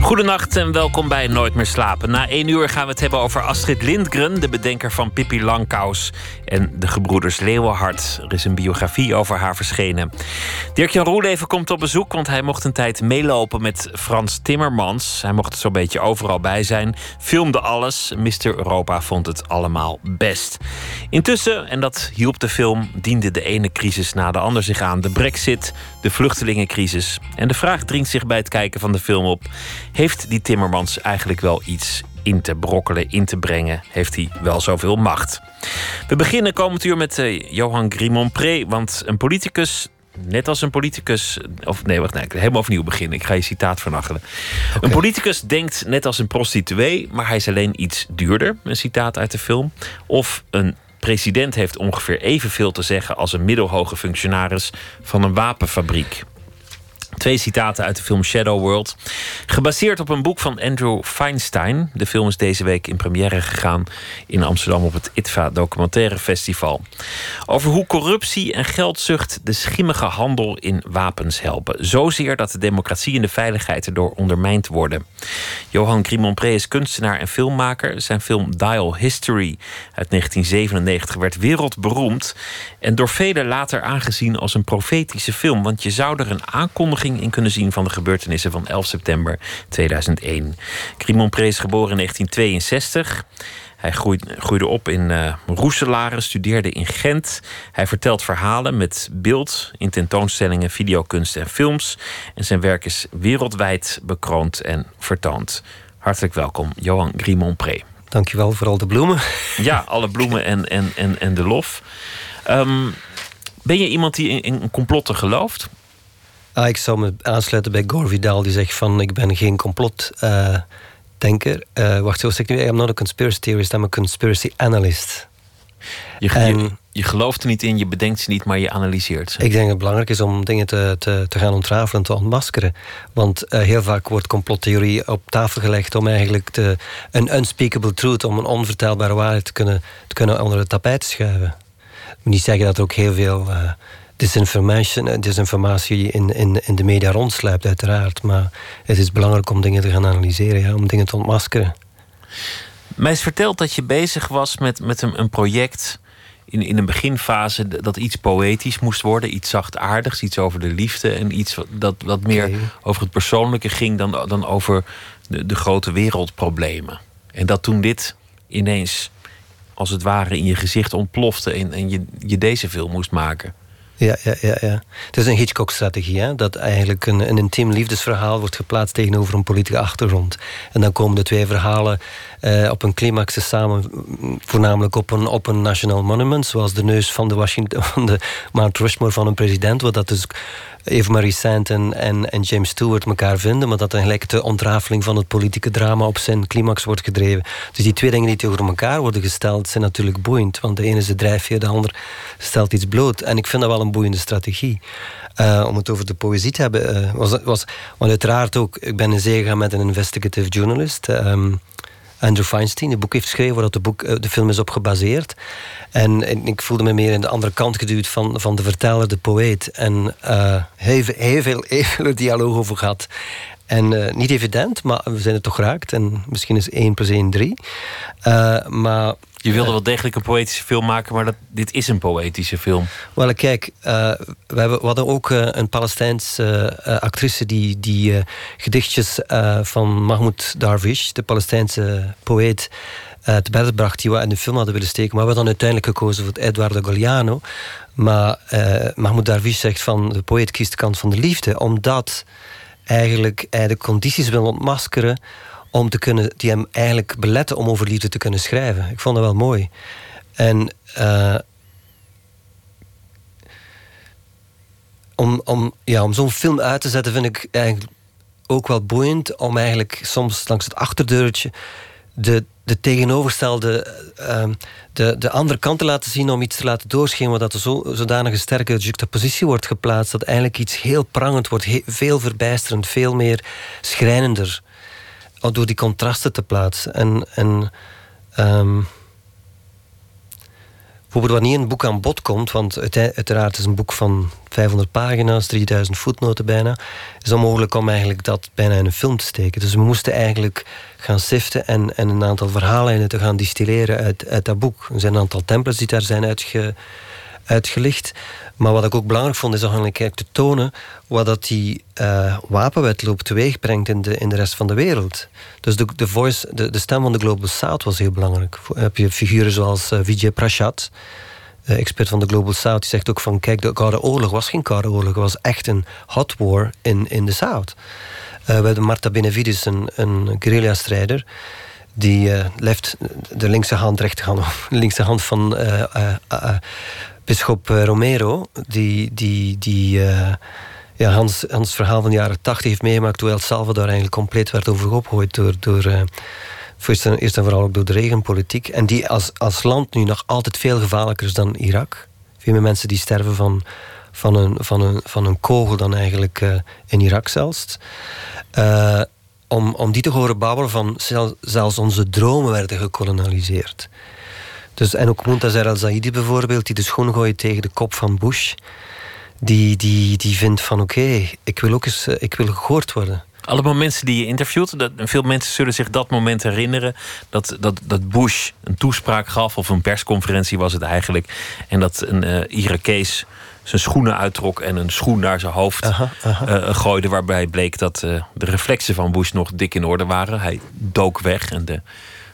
Goedenacht en welkom bij Nooit meer slapen. Na één uur gaan we het hebben over Astrid Lindgren, de bedenker van Pippi Langkous en de gebroeders Leeuwenhart. Er is een biografie over haar verschenen. Dirk-Jan Roeleven komt op bezoek, want hij mocht een tijd meelopen met Frans Timmermans. Hij mocht zo'n beetje overal bij zijn, filmde alles. Mr. Europa vond het allemaal best. Intussen, en dat hielp de film, diende de ene crisis na de ander zich aan. De brexit, de vluchtelingencrisis. En de vraag dringt zich bij het kijken van de film op heeft die Timmermans eigenlijk wel iets in te brokkelen, in te brengen? Heeft hij wel zoveel macht? We beginnen komend uur met uh, Johan Grimont-Pré, want een politicus net als een politicus. Of nee, wacht, nee, helemaal opnieuw beginnen. Ik ga je citaat vernachelen. Een politicus denkt net als een prostituee, maar hij is alleen iets duurder. Een citaat uit de film. Of een president heeft ongeveer evenveel te zeggen als een middelhoge functionaris van een wapenfabriek. Twee citaten uit de film Shadow World. Gebaseerd op een boek van Andrew Feinstein. De film is deze week in première gegaan in Amsterdam op het ITVA Documentaire Festival. Over hoe corruptie en geldzucht de schimmige handel in wapens helpen. Zozeer dat de democratie en de veiligheid erdoor ondermijnd worden. Johan Grimont is kunstenaar en filmmaker. Zijn film Dial History uit 1997 werd wereldberoemd. En door velen later aangezien als een profetische film. Want je zou er een aankondiging in kunnen zien van de gebeurtenissen van 11 september 2001. Crimon is geboren in 1962. Hij groeide, op in uh, Roeselare, studeerde in Gent. Hij vertelt verhalen met beeld in tentoonstellingen, videokunst en films. En zijn werk is wereldwijd bekroond en vertoond. Hartelijk welkom, Johan Grimont-Pré. Dankjewel voor al de bloemen. Ja, alle bloemen en, en, en, en de lof. Um, ben je iemand die in, in complotten gelooft? Ah, ik zou me aansluiten bij Gore Vidal, die zegt van ik ben geen complotdenker. Uh, uh, wacht, zo zeg ik nu? I'm not a conspiracy theorist, I'm a conspiracy analyst. Je, en, je, gelooft er niet in, je bedenkt ze niet, maar je analyseert ze. Ik denk dat het belangrijk is om dingen te, te, te gaan ontrafelen, te ontmaskeren. Want uh, heel vaak wordt complottheorie op tafel gelegd om eigenlijk te, een unspeakable truth, om een onvertelbare waarheid te kunnen, te kunnen onder het tapijt te schuiven. Ik moet niet zeggen dat er ook heel veel disinformation, eh, disinformatie in, in, in de media rondsluipt, uiteraard. Maar het is belangrijk om dingen te gaan analyseren, ja, om dingen te ontmaskeren. Mij is verteld dat je bezig was met, met een, een project in, in een beginfase dat iets poëtisch moest worden, iets zachtaardigs, iets over de liefde en iets dat wat meer over het persoonlijke ging dan, dan over de, de grote wereldproblemen. En dat toen dit ineens als het ware in je gezicht ontplofte en, en je, je deze film moest maken. Ja, ja, ja, ja. Het is een Hitchcock-strategie, dat eigenlijk een, een intiem liefdesverhaal wordt geplaatst tegenover een politieke achtergrond. En dan komen de twee verhalen uh, op een climax samen, voornamelijk op een, op een national monument, zoals de neus van de, Washington, van de Mount Rushmore van een president, wat dat dus Eva Marie Saint en, en, en, James Stewart elkaar vinden, maar dat dan gelijk de ontrafeling van het politieke drama op zijn climax wordt gedreven. Dus die twee dingen die tegenover elkaar worden gesteld, zijn natuurlijk boeiend. Want de ene is de drijfveer, de ander stelt iets bloot. En ik vind dat wel een boeiende strategie. Uh, om het over de poëzie te hebben, uh, was, was, want uiteraard ook, ik ben in zee gegaan met een investigative journalist. Um, Andrew Feinstein, een boek heeft geschreven waar de, eh, de film is op gebaseerd. En, en, ik voelde me meer in de andere kant geduwd van, van de verteller, de poëet. En uh, heel, heel, veel, heel dialoog over gehad. En uh, niet evident, maar we zijn het toch geraakt. En misschien is 1 plus 1 3. Uh, maar je wilde wel degelijk een poëtische film maken, maar dat, dit is een poëtische film. Wel, kijk, uh, we, hebben, we hadden ook uh, een Palestijnse uh, actrice die, die gedichtjes van Mahmoud Darwish, de Palestijnse poëet, te bedden bracht die we in de film hadden willen steken. Maar we hebben dan uiteindelijk gekozen voor Eduardo Galeano. Maar Mahmoud Darwish zegt van de poëet kiest de kant van de liefde, omdat eigenlijk hij de condities wil ontmaskeren om te kunnen, die hem eigenlijk beletten om over liefde te kunnen schrijven. Ik vond dat wel mooi. En uh, om, om, ja, om zo'n film uit te zetten vind ik eigenlijk ook wel boeiend. Om eigenlijk soms langs het achterdeurtje de, de tegenovergestelde, ehm, de, de andere kant te laten zien om iets te laten doorschemeren, dat er zo, zodanige sterke juxtapositie wordt geplaatst, dat eigenlijk iets heel prangend wordt, veel verbijsterend, veel meer schrijnender, door die contrasten te plaatsen. En, en um, Bijvoorbeeld wanneer een boek aan bod komt, want uiteraard is een boek van 500 pagina's, 3000 voetnoten bijna, is onmogelijk om eigenlijk dat bijna in een film te steken. Dus we moesten eigenlijk gaan siften en, en een aantal verhalen te gaan distilleren uit, uit dat boek. Er zijn een aantal templates die daar zijn uitge, uitgelicht. Maar wat ik ook belangrijk vond, is eigenlijk te tonen wat dat die uh, wapenwetloop teweeg brengt in de, in de rest van de wereld. Dus de, de, voice, de, de stem van de Global South was heel belangrijk. Heb je figuren zoals uh, Vijay Prashad, uh, expert van de Global South, die zegt ook van kijk, de Koude Oorlog was geen Koude Oorlog, het was echt een hot war in, in de South. we hebben Marta Benevides, een, een guerrilla-strijder, die left de linkse hand, rechterhand, linkse hand van Bisschop eh, Romero, die, die, die uh, ja, Hans, Hans verhaal van de jaren tachtig heeft meegemaakt... toen El Salvador eigenlijk compleet werd overgooid door... door uh, eerst, en, vooral ook door de regenpolitiek. En die als, als land nu nog altijd veel gevaarlijker is dan Irak. Veel meer mensen die sterven van, van, een, van, een, van een kogel dan eigenlijk in Irak zelfs. Om, om die te horen babbelen van zelfs onze dromen werden gekolonialiseerd. Dus, en ook Muntazar al-Zaidi bijvoorbeeld, die de schoen gooit tegen de kop van Bush. Die, die, die vindt van oké, ik wil ook eens eh, ik wil gehoord worden. Allemaal mensen die je interviewt, dat, veel mensen zullen zich dat moment herinneren. Dat, dat, dat Bush een toespraak gaf, of een persconferentie was het eigenlijk. En dat een uh, Irakees zijn schoenen uittrok en een schoen naar zijn hoofd aha, eh, gooide. Waarbij bleek dat de reflexen van Bush nog dik in orde waren. Hij dook weg en de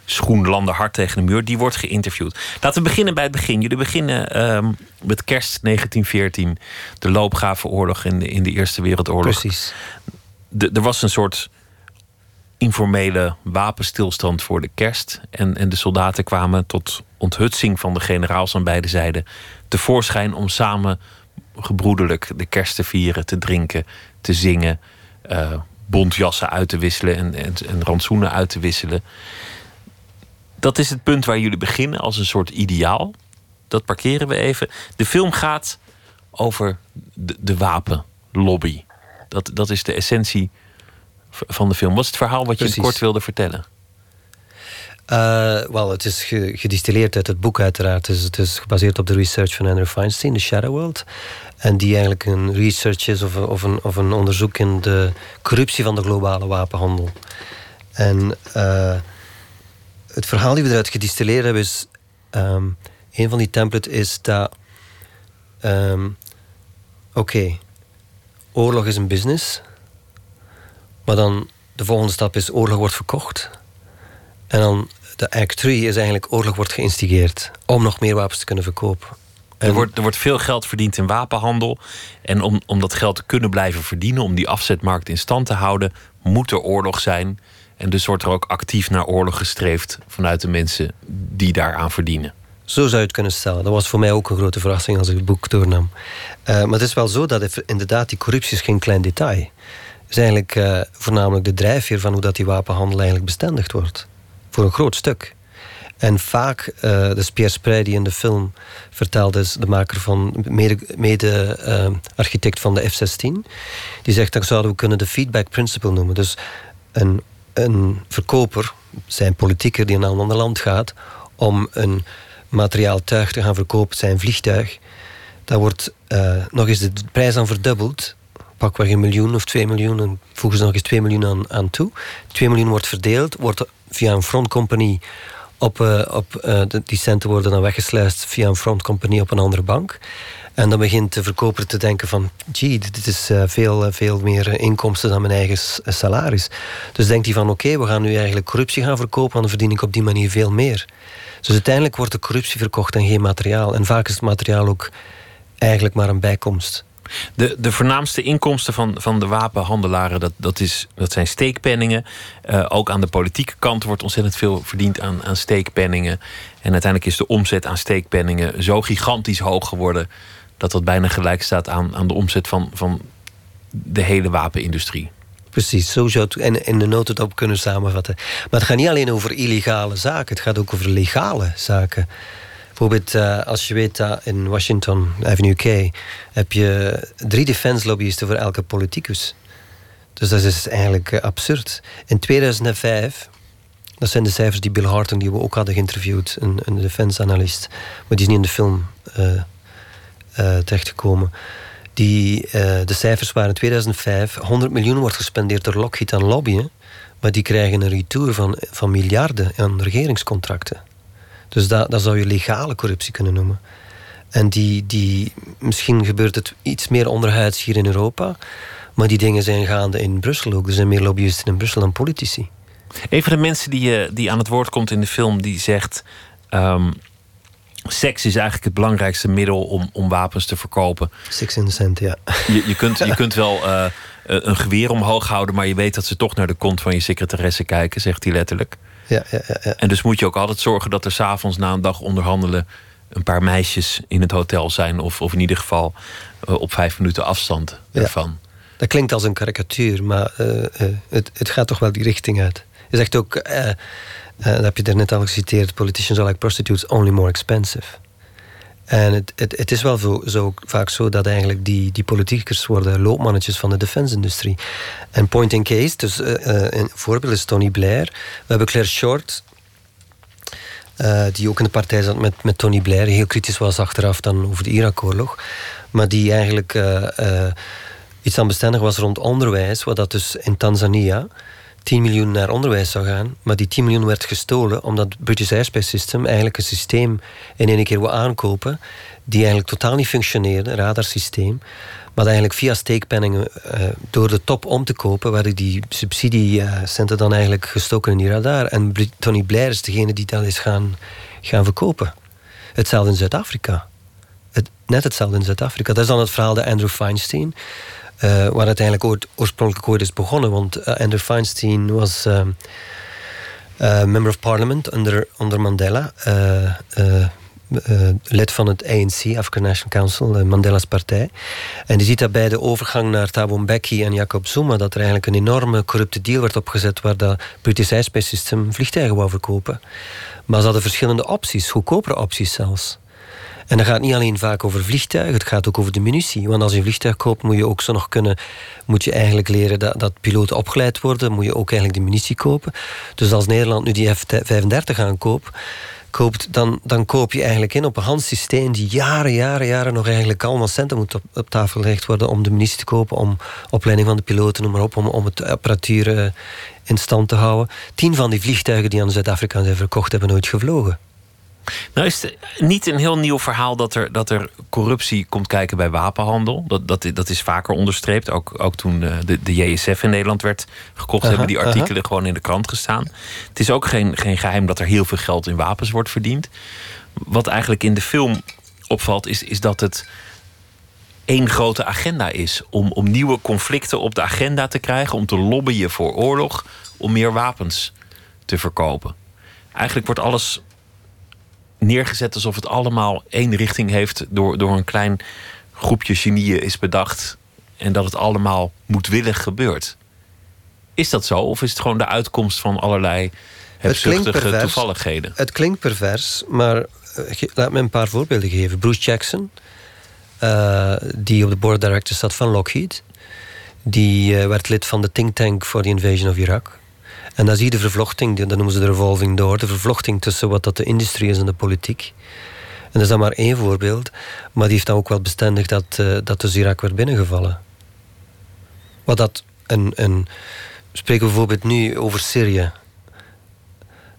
schoen landde hard tegen de muur. Die wordt geïnterviewd. Laten we beginnen bij het begin. Jullie beginnen um, met kerst 1914. De loopgravenoorlog in de, in de Eerste Wereldoorlog. Precies. De, er was een soort informele wapenstilstand voor de kerst. En, en de soldaten kwamen tot onthutsing van de generaals aan beide zijden tevoorschijn om samen gebroederlijk de kerst te vieren, te drinken, te zingen, uh, bontjassen uit te wisselen en, en, en rantsoenen uit te wisselen dat is het punt waar jullie beginnen als een soort ideaal. Dat parkeren we even. De film gaat over de, de wapenlobby. Dat, dat is de essentie van de film. Wat is het verhaal wat je kort wilde vertellen? Uh, Wel, het is gedistilleerd uit het boek uiteraard. Dus het is gebaseerd op de research van Andrew Feinstein, The Shadow World. En die eigenlijk een research is of, of, een, of een onderzoek in de corruptie van de globale wapenhandel. En uh, het verhaal die we eruit gedistilleerd hebben is... Um, een van die templates is dat... Um, Oké, oorlog is een business. Maar dan de volgende stap is oorlog wordt verkocht. En dan de act 3 is eigenlijk oorlog wordt geïnstigeerd... om nog meer wapens te kunnen verkopen. Er wordt, er wordt veel geld verdiend in wapenhandel. En om, om dat geld te kunnen blijven verdienen, om die afzetmarkt in stand te houden, moet er oorlog zijn. En dus wordt er ook actief naar oorlog gestreefd vanuit de mensen die daaraan verdienen. Zo zou je het kunnen stellen. Dat was voor mij ook een grote verrassing als ik het boek doornam. Uh, maar het is wel zo dat inderdaad die corruptie is geen klein detail. Het is eigenlijk uh, voornamelijk de drijfveer van hoe dat die wapenhandel eigenlijk bestendigd wordt. Voor een groot stuk. En vaak, uh, de Pierre Sprey die in de film vertelde, is de maker van, mede-architect van de F-16, die zegt dat zouden we kunnen de feedback principle noemen. Dus een een verkoper, zijn politieker die naar een ander land gaat om een materiaal tuig te gaan verkopen, zijn vliegtuig, daar wordt uh, nog eens de prijs aan verdubbeld. Pakweg een miljoen of twee miljoen en voegen ze nog eens twee miljoen aan, aan toe. Twee miljoen wordt verdeeld, wordt via een frontcompagnie op, uh, op uh, die centen worden dan weggesluist via een frontcompagnie op een andere bank. En dan begint de verkoper te denken van... gee, dit is uh, veel, veel meer inkomsten dan mijn eigen salaris. Dus denkt hij van oké, we gaan nu eigenlijk corruptie gaan verkopen... dan verdien ik op die manier veel meer. Dus uiteindelijk wordt de corruptie verkocht en geen materiaal. En vaak is het materiaal ook eigenlijk maar een bijkomst. De, de voornaamste inkomsten van, van de wapenhandelaren, dat, dat, is, dat zijn steekpenningen. Ook aan de politieke kant wordt ontzettend veel verdiend aan, aan steekpenningen. En uiteindelijk is de omzet aan steekpenningen zo gigantisch hoog geworden dat dat bijna gelijk staat aan, aan de omzet van, van de hele wapenindustrie. Precies, zo zou het en in de notendop kunnen samenvatten. Maar het gaat niet alleen over illegale zaken, het gaat ook over legale zaken. Bijvoorbeeld, uh, als je weet dat in Washington Avenue K heb je drie defense lobbyisten voor elke politicus. Dus dat is eigenlijk uh, absurd. In 2005, dat zijn de cijfers die Bill Harton, die we ook hadden geïnterviewd, een, een defense-analyst, maar die is niet in de film uh, terechtgekomen. Die, de cijfers waren in 2005, 100 miljoen wordt gespendeerd door Lockheed aan lobbyen, maar die krijgen een retour van, van miljarden aan regeringscontracten. Dus dat, dat zou je legale corruptie kunnen noemen. En die, die, misschien gebeurt het iets meer onderhuids hier in Europa. Maar die dingen zijn gaande in Brussel ook. Er zijn meer lobbyisten in Brussel dan politici. Een van de mensen die, uh, die aan het woord komt in de film, die zegt. Um, seks is eigenlijk het belangrijkste middel om, om wapens te verkopen. Six in the cent, ja. Je, je, kunt, je kunt wel uh, een geweer omhoog houden, maar je weet dat ze toch naar de kont van je secretaresse kijken, zegt hij letterlijk. Ja, ja, ja, En dus moet je ook altijd zorgen dat er s'avonds na een dag onderhandelen een paar meisjes in het hotel zijn, of, of in ieder geval uh, op vijf minuten afstand ervan. Dat klinkt als een karikatuur, maar uh, het, het gaat toch wel die richting uit. Je zegt ook, dat heb je er net al geciteerd, politicians are like prostitutes, only more expensive. En het, het, het is wel zo, vaak zo dat eigenlijk die, die politiekers worden loopmannetjes van de defense-industrie. En point in case, dus uh, een voorbeeld is Tony Blair. We hebben Claire Short, uh, die ook in de partij zat met, met Tony Blair, heel kritisch was achteraf dan over de Irak-oorlog. Maar die eigenlijk uh, iets aan bestendig was rond onderwijs, wat dat dus in Tanzania 10 miljoen naar onderwijs zou gaan. Maar die 10 miljoen werd gestolen omdat het British Airspace System eigenlijk een systeem in één keer wil aankopen. die eigenlijk totaal niet functioneerde, een radarsysteem. Maar eigenlijk via steekpenningen uh, door de top om te kopen, werden die subsidiecenten dan eigenlijk gestoken in die radar. En Tony Blair is degene die dat is gaan, gaan verkopen. Hetzelfde in Zuid-Afrika. Het, net hetzelfde in Zuid-Afrika. Dat is dan het verhaal de Andrew Feinstein. Uh, waar het eigenlijk ooit, oorspronkelijk ooit is begonnen. Want uh, Andrew Feinstein was uh, member of parliament onder, onder Mandela. lid van het ANC, African National Council, Mandela's partij. En die ziet dat bij de overgang naar Thabo Mbeki en Jacob Zuma... dat er eigenlijk een enorme corrupte deal werd opgezet... waar dat British Airspace System vliegtuigen wou verkopen. Maar ze hadden verschillende opties, goedkopere opties zelfs. En dat gaat niet alleen vaak over vliegtuigen, het gaat ook over de munitie. Want als je een vliegtuig koopt, moet je ook zo nog kunnen... moet je eigenlijk leren dat, dat piloten opgeleid worden... moet je ook eigenlijk de munitie kopen. Dus als Nederland nu die F-35 aankoopt... Koopt, dan, dan koop je eigenlijk in op een handsysteem die jaren, jaren, jaren nog eigenlijk allemaal centen moet op, tafel gelegd worden om de munitie te kopen, om opleiding van de piloten, noem maar op, om, om het apparatuur uh, in stand te houden. Tien van die vliegtuigen die aan Zuid-Afrika zijn verkocht, hebben nooit gevlogen. Nou is het niet een heel nieuw verhaal dat er, dat er corruptie komt kijken bij wapenhandel. Dat, dat, dat is vaker onderstreept. Ook, ook toen de, de JSF in Nederland werd gekocht, uh -huh, hebben die artikelen uh -huh. gewoon in de krant gestaan. Het is ook geen, geen geheim dat er heel veel geld in wapens wordt verdiend. Wat eigenlijk in de film opvalt, is, is dat het één grote agenda is. Om, om nieuwe conflicten op de agenda te krijgen, om te lobbyen voor oorlog, om meer wapens te verkopen. Eigenlijk wordt alles neergezet alsof het allemaal één richting heeft door, door een klein groepje genieën is bedacht en dat het allemaal moedwillig gebeurt. Is dat zo? Of is het gewoon de uitkomst van allerlei hebzuchtige toevalligheden? Het klinkt pervers, maar laat me een paar voorbeelden geven. Bruce Jackson, uh, die op de board of directors zat van Lockheed, die uh, werd lid van de think tank voor de invasion of Irak. En dan zie je de vervlochting, dat noemen ze de revolving door, de vervlochting tussen wat dat de industrie is en de politiek. En dat is dan maar één voorbeeld, maar die heeft dan ook wel bestendig dat, uh, dat dus Irak werd binnengevallen. Wat dat een, een. Spreken we bijvoorbeeld nu over Syrië.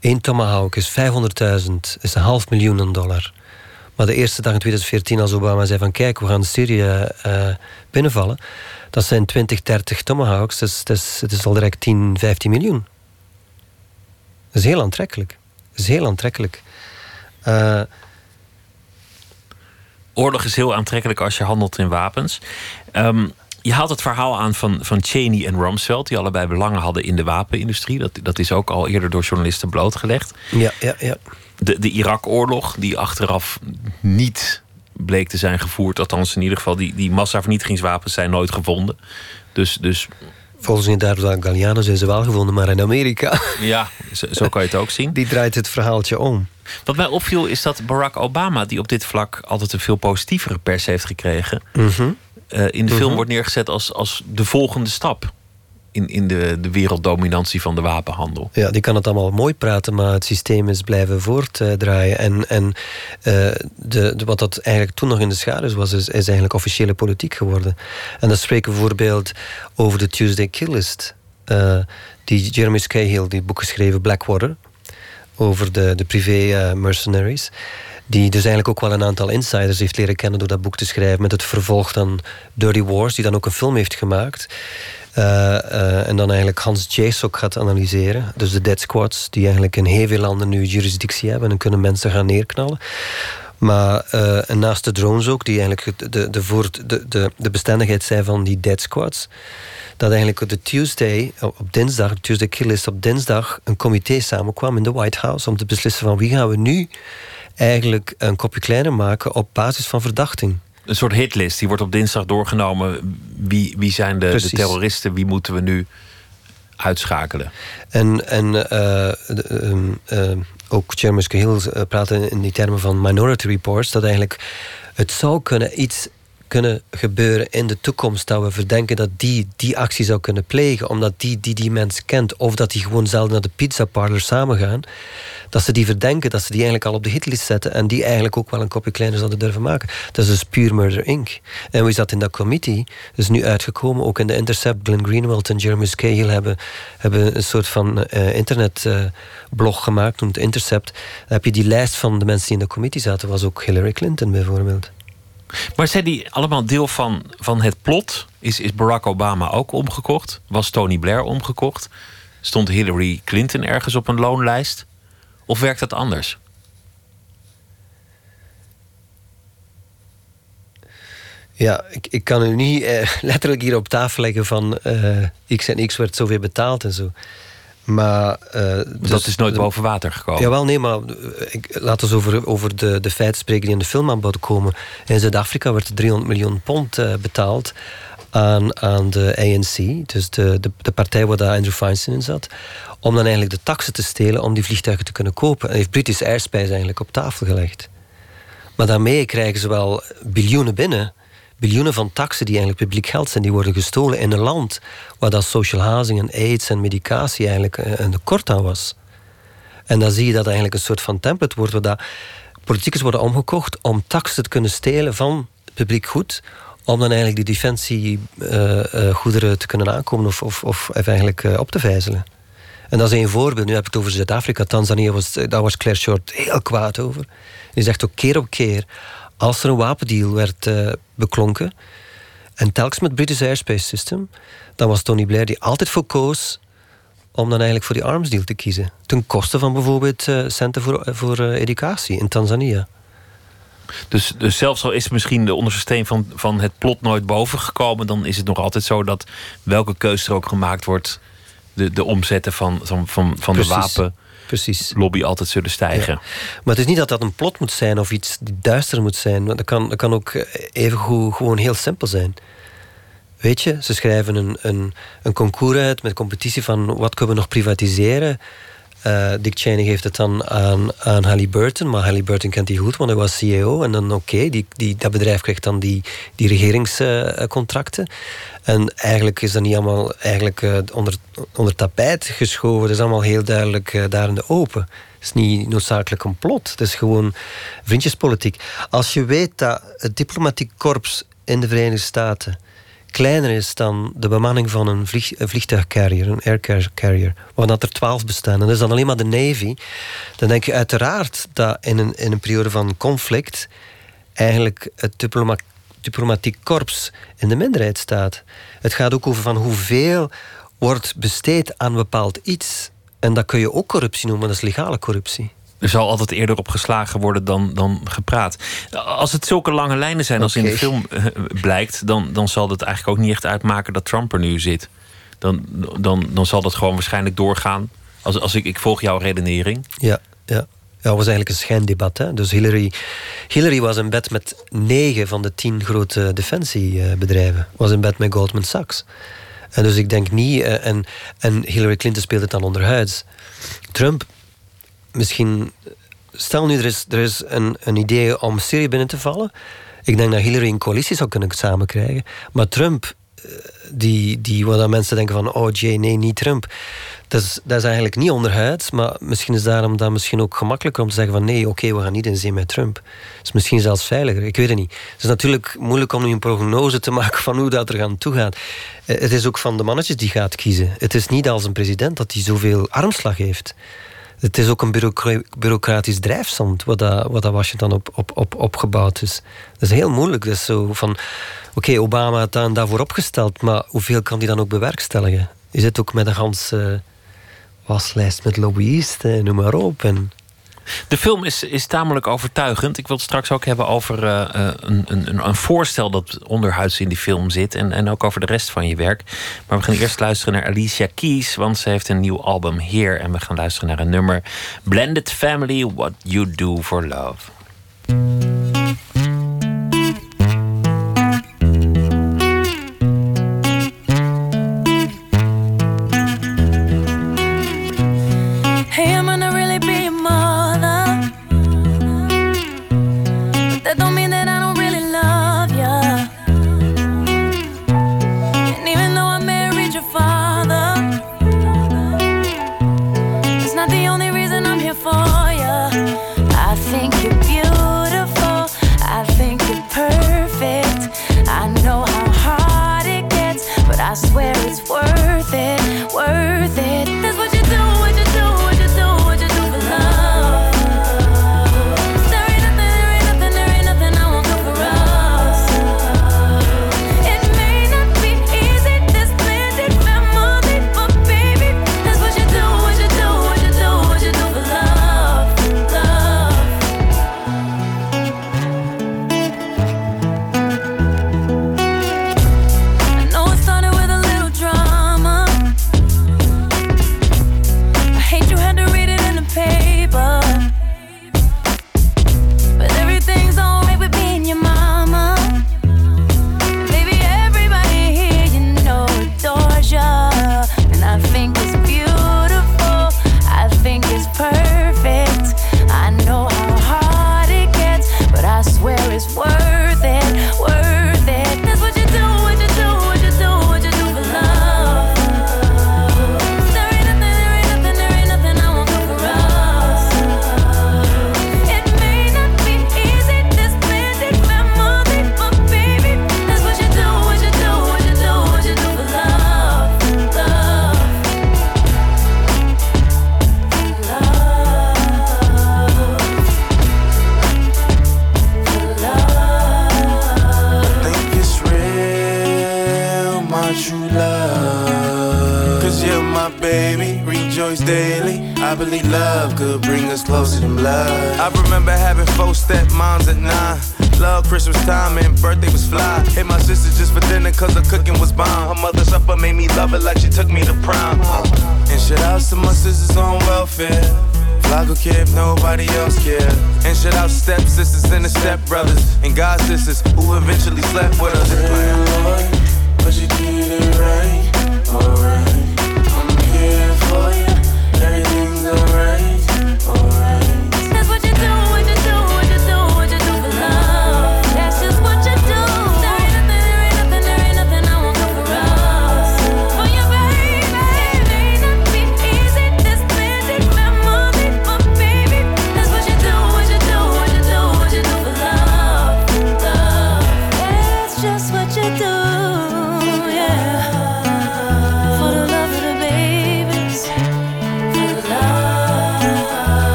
Eén tomahawk is 500.000, is een half miljoen dollar. Maar de eerste dag in 2014, als Obama zei van kijk, we gaan Syrië uh, binnenvallen. Dat zijn 20, 30 tomahawks. Dus, het is al direct 10, 15 miljoen. Dat is heel aantrekkelijk. Dat is heel aantrekkelijk. Uh, Oorlog is heel aantrekkelijk als je handelt in wapens. Um, je haalt het verhaal aan van, van Cheney en Rumsfeld, die allebei belangen hadden in de wapenindustrie. Dat, dat is ook al eerder door journalisten blootgelegd. Ja, ja, ja. De, de Irak-oorlog, die achteraf niet bleek te zijn gevoerd, althans in ieder geval, die, die massavernietigingswapens zijn nooit gevonden. Dus, dus volgens Eduardo Galliano zijn ze wel gevonden, maar in Amerika. Ja, zo, zo kan je het ook zien. Die draait het verhaaltje om. Wat mij opviel is dat Barack Obama, die op dit vlak altijd een veel positievere pers heeft gekregen, Mhm. eh, in de film Mhm. wordt neergezet als, als de volgende stap in, in de, de werelddominantie van de wapenhandel. Ja, die kan het allemaal mooi praten, maar het systeem is blijven voortdraaien. En, en eh, de, wat dat eigenlijk toen nog in de schaduw was, is, eigenlijk officiële politiek geworden. En dan spreken we bijvoorbeeld over de Tuesday Kill List. eh, die Jeremy Scahill, die boek geschreven Blackwater, over de, de privé eh, mercenaries. Die dus eigenlijk ook wel een aantal insiders heeft leren kennen door dat boek te schrijven. Met het vervolg dan Dirty Wars, die dan ook een film heeft gemaakt. Eh, eh, en dan eigenlijk Hans Jasok gaat analyseren. Dus de dead squads, die eigenlijk in heel veel landen nu jurisdictie hebben en kunnen mensen gaan neerknallen. Maar eh, naast de drones ook, die eigenlijk de, de, de, de, de bestendigheid zijn van die dead squads. Dat eigenlijk op de Tuesday, op dinsdag, Tuesday Kill List op dinsdag, een comité samenkwam in de White House om te beslissen van wie gaan we nu eigenlijk een kopje kleiner maken op basis van verdachting. Een soort hitlist, die wordt op dinsdag doorgenomen. Wie, wie zijn de, de terroristen? Wie moeten we nu uitschakelen? En, en eh, de, ehm, ehm, ook Chairman Cahill praatte in die termen van minority reports, dat eigenlijk het zou kunnen iets kunnen gebeuren in de toekomst dat we verdenken dat die die actie zou kunnen plegen, omdat die die, die mens kent, of dat die gewoon zelf naar de pizza parlor samen gaan, dat ze die verdenken, dat ze die eigenlijk al op de hitlist zetten en die eigenlijk ook wel een kopje kleiner zouden durven maken. Dat is dus Pure Murder Inc. En wie zat in dat committee, is nu uitgekomen, ook in de Intercept, Glenn Greenwald en Jeremy Scahill hebben, hebben een soort van uh, internetblog gemaakt, noemt Intercept. Dan heb je die lijst van de mensen die in de committee zaten, was ook Hillary Clinton bijvoorbeeld. Maar zijn die allemaal deel van, van het plot? Is, is Barack Obama ook omgekocht? Was Tony Blair omgekocht? Stond Hillary Clinton ergens op een loonlijst? Of werkt dat anders? Ja, ik, ik kan u niet eh, letterlijk hier op tafel leggen van uh, X en X werd zoveel betaald en zo. Maar, uh, dus, dat is nooit boven water gekomen. Jawel, nee, maar ik, laten we over, over de, de feiten spreken die in de film aan bod komen. In Zuid-Afrika werd 300 miljoen pond uh, betaald aan, aan de ANC, dus de, de, de partij waar Andrew Feinstein in zat, om dan eigenlijk de taxen te stelen om die vliegtuigen te kunnen kopen. En heeft British Airways eigenlijk op tafel gelegd. Maar daarmee krijgen ze wel biljoenen binnen biljoenen van taxen die eigenlijk publiek geld zijn, die worden gestolen in een land waar dat social housing en aids en medicatie eigenlijk een tekort aan was. En dan zie je dat eigenlijk een soort van template wordt waar dat politiekers worden omgekocht om taxen te kunnen stelen van het publiek goed, om dan eigenlijk die defensiegoederen uh, uh, te kunnen aankomen of, of, of eigenlijk op te vijzelen. En dat is een voorbeeld. Nu heb ik het over Zuid-Afrika. Tanzania was, daar was Claire Short heel kwaad over. Die zegt ook keer op keer als er een wapendeal werd uh, beklonken, en telkens met British Airspace System, dan was Tony Blair die altijd voor koos om dan eigenlijk voor die arms deal te kiezen. Ten koste van bijvoorbeeld uh, centen voor, voor uh, educatie in Tanzania. Dus, dus zelfs al is misschien de onderste steen van, van het plot nooit boven gekomen, dan is het nog altijd zo dat welke keuze er ook gemaakt wordt, de, de omzetten van, van, van, van de wapen Precies. lobby altijd zullen stijgen. Ja. Maar het is niet dat dat een plot moet zijn of iets duister moet zijn. Dat kan, dat kan ook even goed, gewoon heel simpel zijn. Weet je, ze schrijven een, een, een concours uit met competitie van wat kunnen we nog privatiseren. Uh, Dick Cheney geeft het dan aan, aan Halliburton, maar Halliburton kent die goed, want hij was CEO. En dan oké, okay, die, die, dat bedrijf krijgt dan die, die regeringscontracten. Uh, en eigenlijk is dat niet allemaal eigenlijk, uh, onder, onder tapijt geschoven. Dat is allemaal heel duidelijk daar in de open. Het is niet noodzakelijk een plot. Het is gewoon vriendjespolitiek. Als je weet dat het diplomatiek korps in de Verenigde Staten kleiner is dan de bemanning van een, vlieg, vliegtuigcarrier, een air carrier, er twaalf bestaan, en dat is dan alleen maar de Navy, dan denk je uiteraard dat in een, in een periode van conflict eigenlijk het diploma, diplomatiek korps in de minderheid staat. Het gaat ook over van hoeveel wordt besteed aan bepaald iets. En dat kun je ook corruptie noemen, dat is legale corruptie. Er zal altijd eerder op geslagen worden dan, dan gepraat. Als het zulke lange lijnen zijn als okay. in de film uh, blijkt, dan, dan zal het eigenlijk ook niet echt uitmaken dat Trump er nu zit. Dan, dan, dan zal dat gewoon waarschijnlijk doorgaan. Als, als ik, ik volg jouw redenering. Ja, ja. Het was eigenlijk een schijndebat. Hè? Dus Hillary, Hillary was in bed met negen van de tien grote defensiebedrijven. Was in bed met Goldman Sachs. En dus ik denk niet... en, en Hillary Clinton speelt het dan onderhuids. Trump, misschien... Stel nu, er is, er is een, een idee om Syrië binnen te vallen. Ik denk dat Hillary een coalitie zou kunnen samenkrijgen. Maar Trump, die, die, waar mensen denken van... oh jee, nee, niet Trump. Dat is, dat is eigenlijk niet onderhuids, maar misschien is daarom dan misschien ook gemakkelijker om te zeggen van nee, oké, we gaan niet in zee met Trump. Het is misschien zelfs veiliger, ik weet het niet. Het is natuurlijk moeilijk om nu een prognose te maken van hoe dat er gaan toegaan. Eh, het is ook van de mannetjes die gaat kiezen. Het is niet als een president dat hij zoveel armslag heeft. Het is ook een bureaucratisch drijfzand wat, dat, wat dat Washington op, op, op, opgebouwd is. Dat is heel moeilijk. Is zo van, oké, Obama had dan daarvoor opgesteld, maar hoeveel kan hij dan ook bewerkstelligen? Je zit ook met een gans waslijst met lobbyisten, noem maar op. En... De film is, is tamelijk overtuigend. Ik wil het straks ook hebben over uh, een, een, een voorstel dat onderhuids in die film zit. En, en ook over de rest van je werk. Maar we gaan eerst luisteren naar Alicia Keys, want ze heeft een nieuw album hier. En we gaan luisteren naar een nummer: Blended Family, What You Do for Love.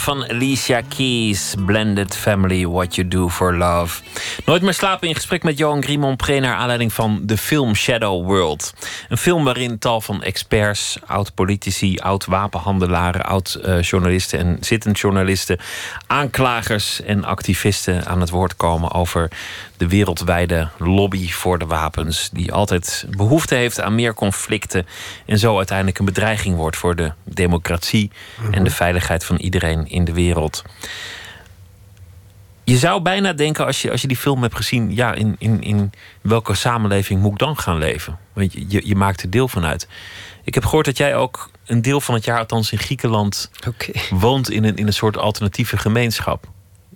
Van Alicia Keys, Blended Family, What You Do For Love. Nooit meer slapen in gesprek met Johan Grimonpré naar aanleiding van de film Shadow World. Een film waarin tal van experts, oud-politici, oud-wapenhandelaren, oud-journalisten en zittend journalisten, aanklagers en activisten aan het woord komen over de wereldwijde lobby voor de wapens, die altijd behoefte heeft aan meer conflicten en zo uiteindelijk een bedreiging wordt voor de democratie en de veiligheid van iedereen in de wereld. Je zou bijna denken, als je, als je die film hebt gezien, ja, in, in, in welke samenleving moet ik dan gaan leven? Want je, je, je maakt er deel van uit. Ik heb gehoord dat jij ook een deel van het jaar, althans in Griekenland, woont in een, in een soort alternatieve gemeenschap.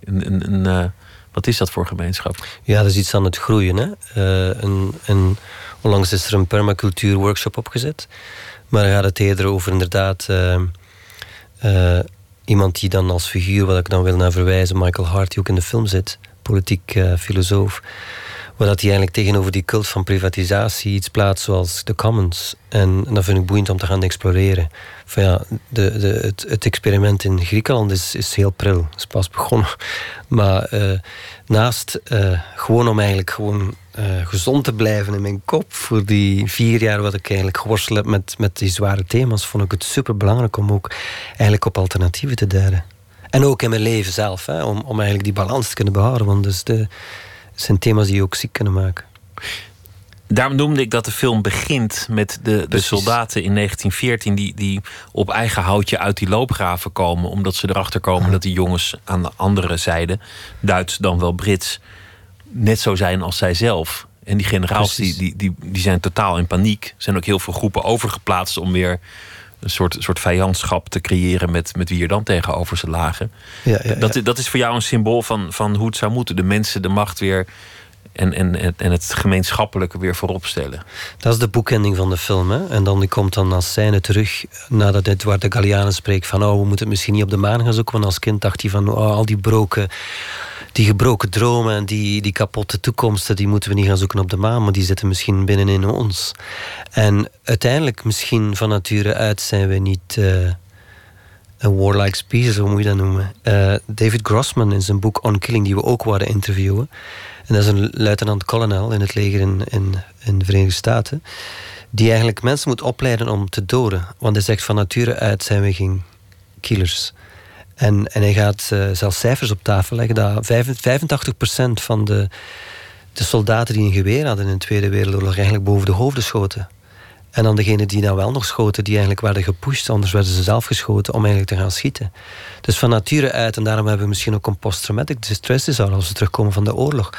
Een, een, een, eh, wat is dat voor gemeenschap? Ja, dat is iets aan het groeien. Hè. Eh, een, onlangs is er een permacultuur workshop opgezet. Maar dan gaat het eerder over inderdaad eh, eh, iemand die dan als figuur, wat ik dan wil naar verwijzen, Michael Hart, die ook in de film zit, politiek filosoof. Waar dat hij eigenlijk tegenover die cult van privatisatie iets plaatst zoals de commons. En, en dat vind ik boeiend om te gaan exploreren. Ja, de, de, het, het experiment in Griekenland is, is heel pril. is pas begonnen. Maar eh, naast eh, gewoon om eigenlijk gewoon eh, gezond te blijven in mijn kop... voor die vier jaar wat ik eigenlijk geworsteld heb met, met die zware thema's... vond ik het super belangrijk om ook eigenlijk op alternatieven te duiden. En ook in mijn leven zelf, hè, om, om eigenlijk die balans te kunnen behouden. Want dus de, het zijn thema's die je ook ziek kunnen maken. Daarom noemde ik dat de film begint met de, de soldaten in 1914 die, die op eigen houtje uit die loopgraven komen, omdat ze erachter komen dat die jongens aan de andere zijde, Duits dan wel Brits, net zo zijn als zij zelf. En die generaals die, die, die, die zijn totaal in paniek. Er zijn ook heel veel groepen overgeplaatst om weer een soort, soort vijandschap te creëren met, met wie er dan tegenover ze lagen. Ja, ja, Dat, dat is voor jou een symbool van, van hoe het zou moeten. De mensen, de macht weer en, en, en- het gemeenschappelijke weer voorop stellen. Dat is de boekending van de film. Hè? En dan die komt dan als scène terug nadat waar de Gallianen spreekt van oh, we moeten het misschien niet op de maan gaan zoeken. Want als kind dacht hij van oh, al die, broken, die gebroken dromen en die, die kapotte toekomsten, die moeten we niet gaan zoeken op de maan, maar die zitten misschien binnenin ons. En uiteindelijk, misschien van nature uit, zijn we niet. eh, een warlike species, hoe moet je dat noemen? Eh, David Grossman in zijn boek On Killing, die we ook waren interviewen. En dat is een luitenant-kolonel in het leger in, in, in de Verenigde Staten. Die eigenlijk mensen moet opleiden om te doden. Want hij zegt van nature uit zijn we geen killers. En, en hij gaat eh, zelfs cijfers op tafel leggen dat 85% van de, de soldaten die een geweer hadden in de Tweede Wereldoorlog eigenlijk boven de hoofden schoten. En dan degenen die nou wel nog schoten, die eigenlijk werden gepusht, anders werden ze zelf geschoten om eigenlijk te gaan schieten. Dus van nature uit, en daarom hebben we misschien ook een post-traumatic stress disorder als we terugkomen van de oorlog.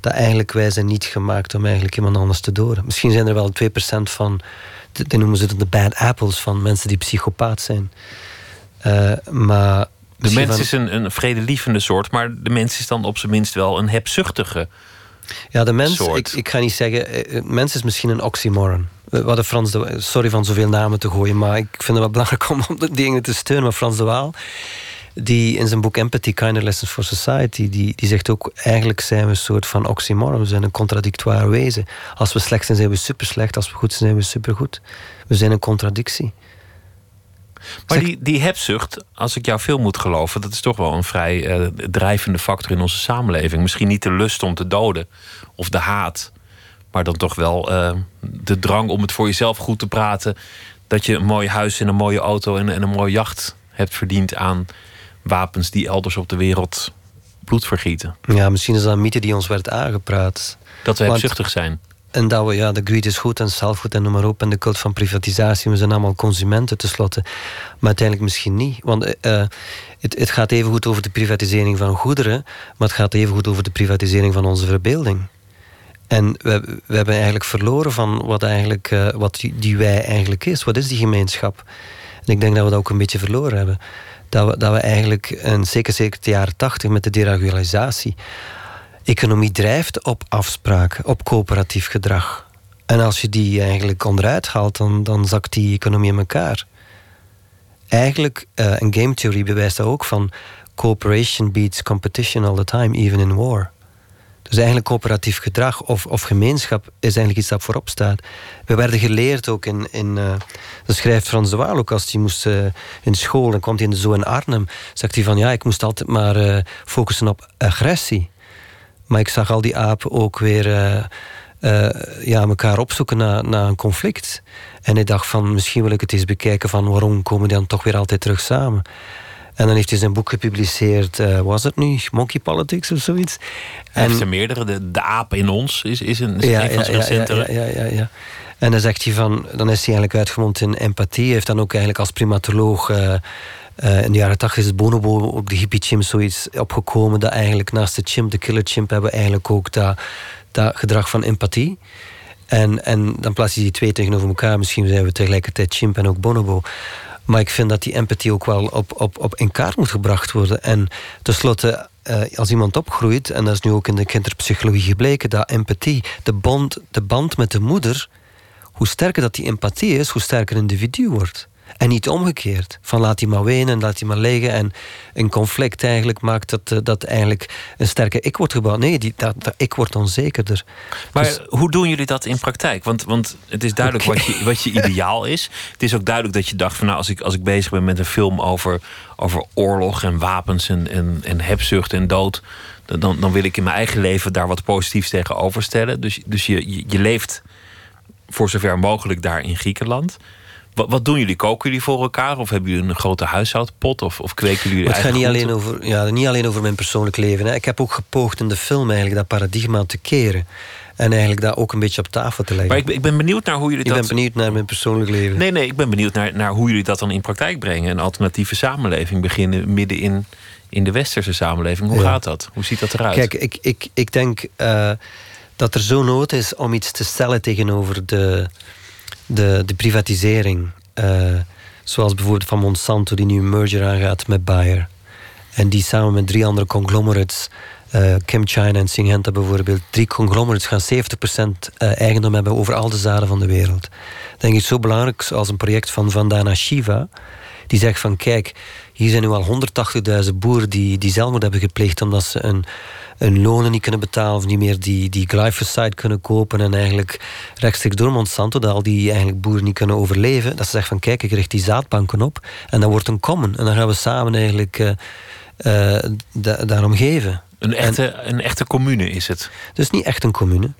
Dat eigenlijk wij zijn niet gemaakt om eigenlijk iemand anders te doden. Misschien zijn er wel 2% van, die noemen ze het de bad apples, van mensen die psychopaat zijn. Eh, maar De mens van- is een, een vredelievende soort, maar de mens is dan op zijn minst wel een hebzuchtige. Ja, de mens, soort. ik, ik ga niet zeggen, eh, eh, mens is misschien een oxymoron. Wat de Frans de, sorry van zoveel namen te gooien, maar ik vind het wel belangrijk om, om de dingen te steunen. Maar Frans de Waal, die in zijn boek Empathy, Kinder Lessons for Society, die, die zegt ook, eigenlijk zijn we een soort van oxymoron. We zijn een contradictoire wezen. Als we slecht zijn, zijn we super slecht. Als we goed zijn, zijn we super goed. We zijn een contradictie. Maar die, die hebzucht, als ik jou veel moet geloven, dat is toch wel een vrij eh, drijvende factor in onze samenleving. Misschien niet de lust om te doden of de haat, maar dan toch wel eh, de drang om het voor jezelf goed te praten. Dat je een mooi huis en een mooie auto en, en een mooie jacht hebt verdiend aan wapens die elders op de wereld bloed vergieten. Ja, misschien is dat een mythe die ons werd aangepraat. Dat we hebzuchtig zijn. En dat we, ja, de greed is goed en zelfgoed en noem maar op. En de cult van privatisatie. We zijn allemaal consumenten tenslotte. Maar uiteindelijk misschien niet. Want eh, eh, het, het gaat even goed over de privatisering van goederen. Maar het gaat even goed over de privatisering van onze verbeelding. En we, we hebben eigenlijk verloren van wat, eigenlijk, eh, wat die, wij eigenlijk is. Wat is die gemeenschap? En ik denk dat we dat ook een beetje verloren hebben. Dat we, dat we eigenlijk, en zeker zeker de jaren tachtig met de deregularisatie... Economie drijft op afspraken, op coöperatief gedrag. En als je die eigenlijk onderuit haalt, dan, dan zakt die economie in elkaar. Eigenlijk, eh, een game theory bewijst dat ook van... cooperation beats competition all the time, even in war. Dus eigenlijk coöperatief gedrag of, of gemeenschap is eigenlijk iets dat voorop staat. We werden geleerd ook in... in uh, dat schrijft Frans de Waal ook als hij moest uh, in school... en kwam hij in de zoo in Arnhem... zegt hij van ja, ik moest altijd maar uh, focussen op agressie. Maar ik zag al die apen ook weer... ja, elkaar opzoeken naar, naar een conflict. En ik dacht van, misschien wil ik het eens bekijken... van waarom komen die dan toch weer altijd terug samen... En dan heeft hij zijn boek gepubliceerd, uh, was het nu? Monkey Politics of zoiets. En, heeft er meerdere. De, de aap in ons is, is een, is ja, een van zijn recentere. Ja, ja, ja, ja, En dan zegt hij van, dan is hij eigenlijk uitgemond in empathie. Hij heeft dan ook eigenlijk als primatoloog... Uh, uh, in de jaren tachtig is het bonobo, ook de hippie chimp, zoiets opgekomen. Dat eigenlijk naast de chimp, de killer chimp, hebben we eigenlijk ook dat, dat gedrag van empathie. En, en dan plaats je die twee tegenover elkaar. Misschien zijn we tegelijkertijd chimp en ook bonobo. Maar ik vind dat die empathie ook wel op, op, op in kaart moet gebracht worden. En tenslotte, uh, als iemand opgroeit, en dat is nu ook in de kinderpsychologie gebleken, dat empathie, de band, de band met de moeder, hoe sterker dat die empathie is, hoe sterker een individu wordt. En niet omgekeerd. Van laat hij maar wenen, laat hij maar liggen. En een conflict eigenlijk maakt dat, eh, dat eigenlijk een sterke ik wordt gebouwd. Nee, die, dat, dat ik wordt onzekerder. Maar dus- hoe doen jullie dat in praktijk? Want, want het is duidelijk wat, je, wat je ideaal is. Het is ook duidelijk dat je dacht van nou, als ik, als ik bezig ben met een film over, over oorlog en wapens en, en, en hebzucht en dood. Dan, dan wil ik in mijn eigen leven daar wat positiefs tegenover stellen. Dus, dus je, je, je leeft voor zover mogelijk daar in Griekenland. Wat, wat, doen jullie? Koken jullie voor elkaar? Of hebben jullie een grote huishoudpot? Of, of kweken jullie Het gaat niet alleen, over, ja, niet alleen over mijn persoonlijk leven. Hè. Ik heb ook gepoogd in de film eigenlijk dat paradigma te keren. En eigenlijk dat ook een beetje op tafel te leggen. Maar ik, ik ben benieuwd naar hoe jullie dat... Ik ben benieuwd naar mijn persoonlijk leven. Nee, nee, ik ben benieuwd naar, naar hoe jullie dat dan in praktijk brengen. Een alternatieve samenleving beginnen midden in, in de westerse samenleving. Hoe gaat dat? Hoe ziet dat eruit? Kijk, ik, ik, ik denk uh, dat er zo nood is om iets te stellen tegenover de de, de privatisering. Uh, zoals bijvoorbeeld van Monsanto, die nu een merger aangaat met Bayer. En die samen met drie andere conglomerates, uh, China en Syngenta bijvoorbeeld, drie conglomerates gaan 70% uh, eigendom hebben over al de zaden van de wereld. Denk ik zo belangrijk als een project van Vandana Shiva, die zegt van kijk, hier zijn nu al 180.000 boeren die, die zelfmoord hebben gepleegd omdat ze een hun lonen niet kunnen betalen of niet meer die, die glyphosate kunnen kopen en eigenlijk rechtstreeks door Monsanto, dat al die eigenlijk boeren niet kunnen overleven, dat ze zeggen van kijk, ik richt die zaadbanken op en dat wordt een common en dan gaan we samen eigenlijk uh, uh, daarom geven. Een echte, een echte commune is het? Dus niet echt een commune.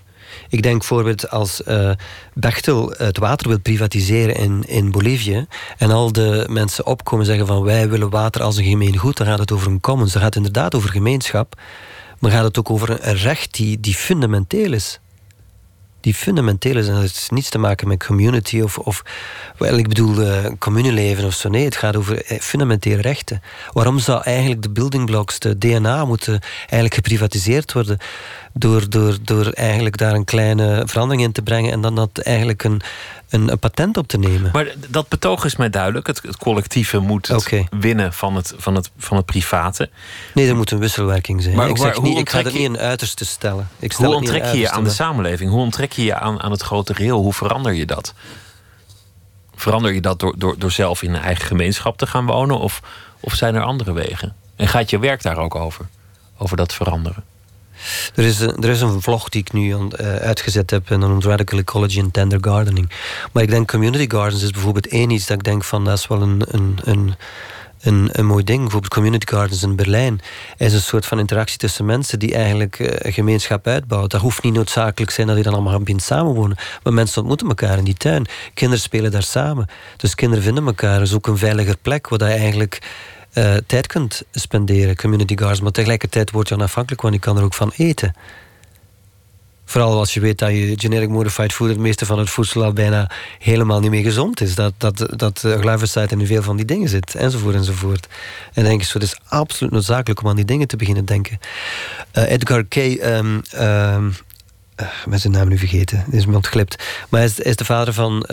Ik denk bijvoorbeeld als uh, Bechtel het water wil privatiseren in, in Bolivie en al de mensen opkomen en zeggen van wij willen water als een gemeen goed, dan gaat het over een commons, dan gaat het inderdaad over gemeenschap. Maar gaat het ook over een recht die, die fundamenteel is. Die fundamenteel is. En dat heeft niets te maken met community of, of wel, ik bedoel, uh, communeleven of zo. Nee, het gaat over eh, fundamentele rechten. Waarom zou eigenlijk de building blocks, de DNA, moeten eigenlijk geprivatiseerd worden? Door, door, door eigenlijk daar een kleine verandering in te brengen en dan dat eigenlijk een, een, een, patent op te nemen. Maar dat betoog is mij duidelijk. Het, het collectieve moet het winnen van het, van, het, van het private. Nee, er moet een wisselwerking zijn. Maar, ik, zeg niet, ik ga er niet een uiterste stellen. Ik stel hoe onttrek je je aan de samenleving? Hoe onttrek je je aan, aan het grote geheel? Hoe verander je dat? Verander je dat door, door, door zelf in een eigen gemeenschap te gaan wonen? Of, of zijn er andere wegen? En gaat je werk daar ook over? Over dat veranderen? Er is, een, er is een vlog die ik nu uh, uitgezet heb en dat noemt Radical Ecology and Tender Gardening. Maar ik denk community gardens is bijvoorbeeld één iets dat ik denk van dat is wel een, een, een een, een mooi ding. Bijvoorbeeld Community Gardens in Berlijn is een soort van interactie tussen mensen die eigenlijk uh, een gemeenschap uitbouwen. Dat hoeft niet noodzakelijk zijn dat die dan allemaal gaan samenwonen. Maar mensen ontmoeten elkaar in die tuin. Kinderen spelen daar samen. Dus kinderen vinden elkaar. Het is ook een veiliger plek waar je eigenlijk uh, tijd kunt spenderen, community gardens. Maar tegelijkertijd word je onafhankelijk, want je kan er ook van eten. Vooral als je weet dat je generic modified food, het meeste van het voedsel al bijna helemaal niet meer gezond is. Dat, dat, dat uh, glyphosate in veel van die dingen zit, enzovoort, enzovoort. En denk ik het is absoluut noodzakelijk om aan die dingen te beginnen denken. Uh, Edgar Kay, um, um, uh, met zijn naam nu vergeten, is me ontglipt. Maar hij is, is de vader van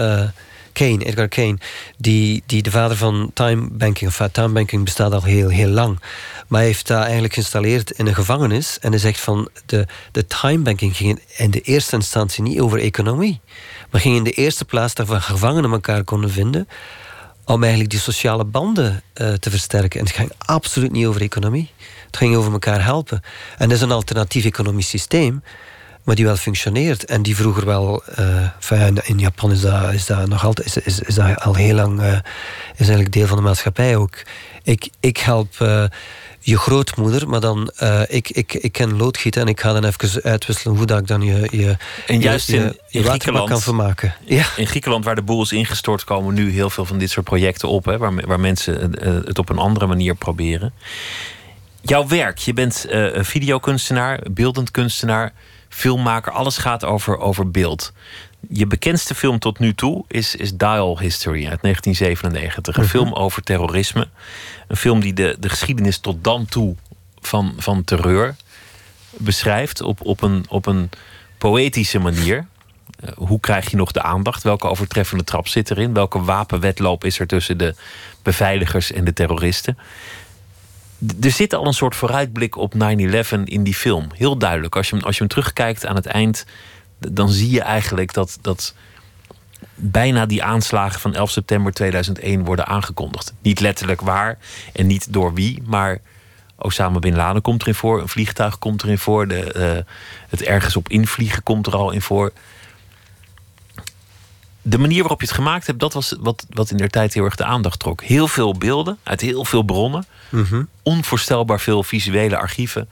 Kane, Edgar Kane, die, die de vader van time banking, of time banking bestaat al heel, heel lang. Maar hij heeft dat eigenlijk geïnstalleerd in een gevangenis. En hij zegt van de, de time banking ging in de eerste instantie niet over economie. Maar ging in de eerste plaats dat we gevangenen elkaar konden vinden om eigenlijk die sociale banden uh, te versterken. En het ging absoluut niet over economie. Het ging over elkaar helpen. En dat is een alternatief economisch systeem, maar die wel functioneert. En die vroeger wel, uh, in Japan is dat, is dat nog altijd, is, is, is dat al heel lang, uh, is eigenlijk deel van de maatschappij ook. Ik, ik help je grootmoeder, maar dan ik, ik, ik ken loodgieten en ik ga dan even uitwisselen hoe dat ik dan je, je, en juist je, in, in Griekenland kan vermaken. Ja. In Griekenland, waar de boel is ingestort, komen nu heel veel van dit soort projecten op, hè, waar, waar mensen het op een andere manier proberen. Jouw werk, je bent videokunstenaar, beeldend kunstenaar, filmmaker, alles gaat over, over beeld. Je bekendste film tot nu toe is, is Dial History uit 1997. Een -hmm. film over terrorisme. Een film die de, de geschiedenis tot dan toe van, van terreur beschrijft op, op, een, op een poëtische manier. Uh, hoe krijg je nog de aandacht? Welke overtreffende trap zit erin? Welke wapenwetloop is er tussen de beveiligers en de terroristen? Er zit al een soort vooruitblik op 9-11 in die film. Heel duidelijk. Als je, als je hem terugkijkt aan het eind, dan zie je eigenlijk dat, dat bijna die aanslagen van 11 september 2001 worden aangekondigd. Niet letterlijk waar en niet door wie, maar Osama Bin Laden komt erin voor, een vliegtuig komt erin voor, de, uh, het ergens op invliegen komt er al in voor. De manier waarop je het gemaakt hebt, dat was wat, wat in der tijd heel erg de aandacht trok. Heel veel beelden uit heel veel bronnen, mm -hmm. onvoorstelbaar veel visuele archieven,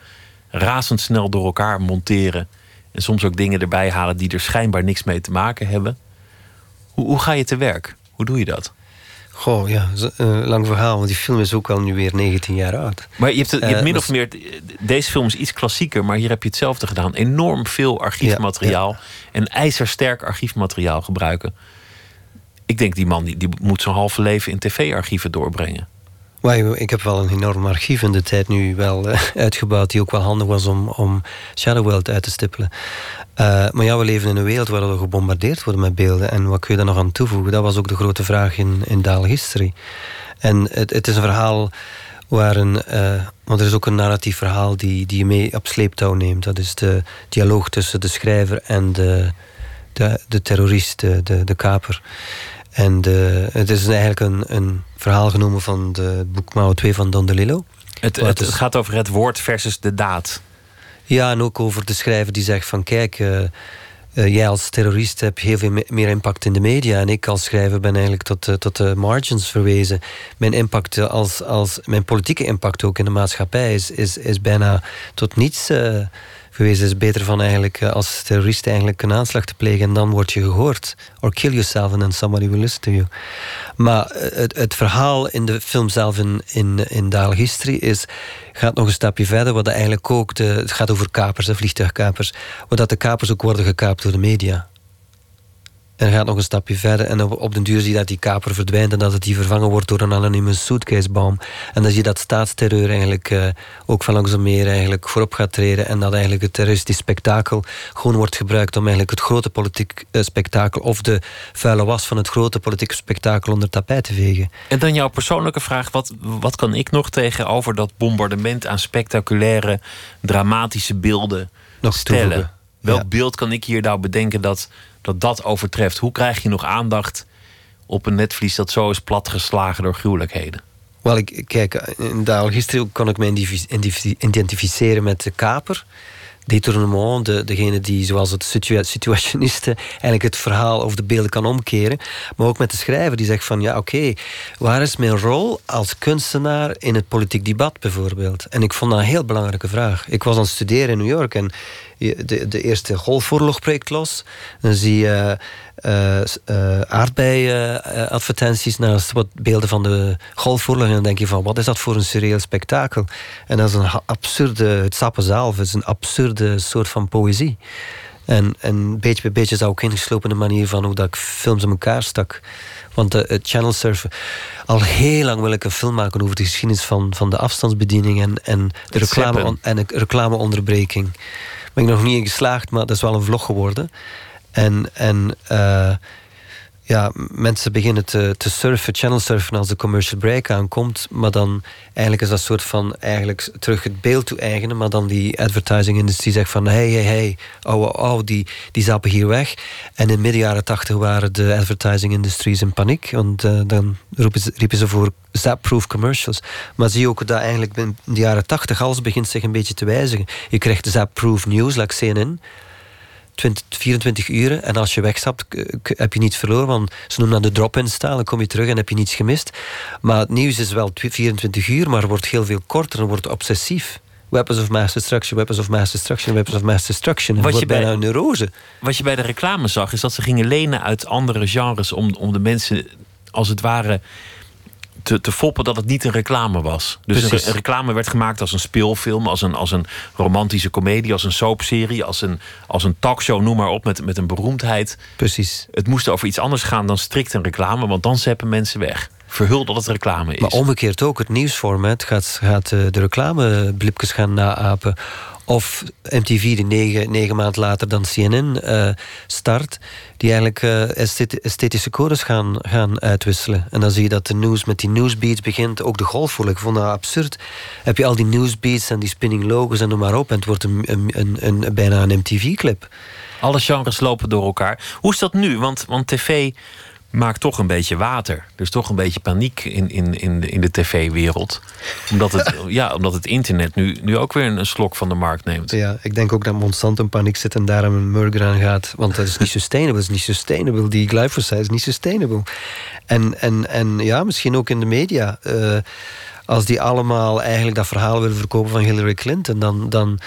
razendsnel door elkaar monteren en soms ook dingen erbij halen die er schijnbaar niks mee te maken hebben. Hoe, hoe ga je te werk? Hoe doe je dat? Goh, ja, lang verhaal, want die film is ook al nu weer 19 jaar oud. Maar je hebt, het, je hebt uh, min of meer. Deze film is iets klassieker, maar hier heb je hetzelfde gedaan. Enorm veel archiefmateriaal ja, ja. en ijzersterk archiefmateriaal gebruiken. Ik denk, die man die, die moet zijn halve leven in tv-archieven doorbrengen. Ik heb wel een enorm archief in de tijd nu wel uh, uitgebouwd... die ook wel handig was om, om Shadow World uit te stippelen. Uh, maar ja, we leven in een wereld waar we gebombardeerd worden met beelden. En wat kun je daar nog aan toevoegen? Dat was ook de grote vraag in, in Daal History. En het, het is een verhaal waar een... Uh, want er is ook een narratief verhaal die, die je mee op sleeptouw neemt. Dat is de dialoog tussen de schrijver en de, de, de terrorist, de, de kaper. En de, het is eigenlijk een, een verhaal genomen van het boek Mao 2 van Don DeLillo. Het, het, het, gaat over het woord versus de daad. Ja, en ook over de schrijver die zegt van kijk, uh, uh, jij als terrorist hebt heel veel meer impact in de media. En ik als schrijver ben eigenlijk tot, uh, tot de margins verwezen. Mijn impact als, als mijn politieke impact ook in de maatschappij is, is, is bijna tot niets geweest. Is beter van eigenlijk als terrorist eigenlijk een aanslag te plegen en dan word je gehoord. Or kill yourself and then somebody will listen to you. Maar het, het verhaal in de film zelf in, in, in Daal History is, gaat nog een stapje verder. Wat eigenlijk ook de, het gaat over kapers, vliegtuigkapers. Waar de kapers ook worden gekaapt door de media. En gaat nog een stapje verder. En op, op den duur zie je dat die kaper verdwijnt... en dat het die vervangen wordt door een anonieme suitcasebom. En dan zie je dat staatsterreur eigenlijk uh, ook van langzaam meer eigenlijk voorop gaat treden. En dat eigenlijk het terroristisch spektakel gewoon wordt gebruikt... om eigenlijk het grote politiek uh, spektakel... of de vuile was van het grote politieke spektakel onder tapijt te vegen. En dan jouw persoonlijke vraag. Wat, wat kan ik nog tegenover dat bombardement aan spectaculaire, dramatische beelden nog stellen? Toevoegen. Welk ja. beeld kan ik hier nou bedenken dat dat dat overtreft. Hoe krijg je nog aandacht op een netvlies dat zo is platgeslagen door gruwelijkheden? Wel, ik, kijk, in de kon ik me identificeren met de kaper. Detournement, de, degene die zoals het situa situationisten eigenlijk het verhaal of de beelden kan omkeren. Maar ook met de schrijver die zegt van ja oké, waar is mijn rol als kunstenaar in het politiek debat bijvoorbeeld? En ik vond dat een heel belangrijke vraag. Ik was aan het studeren in New York en de, de eerste golfoorlog breekt los. Dan zie je uh, uh, aardbei-advertenties naast wat beelden van de golfoorlog. En dan denk je van, wat is dat voor een surreëel spektakel? En dat is een absurde, het sappen zelf is een absurde soort van poëzie. En, en beetje bij beetje is dat ook ingeslopen de manier van hoe dat ik films in elkaar stak. Want de, het channel surfen... Al heel lang wil ik een film maken over de geschiedenis van, van de afstandsbediening... en, en de reclame, en de reclameonderbreking ben ik nog niet in geslaagd, maar dat is wel een vlog geworden. En, en uh, ja, mensen beginnen te, te surfen, channel surfen als de commercial break aankomt. Maar dan eigenlijk is dat soort van eigenlijk terug het beeld toe-eigenen. Maar dan die advertising industrie zegt van hey, hey, hey, oh, oh, oh, die, die zappen hier weg. En in midden jaren tachtig waren de advertising industries in paniek. Want uh, dan riepen ze, riepen ze voor zap-proof commercials. Maar zie ook dat eigenlijk in de jaren tachtig alles begint zich een beetje te wijzigen. Je krijgt zap-proof news, like CNN 20, 24 uur. En als je wegstapt, heb je niets verloren. Want ze noemen dat de drop-in style. Dan kom je terug en heb je niets gemist. Maar het nieuws is wel 24 uur, maar wordt heel veel korter en wordt obsessief. Weapons of mass destruction, weapons of mass destruction, weapons of mass destruction. Wat je bij, bijna een neurose. Wat je bij de reclame zag, is dat ze gingen lenen uit andere genres om, om de mensen als het ware te, te foppen dat het niet een reclame was. Dus een, reclame werd gemaakt als een speelfilm, als een, als een romantische komedie, als een soapserie, als een, als een talkshow, noem maar op, met, met een beroemdheid. Precies. Het moest over iets anders gaan dan strikt een reclame, want dan zeppen mensen weg. Verhul dat het reclame is. Maar omgekeerd ook, het nieuwsformat gaat, gaat eh, de reclameblipjes gaan naapen. Of MTV die negen, negen maanden later dan CNN uh, start, die eigenlijk uh, esthetische codes gaan, gaan uitwisselen. En dan zie je dat de nieuws met die newsbeats begint, ook de golfvoer. Ik vond dat absurd. Heb je al die newsbeats en die spinning logos en noem maar op, en het wordt een, een, een, een bijna een MTV-clip. Alle genres lopen door elkaar. Hoe is dat nu? Want, want tv maakt toch een beetje water. Er is toch een beetje paniek in, in, in de, in de tv-wereld. Omdat het, ja, omdat het internet nu, nu ook weer een, slok van de markt neemt. Ja, ik denk ook dat Monsanto in paniek zit en daarom een merger aan gaat. Want dat is niet sustainable. Dat is niet sustainable. Die glyphosate is niet sustainable. En, en, en ja, misschien ook in de media. Uh, als die allemaal eigenlijk dat verhaal willen verkopen van Hillary Clinton, dan. dan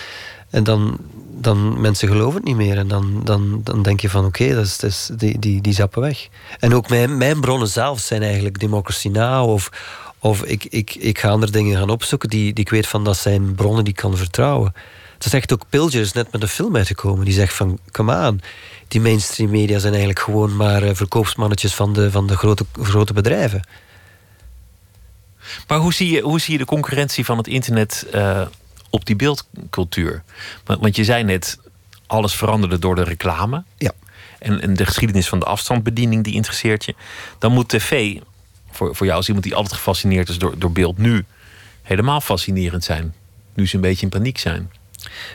en dan, dan mensen geloven het niet meer. En dan, dan, dan denk je van oké, dat is, die, die, die zappen weg. En ook mijn, mijn bronnen zelf zijn eigenlijk Democracy Now! Of, of ik, ik, ik ga andere dingen gaan opzoeken die, die ik weet van dat zijn bronnen die ik kan vertrouwen. Het is echt ook Pilger is net met een film uitgekomen. Die zegt van, come aan, die mainstream media zijn eigenlijk gewoon maar eh, verkoopsmannetjes van de, van de grote, grote bedrijven. Maar hoe zie, je, hoe zie je de concurrentie van het internet uh, op die beeldcultuur. Want, je zei net, alles veranderde door de reclame. Ja. En, en de geschiedenis van de afstandsbediening, die interesseert je. Dan moet tv, voor, voor jou als iemand die altijd gefascineerd is door, door beeld, nu helemaal fascinerend zijn. Nu ze een beetje in paniek zijn.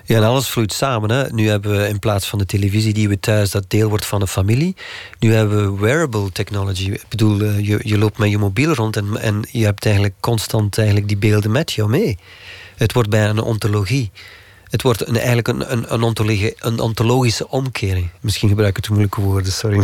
Ja, en alles vloeit samen. Hè. Nu hebben we in plaats van de televisie die we thuis, dat deel wordt van de familie. Nu hebben we wearable technology. Ik bedoel, eh, je, je loopt met je mobiel rond en, en je hebt eigenlijk constant eigenlijk die beelden met jou mee. Het wordt bijna een ontologie. Het wordt een, eigenlijk een, een, een, ontologie, een ontologische omkering. Misschien gebruik ik te moeilijke woorden, sorry.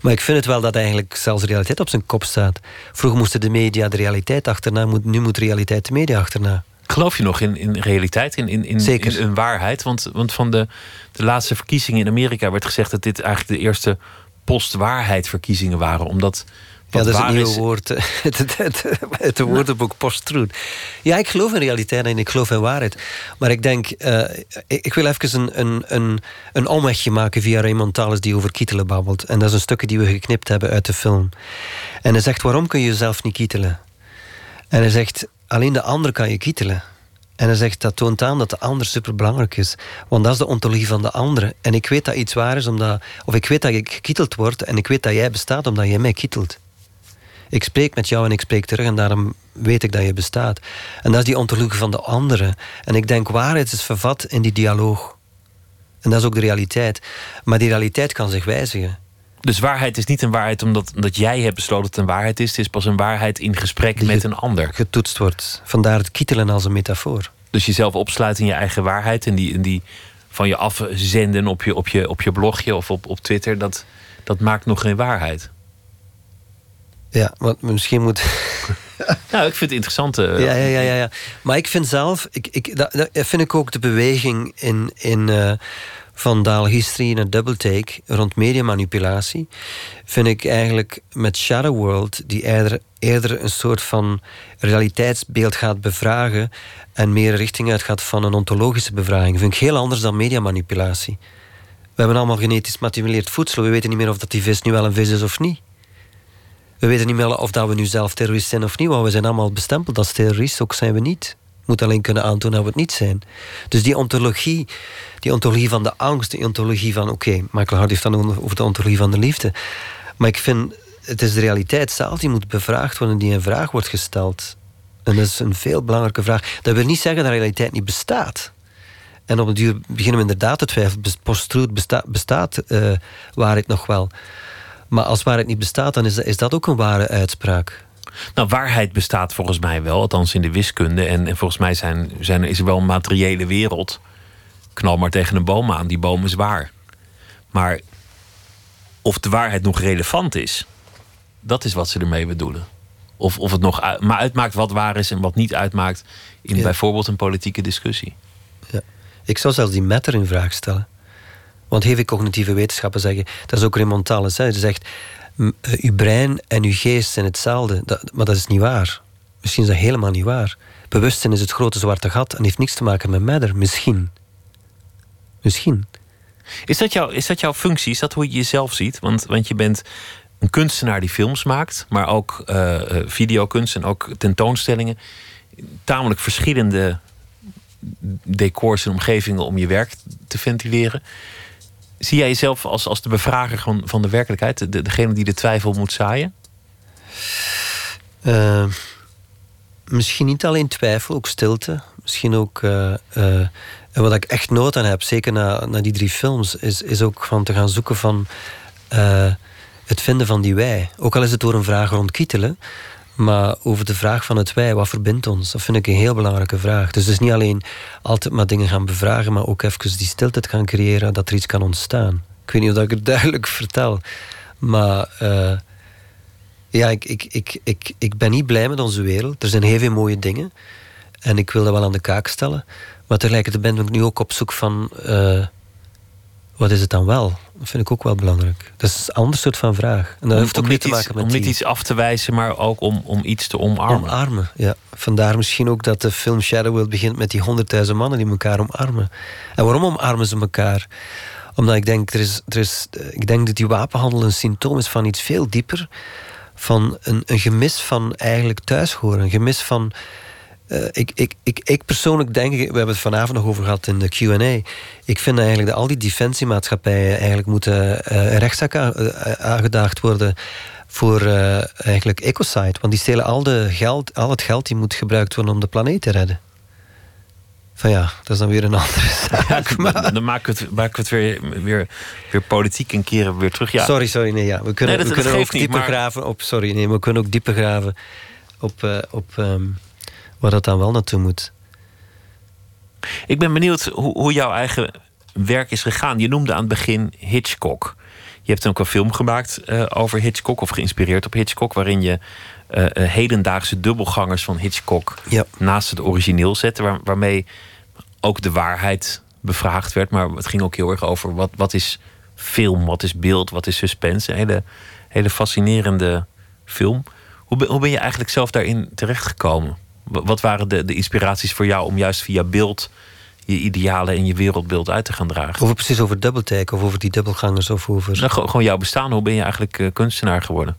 Maar, ik vind het wel dat eigenlijk zelfs de realiteit op zijn kop staat. Vroeger moesten de media de realiteit achterna, nu moet de realiteit de media achterna. Geloof je nog in, in realiteit, in, in, in, Zeker. in een waarheid? Want, want van de, de laatste verkiezingen in Amerika werd gezegd dat dit eigenlijk de eerste postwaarheidverkiezingen waren. Omdat ja, dat is een nieuw woord. Het, het, het, woordenboek post-truth. Ja, ik geloof in realiteit en ik geloof in waarheid. Maar ik denk, uh, ik, wil even een, een, een, een omwegje maken via Raymond Thales die over kietelen babbelt. En dat is een stukje die we geknipt hebben uit de film. En hij zegt, waarom kun je jezelf niet kietelen? En hij zegt, alleen de ander kan je kietelen. En hij zegt, dat toont aan dat de ander superbelangrijk is. Want dat is de ontologie van de andere. En ik weet dat iets waar is, omdat, of ik weet dat ik gekieteld word... en ik weet dat jij bestaat omdat jij mij kietelt. Ik spreek met jou en ik spreek terug en daarom weet ik dat je bestaat. En dat is die ontologie van de andere. En ik denk, waarheid is vervat in die dialoog. En dat is ook de realiteit. Maar die realiteit kan zich wijzigen. Dus waarheid is niet een waarheid omdat, omdat jij hebt besloten dat het een waarheid is. Het is pas een waarheid in gesprek met een ander. Getoetst wordt. Vandaar het kietelen als een metafoor. Dus jezelf opsluiten in je eigen waarheid en die, en die van je afzenden op je, op je, op je blogje of op, op Twitter, dat, dat maakt nog geen waarheid. Ja, want misschien moet. nou, ik vind het interessant. Ja, ja, ja, ja, ja. Maar ik vind zelf, ik, ik, dat, dat vind ik ook de beweging in, in uh, van History naar Double Take rond mediamanipulatie. Vind ik eigenlijk met Shadow World, die eerder, eerder een soort van realiteitsbeeld gaat bevragen en meer richting uitgaat van een ontologische bevraging. Vind ik heel anders dan mediamanipulatie. We hebben allemaal genetisch manipuleerd voedsel. We weten niet meer of dat die vis nu wel een vis is of niet. We weten niet meer of dat we nu zelf terrorist zijn of niet, want we zijn allemaal bestempeld als terrorist, ook zijn we niet. Moet alleen kunnen aantonen dat we het niet zijn. Dus die ontologie, die ontologie van de angst, die ontologie van, oké, Michael Hart heeft dan over de ontologie van de liefde. Maar ik vind, het is de realiteit zelf die moet bevraagd worden, die in vraag wordt gesteld. En dat is een veel belangrijke vraag. Dat wil niet zeggen dat realiteit niet bestaat. En op een duur beginnen we inderdaad te twijfelen. Post-truth besta bestaat uh, waarheid nog wel. Maar als waarheid niet bestaat, dan is dat, is dat ook een ware uitspraak. Nou, waarheid bestaat volgens mij wel, althans in de wiskunde. En, en volgens mij zijn, zijn, is er wel een materiële wereld. Knal maar tegen een boom aan, die boom is waar. Maar of de waarheid nog relevant is, dat is wat ze ermee bedoelen. Of, of het nog maar uitmaakt wat waar is en wat niet uitmaakt in bijvoorbeeld een politieke discussie. Ja. Ik zou zelfs die metter in vraag stellen. Want heel veel cognitieve wetenschappen zeggen, dat is ook Raymond Talles, hij zegt, eh, uw brein en uw geest zijn hetzelfde. Maar dat is niet waar. Misschien is dat helemaal niet waar. Bewustzijn is het grote zwarte gat en heeft niks te maken met matter. Misschien. Misschien. Is dat, jouw, is dat jouw functie? Is dat hoe je jezelf ziet? Want, want je bent een kunstenaar die films maakt, maar ook uh, videokunst en ook tentoonstellingen. Tamelijk verschillende decors en omgevingen om je werk te ventileren. Zie jij jezelf als, als de bevrager van, van de werkelijkheid, de, degene die de twijfel moet zaaien? Uh, misschien niet alleen twijfel, ook stilte. Misschien ook. Uh, uh, wat ik echt nood aan heb, zeker na, na die drie films, is, is ook van te gaan zoeken van het vinden van die wij. Ook al is het door een vraag rond kietelen. Maar over de vraag van het wij, wat verbindt ons? Dat vind ik een heel belangrijke vraag. Dus het is niet alleen altijd maar dingen gaan bevragen, maar ook even die stilte gaan creëren, dat er iets kan ontstaan. Ik weet niet of ik het duidelijk vertel, maar uh, ja, ik, ik, ik, ik, ik ben niet blij met onze wereld. Er zijn heel veel mooie dingen en ik wil dat wel aan de kaak stellen. Maar tegelijkertijd ben ik nu ook op zoek van uh, wat is het dan wel? Dat vind ik ook wel belangrijk. Dat is een ander soort van vraag. En dat om, heeft ook niet te maken met Om niet iets af te wijzen, maar ook om, om iets te omarmen. Omarmen, ja. Vandaar misschien ook dat de film Shadow World begint met die honderdduizend mannen die elkaar omarmen. En waarom omarmen ze elkaar? Omdat ik denk, er is, er is, ik denk dat die wapenhandel een symptoom is van iets veel dieper. Van een, een gemis van eigenlijk thuishoren. Een gemis van uh, ik, ik, ik, ik persoonlijk denk, we hebben het vanavond nog over gehad in de QA. Ik vind eigenlijk dat al die defensiemaatschappijen eigenlijk moeten uh, rechtszaak aangedaagd worden voor uh, eigenlijk Ecosite. Want die stelen al, de geld, al het geld die moet gebruikt worden om de planeet te redden. Van ja, dat is dan weer een andere zaak. Ja, maar... Dan maken we het, maken we het weer, weer, weer politiek en keren weer terug. Ja. Sorry, sorry. Nee, ja. We kunnen, nee, dat, we kunnen ook dieper maar... graven op. Sorry, nee, we kunnen ook dieper graven op. op um, waar dat dan wel naartoe moet. Ik ben benieuwd hoe, hoe jouw eigen werk is gegaan. Je noemde aan het begin Hitchcock. Je hebt ook een film gemaakt uh, over Hitchcock, of geïnspireerd op Hitchcock, waarin je uh, hedendaagse dubbelgangers van Hitchcock ja. naast het origineel zette, waar, waarmee ook de waarheid bevraagd werd. Maar het ging ook heel erg over wat, wat is film, wat is beeld, wat is suspense. Een hele, hele fascinerende film. Hoe, hoe ben je eigenlijk zelf daarin terechtgekomen? Wat waren de, de inspiraties voor jou om juist via beeld je idealen en je wereldbeeld uit te gaan dragen? Over precies over double take of over die dubbelgangers of over. Nou, gewoon jouw bestaan. Hoe ben je eigenlijk uh, kunstenaar geworden?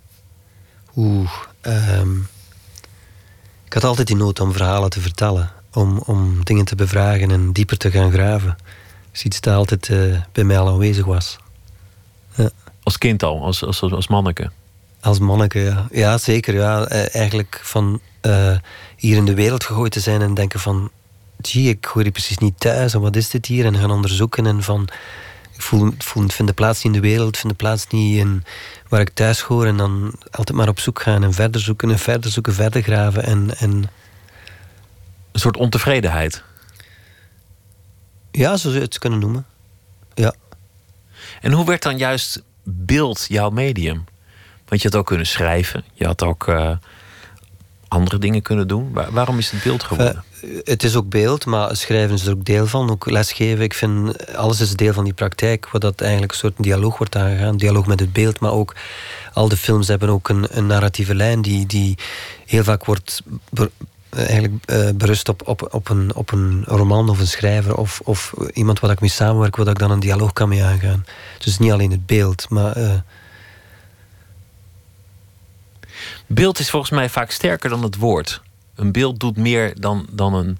Oeh, um, ik had altijd die nood om verhalen te vertellen, om, om dingen te bevragen en dieper te gaan graven. Dus iets dat altijd uh, bij mij al aanwezig was. Ja. Als kind al, als, als, als manneke? Als manneke, ja. Ja, zeker. Ja. Eh, eigenlijk van uh, hier in de wereld gegooid te zijn en denken van... Zie, ik hoor hier precies niet thuis en wat is dit hier? En gaan onderzoeken en van... Ik voel, voel, vind de plaats niet in de wereld, vind de plaats niet in waar ik thuis hoor. En dan altijd maar op zoek gaan en verder zoeken en verder zoeken, verder graven. En, en... Een soort ontevredenheid? Ja, zo zou je het kunnen noemen. Ja. En hoe werd dan juist beeld jouw medium? Want je had ook kunnen schrijven. Je had ook uh, andere dingen kunnen doen. waarom is het beeld geworden? het is ook beeld, maar schrijven is er ook deel van. Ook lesgeven. Ik vind alles is deel van die praktijk. Waar dat eigenlijk een soort dialoog wordt aangegaan. Dialoog met het beeld, maar ook al de films hebben ook een, een narratieve lijn die, die heel vaak wordt eigenlijk uh, berust op, op, op, een, op een roman of een schrijver of, of iemand waar ik mee samenwerk, waar ik dan een dialoog kan mee aangaan. Dus niet alleen het beeld, maar. Uh, Beeld is volgens mij vaak sterker dan het woord. Een beeld doet meer dan, dan, een,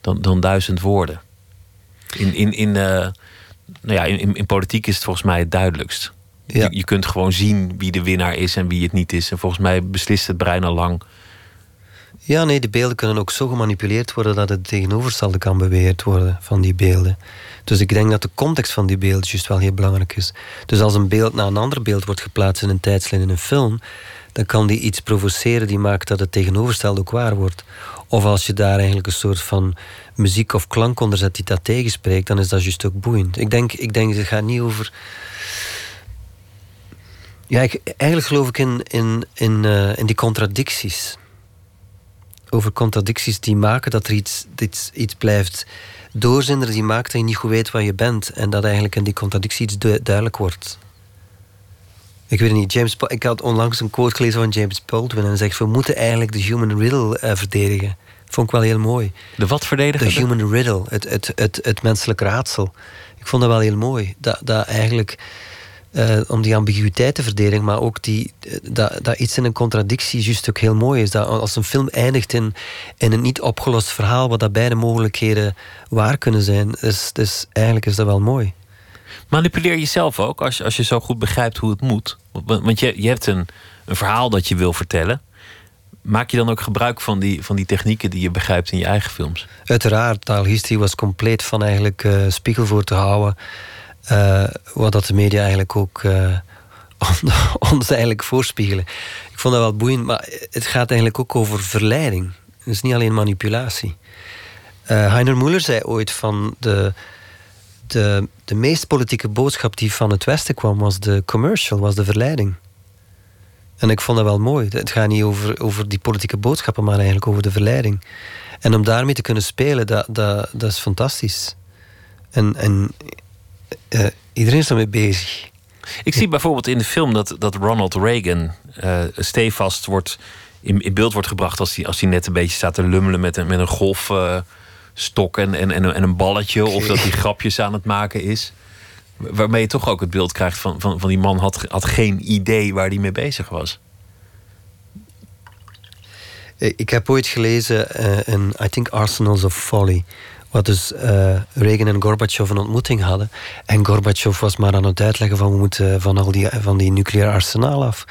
dan, dan duizend woorden. In, in, in, uh, nou ja, in, in, politiek is het volgens mij het duidelijkst. Je, je kunt gewoon zien wie de winnaar is en wie het niet is. En volgens mij beslist het brein al lang. Ja, nee, de beelden kunnen ook zo gemanipuleerd worden dat het tegenovergestelde kan beweerd worden van die beelden. Dus ik denk dat de context van die beelden juist wel heel belangrijk is. Dus als een beeld naar een ander beeld wordt geplaatst in een tijdslijn in een film, dan kan die iets provoceren die maakt dat het tegenovergestelde ook waar wordt. Of als je daar eigenlijk een soort van muziek of klank onder zet die dat tegenspreekt, dan is dat juist ook boeiend. Ik denk, ik denk het gaat niet over. Ja, ik, eigenlijk geloof ik in, in, in, uh, in die contradicties. Over contradicties die maken dat er iets, iets, iets blijft doorzinderen, die maakt dat je niet goed weet waar je bent. En dat eigenlijk in die contradictie iets duidelijk wordt. Ik weet niet, James, ik had onlangs een quote gelezen van James Baldwin en hij zegt: We moeten eigenlijk de human riddle uh, verdedigen. Vond ik wel heel mooi. De wat verdedigen? De human riddle, het, het, het, het menselijk raadsel. Ik vond dat wel heel mooi. Dat, dat eigenlijk, uh, om die ambiguïteit te verdedigen, maar ook die, dat, dat iets in een contradictie juist ook heel mooi is. Dat als een film eindigt in, in een niet opgelost verhaal, wat dat beide mogelijkheden waar kunnen zijn, dus, dus eigenlijk is dat wel mooi. Manipuleer jezelf ook als, als je zo goed begrijpt hoe het moet. Want je, je hebt een, een verhaal dat je wil vertellen. Maak je dan ook gebruik van die, van die technieken die je begrijpt in je eigen films? Uiteraard, taalhistorie was compleet van eigenlijk uh, spiegel voor te houden. Uh, wat dat de media eigenlijk ook uh, ons eigenlijk voorspiegelen. Ik vond dat wel boeiend, maar het gaat eigenlijk ook over verleiding. Het is niet alleen manipulatie. Heiner Muller zei ooit van de, de, de meest politieke boodschap die van het Westen kwam, was de commercial, was de verleiding. En ik vond dat wel mooi. Het gaat niet over, over die politieke boodschappen, maar eigenlijk over de verleiding. En om daarmee te kunnen spelen, dat, dat, dat is fantastisch. En, en uh, iedereen is ermee bezig. Ik zie bijvoorbeeld in de film dat, dat Ronald Reagan uh, stevast wordt, in, in beeld wordt gebracht als hij als net een beetje staat te lummelen met een, met een golfstok en, en, en, een balletje. Of dat hij grapjes aan het maken is. Waarmee je toch ook het beeld krijgt van, van, van die man had, had geen idee waar hij mee bezig was. Ik heb ooit gelezen uh, in, I think, Arsenals of Folly. Wat dus uh, Reagan en Gorbachev een ontmoeting hadden. En Gorbachev was maar aan het uitleggen van we moeten van al die, van die nucleaire arsenaal af.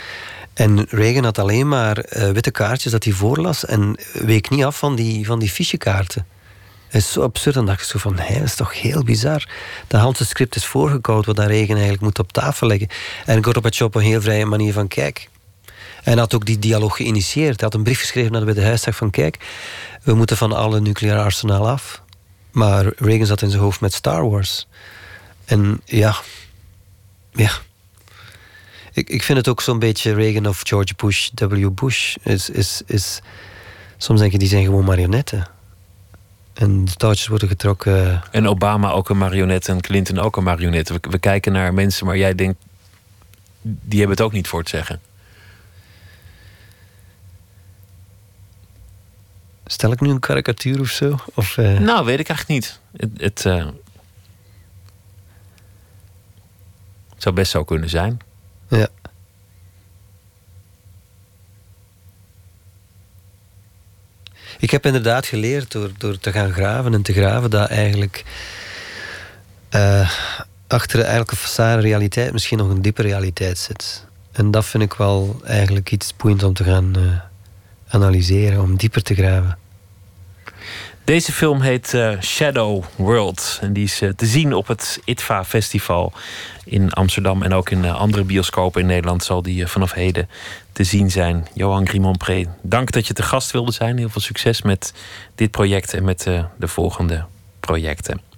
En Reagan had alleen maar uh, witte kaartjes dat hij voorlas en week niet af van die, van die fichekaarten. Is zo absurd. Dan dacht ik zo van, hé, dat is toch heel bizar. Dat Hanse script is voorgekoud wat dat Reagan eigenlijk moet op tafel leggen. En Gorbachev op een heel vrije manier van, kijk... En had ook die dialoog geïnitieerd. Hij had een brief geschreven naar de Witte Huisdag van... kijk, we moeten van alle nucleaire arsenaal af. Maar Reagan zat in zijn hoofd met Star Wars. En ja... Ja... Ik, ik vind het ook zo'n beetje Reagan of George Bush, W. Bush. Is, is, is, soms denk je, die zijn gewoon marionetten. En de touwtjes worden getrokken. En Obama ook een marionet en Clinton ook een marionet. We, we, kijken naar mensen, maar jij denkt, die hebben het ook niet voor het zeggen. Stel ik nu een karikatuur of zo? Of, uh... Nou, weet ik eigenlijk niet. Het, het, uh... het zou best zo kunnen zijn. Ja. Ik heb inderdaad geleerd door, door te gaan graven en te graven dat eigenlijk uh, achter een façade realiteit misschien nog een diepe realiteit zit. En dat vind ik wel eigenlijk iets boeiends om te gaan uh, analyseren, om dieper te graven. Deze film heet uh, Shadow World. En die is uh, te zien op het ITVA Festival in Amsterdam. En ook in uh, andere bioscopen in Nederland zal die vanaf heden te zien zijn. Johan Grimont-Pré, dank dat je te gast wilde zijn. Heel veel succes met dit project en met de volgende projecten.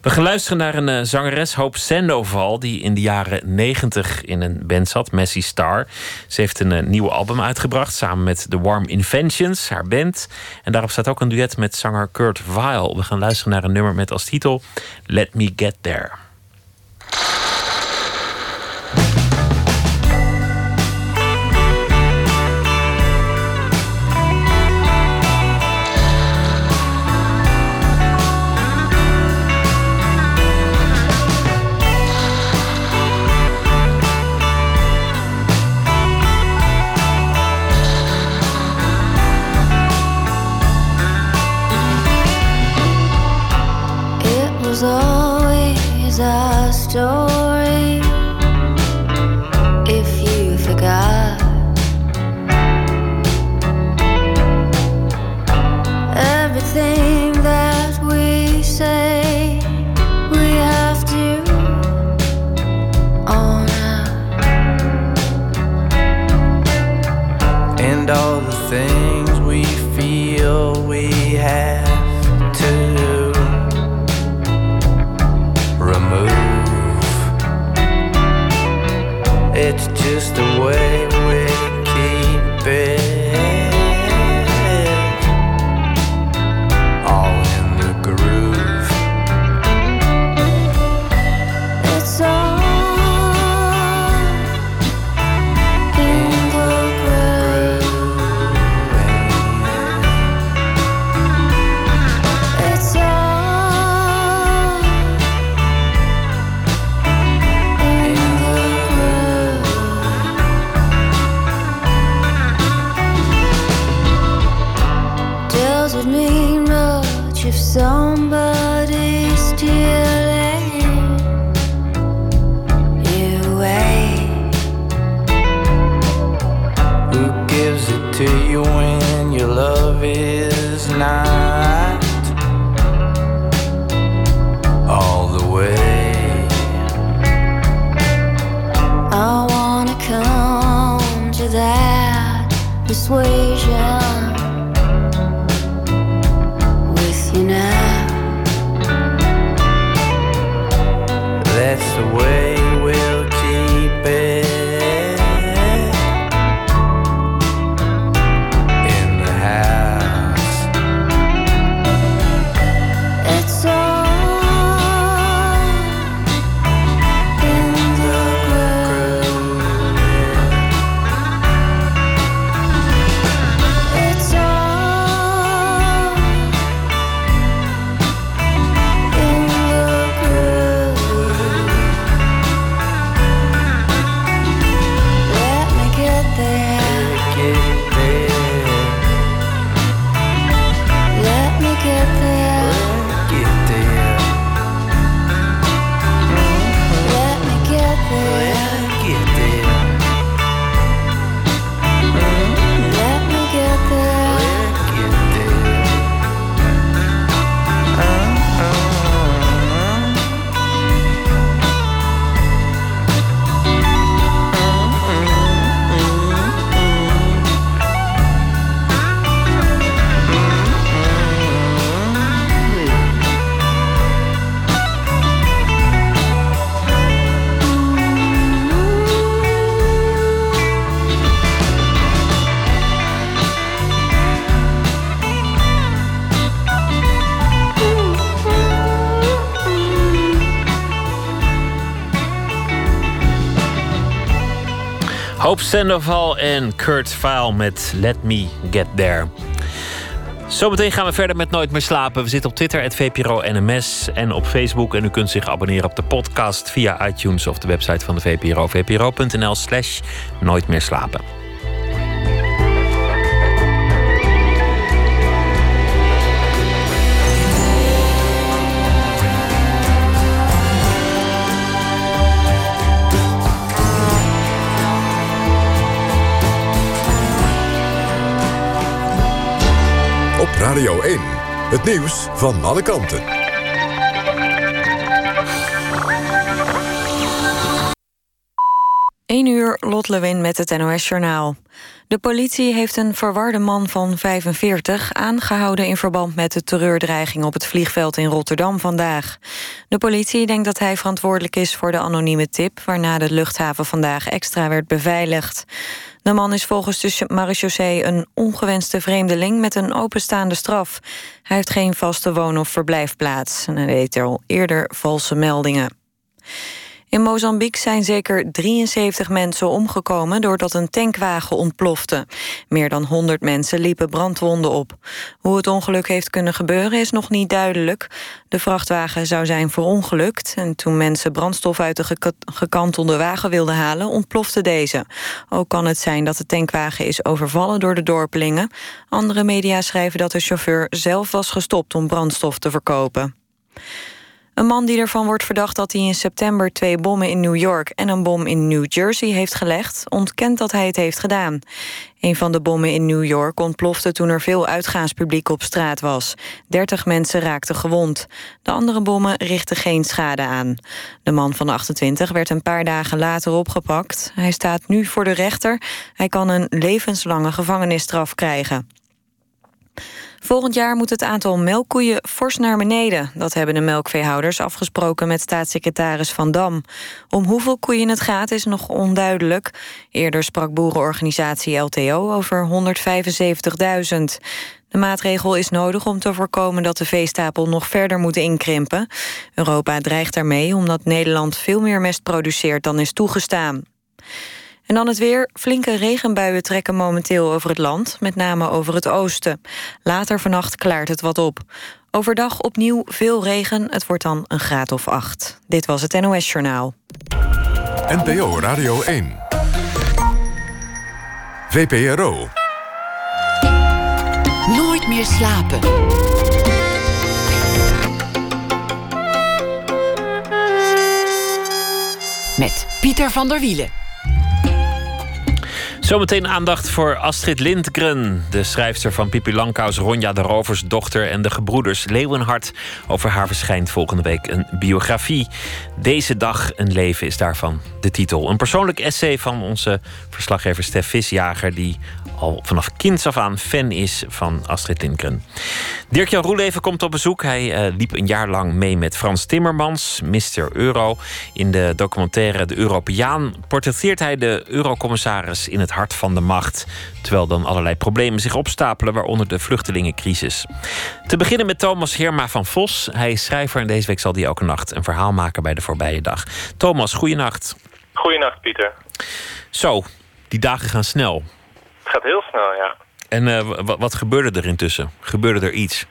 We gaan luisteren naar een uh, zangeres, Hope Sandoval, die in de jaren 90 in een band zat, Messy Star. Ze heeft een uh, nieuw album uitgebracht samen met The Warm Inventions, haar band. En daarop staat ook een duet met zanger Kurt Weill. We gaan luisteren naar een nummer met als titel Let Me Get There. Sandoval en Kurt Vaal met Let Me Get There. Zometeen gaan we verder met Nooit meer slapen. We zitten op Twitter, het VPRO NMS en op Facebook. En u kunt zich abonneren op de podcast via iTunes of de website van de VPRO. vpro.nl slash Nooit meer slapen. Nieuws van alle kanten. 1 uur, Lot Lewin met het NOS-journaal. De politie heeft een verwarde man van 45 aangehouden... in verband met de terreurdreiging op het vliegveld in Rotterdam vandaag. De politie denkt dat hij verantwoordelijk is voor de anonieme tip... waarna de luchthaven vandaag extra werd beveiligd. De man is volgens de marechaussee een ongewenste vreemdeling... met een openstaande straf. Hij heeft geen vaste woon- of verblijfplaats... en hij deed al eerder valse meldingen. In Mozambique zijn zeker 73 mensen omgekomen doordat een tankwagen ontplofte. Meer dan 100 mensen liepen brandwonden op. Hoe het ongeluk heeft kunnen gebeuren is nog niet duidelijk. De vrachtwagen zou zijn verongelukt en toen mensen brandstof uit de geka- gekantelde wagen wilden halen, ontplofte deze. Ook kan het zijn dat de tankwagen is overvallen door de dorpelingen. Andere media schrijven dat de chauffeur zelf was gestopt om brandstof te verkopen. Een man die ervan wordt verdacht dat hij in september twee bommen in New York en een bom in New Jersey heeft gelegd, ontkent dat hij het heeft gedaan. Een van de bommen in New York ontplofte toen er veel uitgaanspubliek op straat was. 30 mensen raakten gewond. De andere bommen richtten geen schade aan. De man van 28 werd een paar dagen later opgepakt. Hij staat nu voor de rechter. Hij kan een levenslange gevangenisstraf krijgen. Volgend jaar moet het aantal melkkoeien fors naar beneden. Dat hebben de melkveehouders afgesproken met staatssecretaris Van Dam. Om hoeveel koeien het gaat is nog onduidelijk. Eerder sprak boerenorganisatie LTO over 175.000. De maatregel is nodig om te voorkomen dat de veestapel nog verder moet inkrimpen. Europa dreigt daarmee omdat Nederland veel meer mest produceert dan is toegestaan. En dan het weer. Flinke regenbuien trekken momenteel over het land, met name over het oosten. Later vannacht klaart het wat op. Overdag opnieuw veel regen, het wordt dan een graad of acht. Dit was het NOS Journaal. NPO Radio 1. VPRO. Nooit meer slapen. Met Pieter van der Wielen. Zometeen aandacht voor Astrid Lindgren, de schrijfster van Pippi Langkous, Ronja de Roversdochter en de gebroeders Leeuwenhart. Over haar verschijnt volgende week een biografie. Deze dag een leven is daarvan de titel. Een persoonlijk essay van onze verslaggever Stef Visjager, die al vanaf kinds af aan fan is van Astrid Lindgren. Dirk-Jan Roeleven komt op bezoek. Hij eh, liep een jaar lang mee met Frans Timmermans, Mr. Euro. In de documentaire De Europeaan portretteert hij de eurocommissaris in het hart van de macht. Terwijl dan allerlei problemen zich opstapelen, waaronder de vluchtelingencrisis. Te beginnen met Thomas Herma van Vos. Hij is schrijver en deze week zal hij elke nacht een verhaal maken bij de voorbije dag. Thomas, goeienacht. Goeienacht, Pieter. Zo, die dagen gaan snel. Het gaat heel snel, ja. En eh, wat gebeurde er intussen? Gebeurde er iets?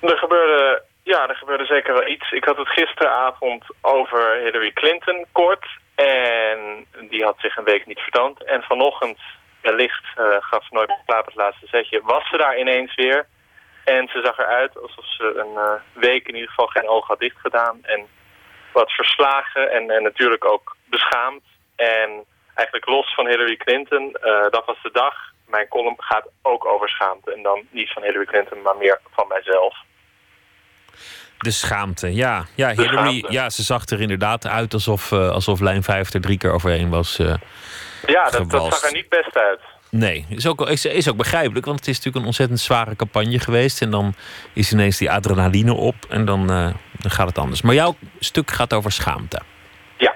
Er gebeurde, ja, er gebeurde zeker wel iets. Ik had het gisteravond over Hillary Clinton kort. En die had zich een week niet vertoond. En vanochtend, wellicht eh, gaf ze nooit slaap het laatste zetje, was ze daar ineens weer. En ze zag eruit alsof ze een eh, week in ieder geval geen oog had dichtgedaan. En wat verslagen en, en natuurlijk ook beschaamd. En eigenlijk los van Hillary Clinton, eh, dat was de dag. Mijn column gaat ook over schaamte. En dan niet van Hillary Clinton, maar meer van mijzelf. De schaamte, ja. Ja, Hillary, schaamte. ja, ze zag er inderdaad uit alsof, eh, alsof lijn 5 er drie keer overheen was. eh. Ja, dat, dat zag er niet best uit. nee, is ook, is, is ook begrijpelijk, want het is natuurlijk een ontzettend zware campagne geweest. En dan is ineens die adrenaline op en dan, eh, dan gaat het anders. Maar jouw stuk gaat over schaamte. Ja.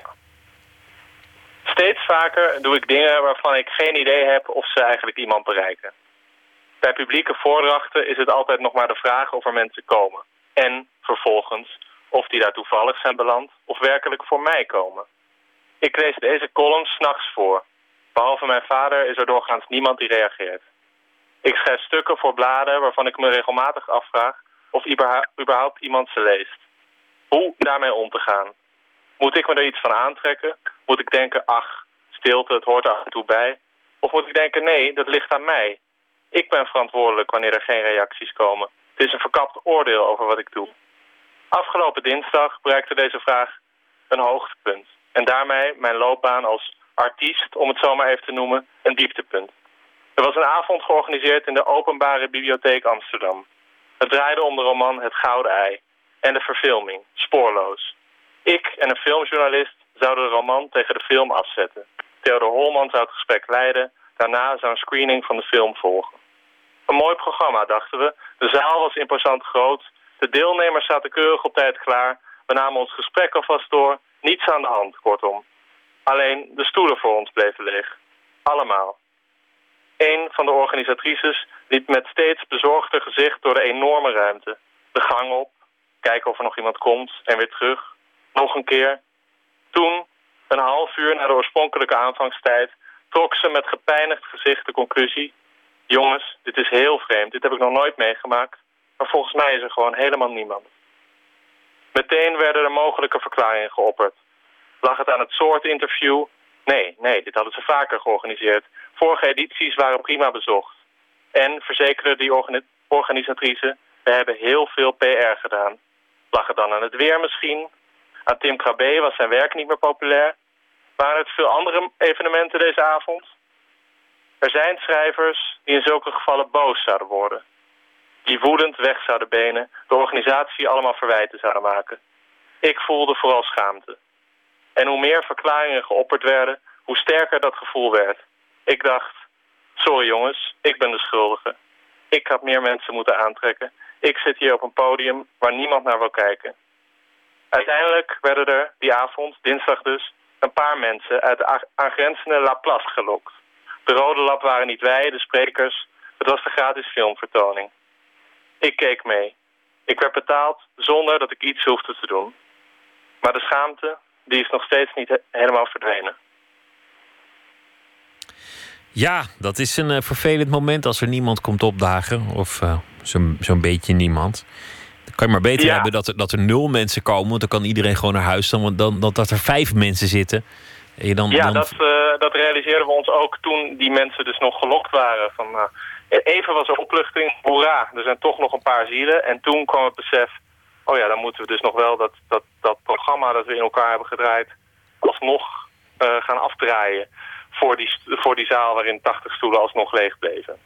Steeds vaker doe ik dingen waarvan ik geen idee heb of ze eigenlijk iemand bereiken. Bij publieke voordrachten is het altijd nog maar de vraag of er mensen komen. En vervolgens of die daar toevallig zijn beland of werkelijk voor mij komen. Ik lees deze column s'nachts voor. Behalve mijn vader is er doorgaans niemand die reageert. Ik schrijf stukken voor bladen waarvan ik me regelmatig afvraag of überha- überhaupt iemand ze leest. Hoe daarmee om te gaan. Moet ik me er iets van aantrekken? Moet ik denken, ach, stilte, het hoort er af en toe bij? Of moet ik denken, nee, dat ligt aan mij. Ik ben verantwoordelijk wanneer er geen reacties komen. Het is een verkapt oordeel over wat ik doe. Afgelopen dinsdag bereikte deze vraag een hoogtepunt. En daarmee mijn loopbaan als artiest, om het zo maar even te noemen, een dieptepunt. Er was een avond georganiseerd in de Openbare Bibliotheek Amsterdam. Het draaide om de roman Het Gouden Ei en de verfilming, Spoorloos. Ik en een filmjournalist zouden de roman tegen de film afzetten. Theodor Holman zou het gesprek leiden. Daarna zou een screening van de film volgen. Een mooi programma, dachten we. De zaal was imposant groot. De deelnemers zaten keurig op tijd klaar. We namen ons gesprek alvast door. Niets aan de hand, kortom. Alleen de stoelen voor ons bleven leeg. Allemaal. Een van de organisatrices liep met steeds bezorgder gezicht door de enorme ruimte. De gang op, kijken of er nog iemand komt en weer terug. Nog een keer. Toen, een half uur na de oorspronkelijke aanvangstijd, trok ze met gepijnigd gezicht de conclusie... Jongens, dit is heel vreemd, dit heb ik nog nooit meegemaakt. Maar volgens mij is er gewoon helemaal niemand. Meteen werden er mogelijke verklaringen geopperd. Lag het aan het soort interview? Nee, nee, dit hadden ze vaker georganiseerd. Vorige edities waren prima bezocht. En, verzekerde die organi- organisatrice, we hebben heel veel PR gedaan. Lag het dan aan het weer misschien? Aan Tim Krabbe was zijn werk niet meer populair? Waren het veel andere evenementen deze avond? Er zijn schrijvers die in zulke gevallen boos zouden worden. Die woedend weg zouden benen, de organisatie allemaal verwijten zouden maken. Ik voelde vooral schaamte. En hoe meer verklaringen geopperd werden, hoe sterker dat gevoel werd. Ik dacht, sorry jongens, ik ben de schuldige. Ik had meer mensen moeten aantrekken. Ik zit hier op een podium waar niemand naar wil kijken. Uiteindelijk werden er die avond, dinsdag dus, een paar mensen uit de aangrenzende La Place gelokt. De rode lap waren niet wij, de sprekers. Het was de gratis filmvertoning. Ik keek mee. Ik werd betaald zonder dat ik iets hoefde te doen. Maar de schaamte, die is nog steeds niet helemaal verdwenen. Ja, dat is een uh, vervelend moment als er niemand komt opdagen. Of uh, zo'n zo'n beetje niemand. Dan kan je maar beter hebben dat er, dat er nul mensen komen. Want dan kan iedereen gewoon naar huis dan, dan, dan dat er vijf mensen zitten. En je dan, ja, dan... Dat, uh, dat realiseerden we ons ook toen die mensen dus nog gelokt waren. Van, even was er opluchting, hoera, er zijn toch nog een paar zielen. En toen kwam het besef, oh ja, dan moeten we dus nog wel dat, dat, dat programma dat we in elkaar hebben gedraaid... alsnog gaan afdraaien voor die, voor die zaal waarin 80 stoelen alsnog leeg bleven.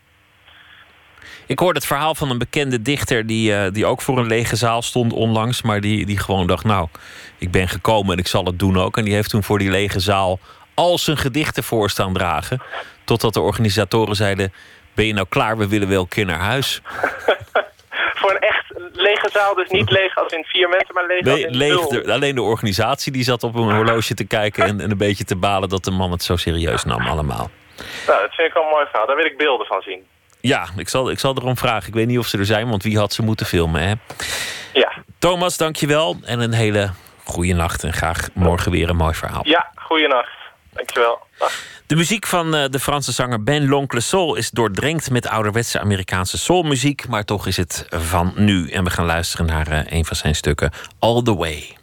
Ik hoorde het verhaal van een bekende dichter die, uh, die ook voor een lege zaal stond onlangs, maar die, die gewoon dacht, nou, ik ben gekomen en ik zal het doen ook. En die heeft toen voor die lege zaal al zijn gedichten voor staan dragen. Totdat de organisatoren zeiden, ben je nou klaar, we willen wel een keer naar huis. voor een echt lege zaal, dus niet leeg als in vier mensen, maar leeg als in leeg de, Alleen de organisatie die zat op een horloge te kijken... En, en, een beetje te balen dat de man het zo serieus nam allemaal. Nou, dat vind ik wel een mooi verhaal. Daar wil ik beelden van zien. Ja, ik zal, ik zal erom vragen. Ik weet niet of ze er zijn, want wie had ze moeten filmen, hè? Ja. Thomas, dankjewel. En een hele goede nacht. En graag morgen weer een mooi verhaal. Ja, goede nacht. Dankjewel. Dag. De muziek van eh, de Franse zanger Ben L'Oncle Soul is doordrenkt met ouderwetse Amerikaanse soulmuziek, maar toch is het van nu. En we gaan luisteren naar uh, een van zijn stukken, All the Way.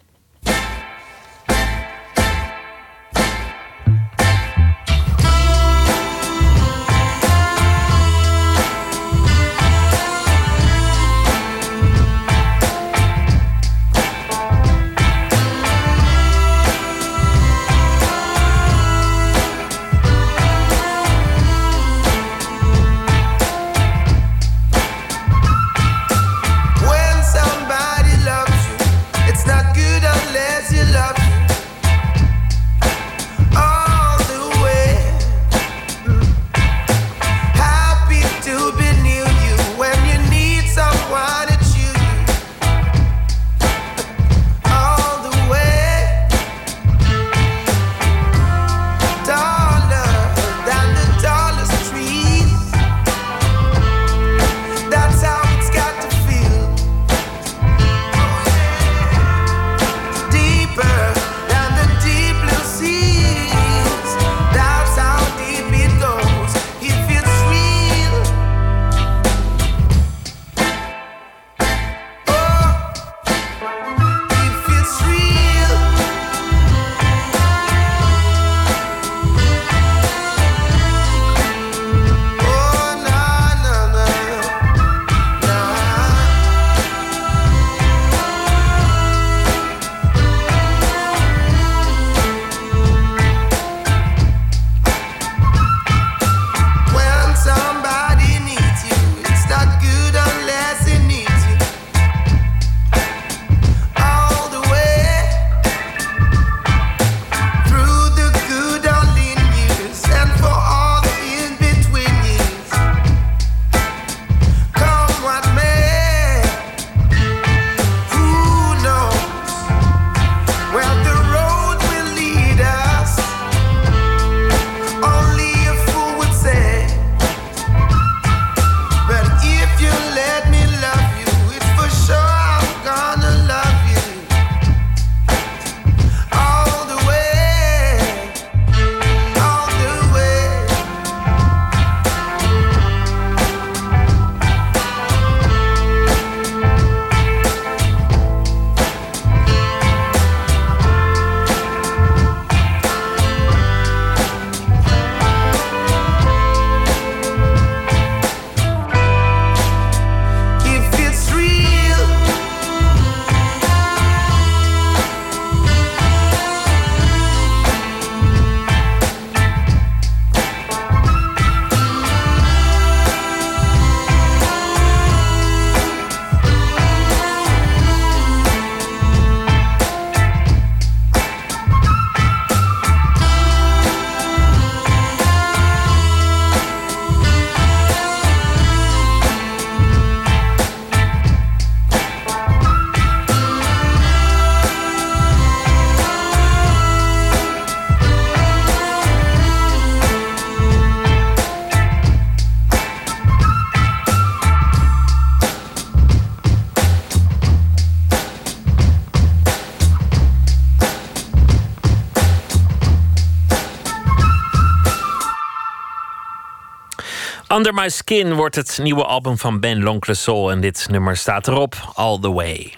Under My Skin wordt het nieuwe album van Ben L'Oncle Soul. En dit nummer staat erop, All The Way.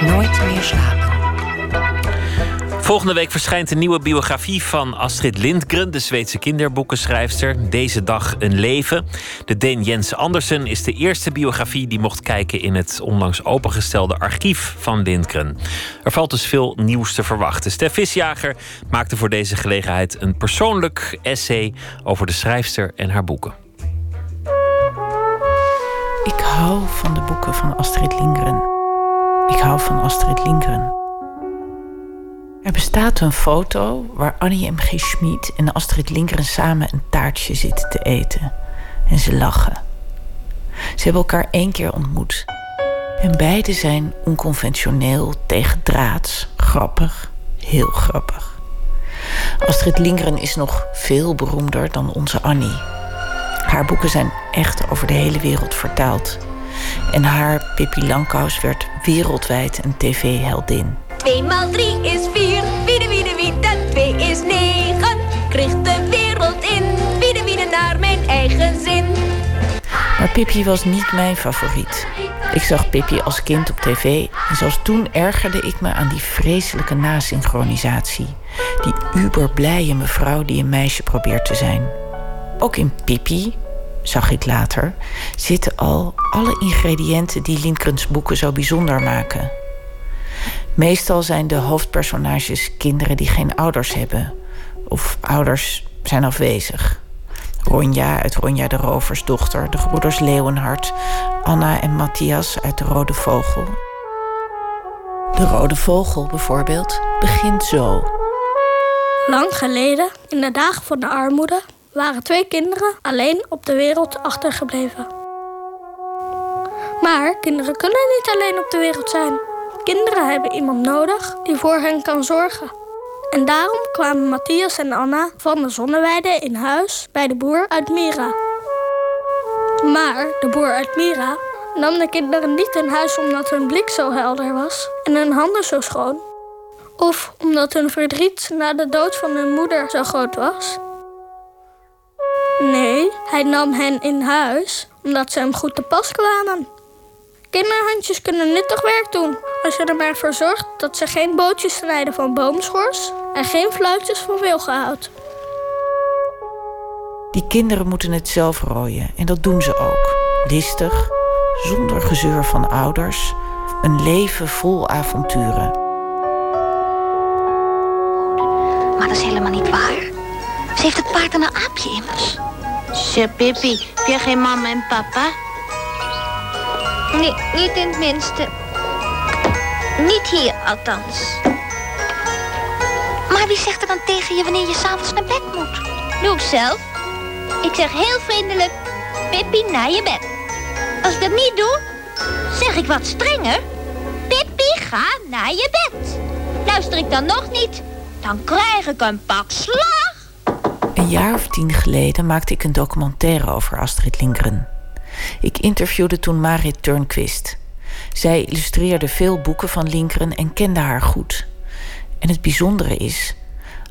Nooit meer slapen. Volgende week verschijnt een nieuwe biografie van Astrid Lindgren, de Zweedse kinderboekenschrijfster. Deze dag een leven. De Deen Jens Andersen is de eerste biografie die mocht kijken in het onlangs opengestelde archief van Lindgren. Er valt dus veel nieuws te verwachten. Stef Visjager maakte voor deze gelegenheid een persoonlijk essay over de schrijfster en haar boeken. Ik hou van de boeken van Astrid Lindgren. Ik hou van Astrid Lindgren. Er bestaat een foto waar Annie M. G. Schmid en Astrid Lindgren samen een taartje zitten te eten. En ze lachen. Ze hebben elkaar één keer ontmoet. En beide zijn onconventioneel, tegendraads, grappig, heel grappig. Astrid Lindgren is nog veel beroemder dan onze Annie. Haar boeken zijn echt over de hele wereld vertaald. En haar Pippi Langkous werd wereldwijd een tv-heldin. 2 maal 3 is 4. Wiede, wiede, wiede, 2 is 9. Kreeg Maar Pippi was niet mijn favoriet. Ik zag Pippi als kind op tv en zelfs toen ergerde ik me aan die vreselijke nasynchronisatie. Die uberblije mevrouw die een meisje probeert te zijn. Ook in Pippi, zag ik later, zitten al alle ingrediënten die Lindgrens boeken zo bijzonder maken. Meestal zijn de hoofdpersonages kinderen die geen ouders hebben. Of ouders zijn afwezig. Ronja uit Ronja de Roversdochter, de gebroeders Leeuwenhart, Anna en Matthias uit de Rode Vogel. De Rode Vogel bijvoorbeeld begint zo. Lang geleden, in de dagen van de armoede, waren twee kinderen alleen op de wereld achtergebleven. Maar kinderen kunnen niet alleen op de wereld zijn. Kinderen hebben iemand nodig die voor hen kan zorgen. En daarom kwamen Matthias en Anna van de zonneweide in huis bij de boer uit Mira. Maar de boer uit Mira nam de kinderen niet in huis omdat hun blik zo helder was en hun handen zo schoon. Of omdat hun verdriet na de dood van hun moeder zo groot was. Nee, hij nam hen in huis omdat ze hem goed te pas kwamen. Kinderhandjes kunnen nuttig werk doen als je er maar voor zorgt dat ze geen bootjes snijden van boomschors en geen fluitjes van wilgehout. Die kinderen moeten het zelf rooien en dat doen ze ook. Listig, zonder gezeur van ouders, een leven vol avonturen. Maar dat is helemaal niet waar. Ze heeft het paard en een aapje immers. Zeg, Pippi, heb jij geen mama en papa? Nee, niet in het minste. Niet hier, althans. Maar wie zegt er dan tegen je wanneer je s'avonds naar bed moet? Doe ik zelf. Ik zeg heel vriendelijk, Pippi, naar je bed. Als ik dat niet doe, zeg ik wat strenger. Pippi, ga naar je bed. Luister ik dan nog niet, dan krijg ik een pak slag. Een jaar of tien geleden maakte ik een documentaire over Astrid Lindgren. Ik interviewde toen Marit Turnquist. Zij illustreerde veel boeken van Lindgren en kende haar goed. En het bijzondere is,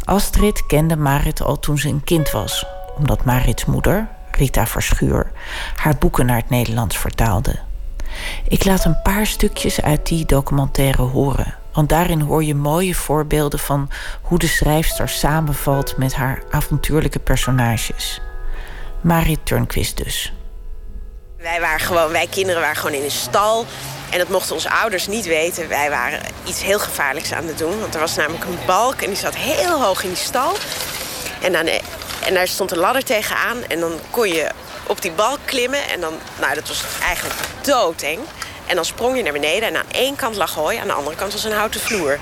Astrid kende Marit al toen ze een kind was, omdat Marits moeder, Rita Verschuur, haar boeken naar het Nederlands vertaalde. Ik laat een paar stukjes uit die documentaire horen, want daarin hoor je mooie voorbeelden van hoe de schrijfster samenvalt met haar avontuurlijke personages. Marit Turnquist dus. Wij, waren gewoon, wij kinderen waren gewoon in een stal. En dat mochten onze ouders niet weten. Wij waren iets heel gevaarlijks aan het doen. Want er was namelijk een balk en die zat heel hoog in die stal. En, dan, en daar stond een ladder tegenaan. En dan kon je op die balk klimmen. En dan, nou, dat was eigenlijk doodeng. En dan sprong je naar beneden. En aan één kant lag hooi, aan de andere kant was een houten vloer.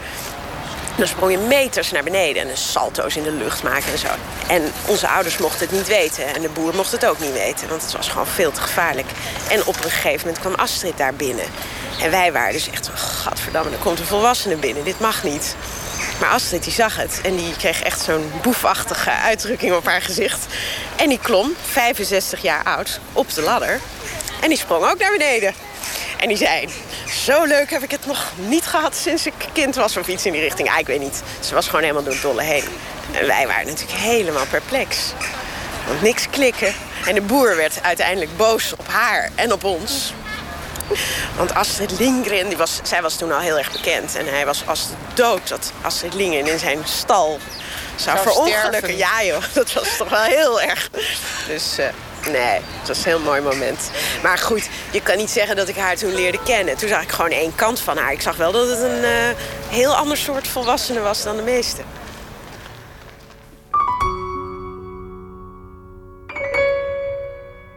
Dan sprong je meters naar beneden en een salto's in de lucht maken en zo. En onze ouders mochten het niet weten en de boer mocht het ook niet weten, want het was gewoon veel te gevaarlijk. En op een gegeven moment kwam Astrid daar binnen. En wij waren dus echt, gadverdamme, er komt een volwassene binnen, dit mag niet. Maar Astrid die zag het en die kreeg echt zo'n boefachtige uitdrukking op haar gezicht. En die klom, 65 jaar oud, op de ladder. En die sprong ook naar beneden. En die zei, zo leuk heb ik het nog niet gehad sinds ik kind was of iets in die richting. Ah, ik weet niet. Ze was gewoon helemaal door het dolle heen. En wij waren natuurlijk helemaal perplex. klikken. En de boer werd uiteindelijk boos op haar en op ons. Want Astrid Lindgren, die was, zij was toen al heel erg bekend. En hij was als dood dat Astrid Lindgren in zijn stal zou, Zou verongelukken. Ja joh, dat was toch wel heel erg. Dus eh, nee, het was een heel mooi moment. Maar goed, je kan niet zeggen dat ik haar toen leerde kennen. Toen zag ik gewoon één kant van haar. Ik zag wel dat het een eh, heel ander soort volwassene was dan de meeste.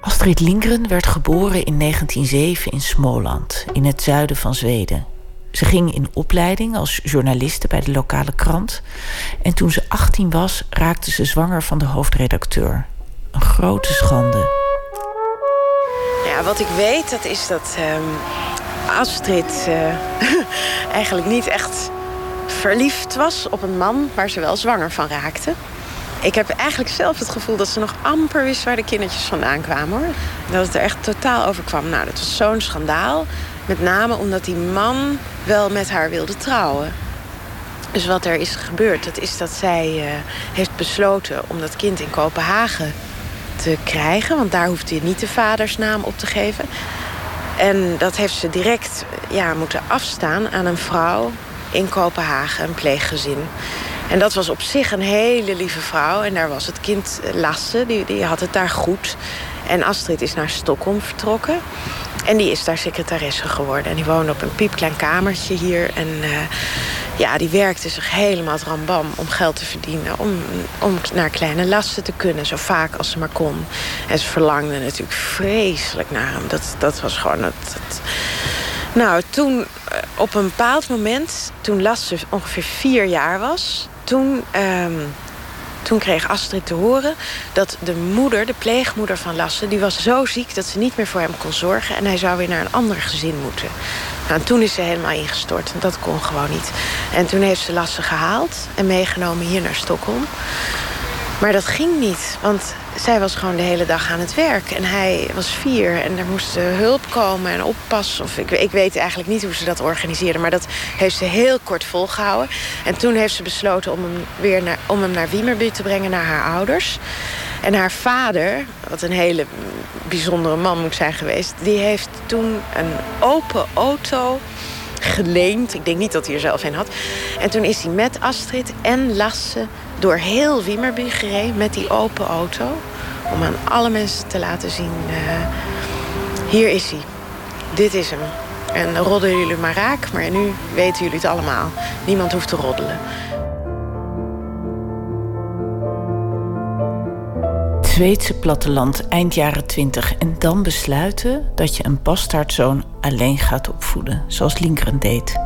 Astrid Lindgren werd geboren in 1907 in Småland, in het zuiden van Zweden. Ze ging in opleiding als journaliste bij de lokale krant. En toen ze 18 was, raakte ze zwanger van de hoofdredacteur. Een grote schande. Ja, wat ik weet, dat is dat ehm, Astrid eh, eigenlijk niet echt verliefd was op een man waar ze wel zwanger van raakte. Ik heb eigenlijk zelf het gevoel dat ze nog amper wist waar de kindertjes vandaan kwamen hoor. Dat het er echt totaal over kwam. Nou, dat was zo'n schandaal. Met name omdat die man wel met haar wilde trouwen. Dus wat er is gebeurd, dat is dat zij eh, heeft besloten om dat kind in Kopenhagen te krijgen. Want daar hoefde je niet de vadersnaam op te geven. En dat heeft ze direct ja, moeten afstaan aan een vrouw in Kopenhagen, een pleeggezin. En dat was op zich een hele lieve vrouw. En daar was het kind Lasse, die, die had het daar goed. En Astrid is naar Stockholm vertrokken. En die is daar secretaresse geworden. En die woonde op een piepklein kamertje hier. En eh, ja, die werkte zich helemaal rambam om geld te verdienen. Om, om naar kleine lasten te kunnen, zo vaak als ze maar kon. En ze verlangde natuurlijk vreselijk naar hem. Dat, dat was gewoon het... het nou, toen eh, op een bepaald moment, toen Lasse ongeveer vier jaar was... toen, ehm, toen kreeg Astrid te horen dat de moeder, de pleegmoeder van Lasse... die was zo ziek dat ze niet meer voor hem kon zorgen... en hij zou weer naar een ander gezin moeten. Nou, en toen is ze helemaal ingestort. En dat kon gewoon niet. En toen heeft ze Lasse gehaald en meegenomen hier naar Stockholm. Maar dat ging niet, want zij was gewoon de hele dag aan het werk. En hij was vier en er moest eh, hulp komen en oppassen. Of ik, ik weet eigenlijk niet hoe ze dat organiseerde. Maar dat heeft ze heel kort volgehouden. En toen heeft ze besloten om hem, weer naar, om hem naar Wiemerby te brengen, naar haar ouders. En haar vader, wat een hele bijzondere man moet zijn geweest... die heeft toen een open auto geleend. Ik denk niet dat hij er zelf een had. En toen is hij met Astrid en Lasse door heel Wiemerby gereden met die open auto. Om aan alle mensen te laten zien, eh, hier is hij. Dit is hem. En roddelen jullie maar raak, maar nu weten jullie het allemaal. Niemand hoeft te roddelen. Zweedse platteland eind jaren twintig. En dan besluiten dat je een bastaardzoon alleen gaat opvoeden. Zoals Lindgren deed.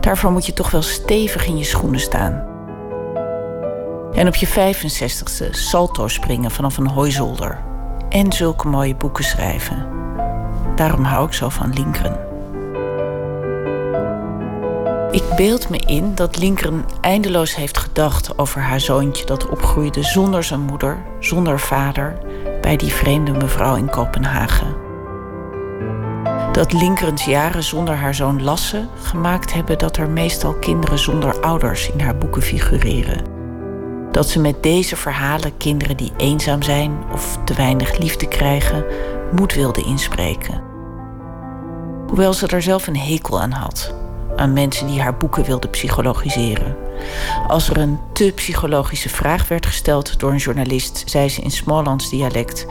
Daarvoor moet je toch wel stevig in je schoenen staan. En op je 65ste salto springen vanaf een hooizolder. En zulke mooie boeken schrijven. Daarom hou ik zo van Lindgren. Ik beeld me in dat Lindgren eindeloos heeft gedacht over haar zoontje dat opgroeide zonder zijn moeder, zonder vader, bij die vreemde mevrouw in Kopenhagen. Dat Lindgrens jaren zonder haar zoon Lasse gemaakt hebben dat er meestal kinderen zonder ouders in haar boeken figureren. Dat ze met deze verhalen kinderen die eenzaam zijn of te weinig liefde krijgen, moed wilde inspreken. Hoewel ze er zelf een hekel aan had, aan mensen die haar boeken wilden psychologiseren. Als er een te psychologische vraag werd gesteld door een journalist, zei ze in Smålands dialect: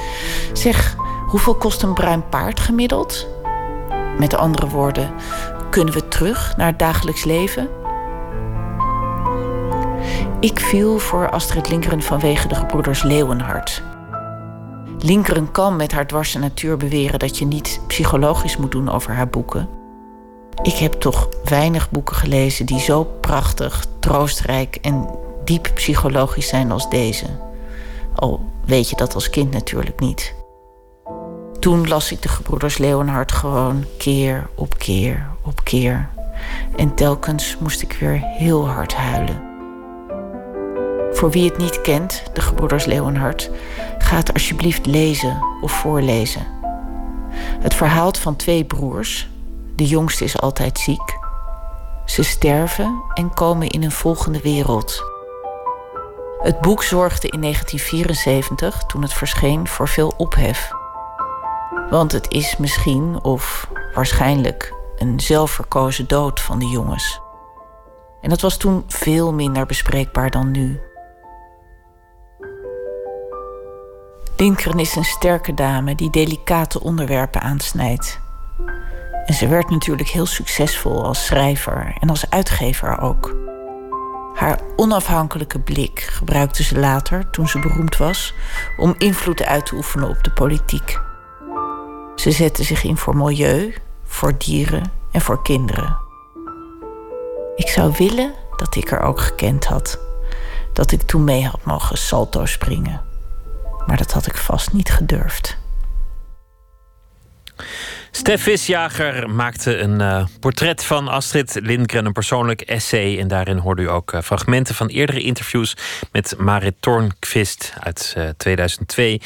Zeg, hoeveel kost een bruin paard gemiddeld? Met andere woorden, kunnen we terug naar het dagelijks leven? Ik viel voor Astrid Lindgren vanwege de gebroeders Leeuwenhart. Lindgren kan met haar dwarse natuur beweren dat je niet psychologisch moet doen over haar boeken. Ik heb toch weinig boeken gelezen die zo prachtig, troostrijk en diep psychologisch zijn als deze. Al weet je dat als kind natuurlijk niet. Toen las ik de gebroeders Leeuwenhart gewoon keer op keer op keer. En telkens moest ik weer heel hard huilen. Voor wie het niet kent, de gebroeders Leeuwenhart, ga het alsjeblieft lezen of voorlezen. Het verhaal van twee broers. De jongste is altijd ziek. Ze sterven en komen in een volgende wereld. Het boek zorgde in 1974, toen het verscheen, voor veel ophef. Want het is misschien, of waarschijnlijk, een zelfverkozen dood van de jongens. En dat was toen veel minder bespreekbaar dan nu. Lindgren is een sterke dame die delicate onderwerpen aansnijdt. En ze werd natuurlijk heel succesvol als schrijver en als uitgever ook. Haar onafhankelijke blik gebruikte ze later, toen ze beroemd was, om invloed uit te oefenen op de politiek. Ze zette zich in voor milieu, voor dieren en voor kinderen. Ik zou willen dat ik haar ook gekend had. Dat ik toen mee had mogen salto springen. Maar dat had ik vast niet gedurfd. Stef Visjager maakte een uh, portret van Astrid Lindgren, een persoonlijk essay. En daarin hoorde u ook uh, fragmenten van eerdere interviews met Marit Tornquist uit uh, 2002.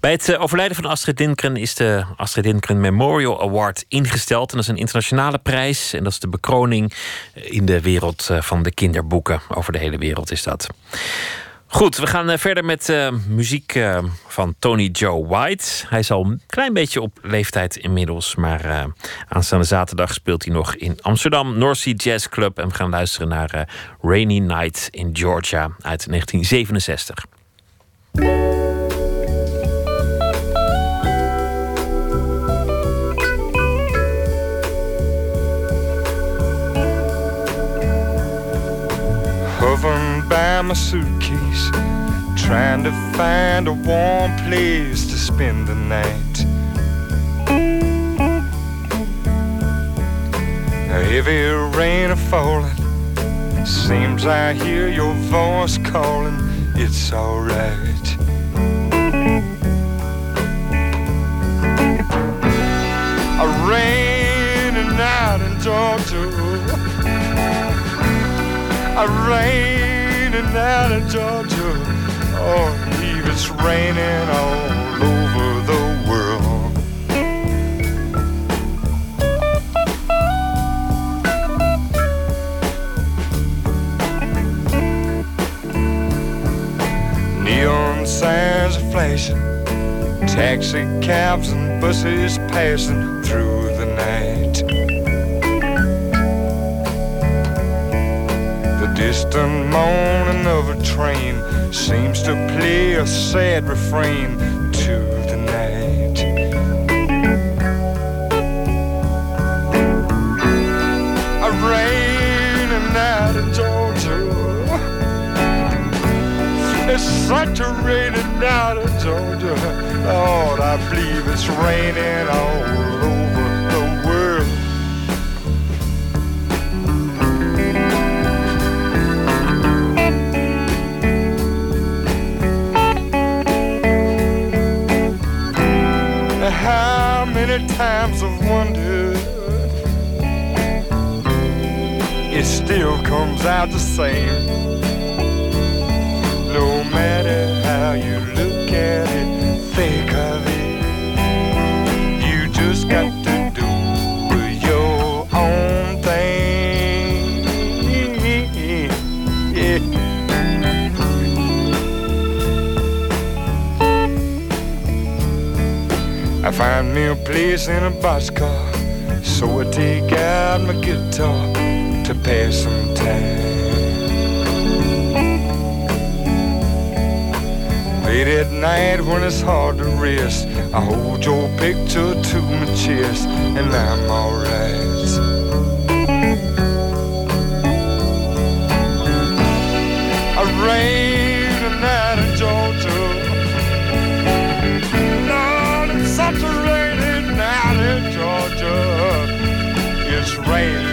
Bij het overlijden van Astrid Lindgren is de Astrid Lindgren Memorial Award ingesteld. En dat is een internationale prijs. En dat is de bekroning in de wereld van de kinderboeken. Over de hele wereld is dat. Goed, we gaan verder met uh, muziek uh, van Tony Joe White. Hij is al een klein beetje op leeftijd inmiddels, maar aanstaande zaterdag speelt hij nog in Amsterdam, North Sea Jazz Club. En we gaan luisteren naar Rainy Night in Georgia uit 1967. By my suitcase, trying to find a warm place to spend the night. A heavy rain a falling, seems I hear your voice calling. It's alright. A rainy night in Georgia a raining down in Georgia. Oh, believe it's raining all over the world. Neon signs are flashing, taxi cabs and buses passing through distant moaning of a train seems to play a sad refrain to the night. A rainy night in Georgia. It's such a rainy night in Georgia. Lord, I believe it's raining all how many times I've wondered. It still comes out the same. No matter how you look find me a place in a boxcar, so I take out my guitar to pass some time. Late at night when it's hard to rest, I hold your picture to my chest, and I'm alright. It's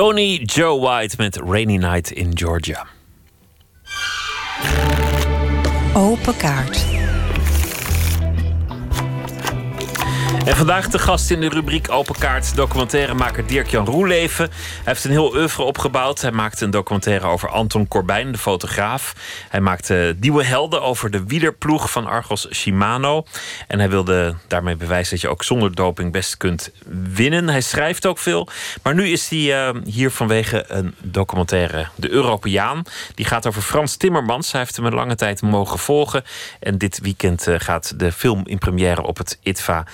Tony Joe White met Rainy Night in Georgia. Open kaart. En vandaag de gast in de rubriek Open Kaart documentairemaker Dirk-Jan Roeleven. Hij heeft een heel oeuvre opgebouwd. Hij maakte een documentaire over Anton Corbijn, de fotograaf. Hij maakte Nieuwe Helden over de wielerploeg van Argos Shimano. En hij wilde daarmee bewijzen dat je ook zonder doping best kunt winnen. Hij schrijft ook veel. Maar nu is hij eh, hier vanwege een documentaire, De Europeaan. Die gaat over Frans Timmermans. Hij heeft hem een lange tijd mogen volgen. En dit weekend eh, gaat de film in première op het ITVA.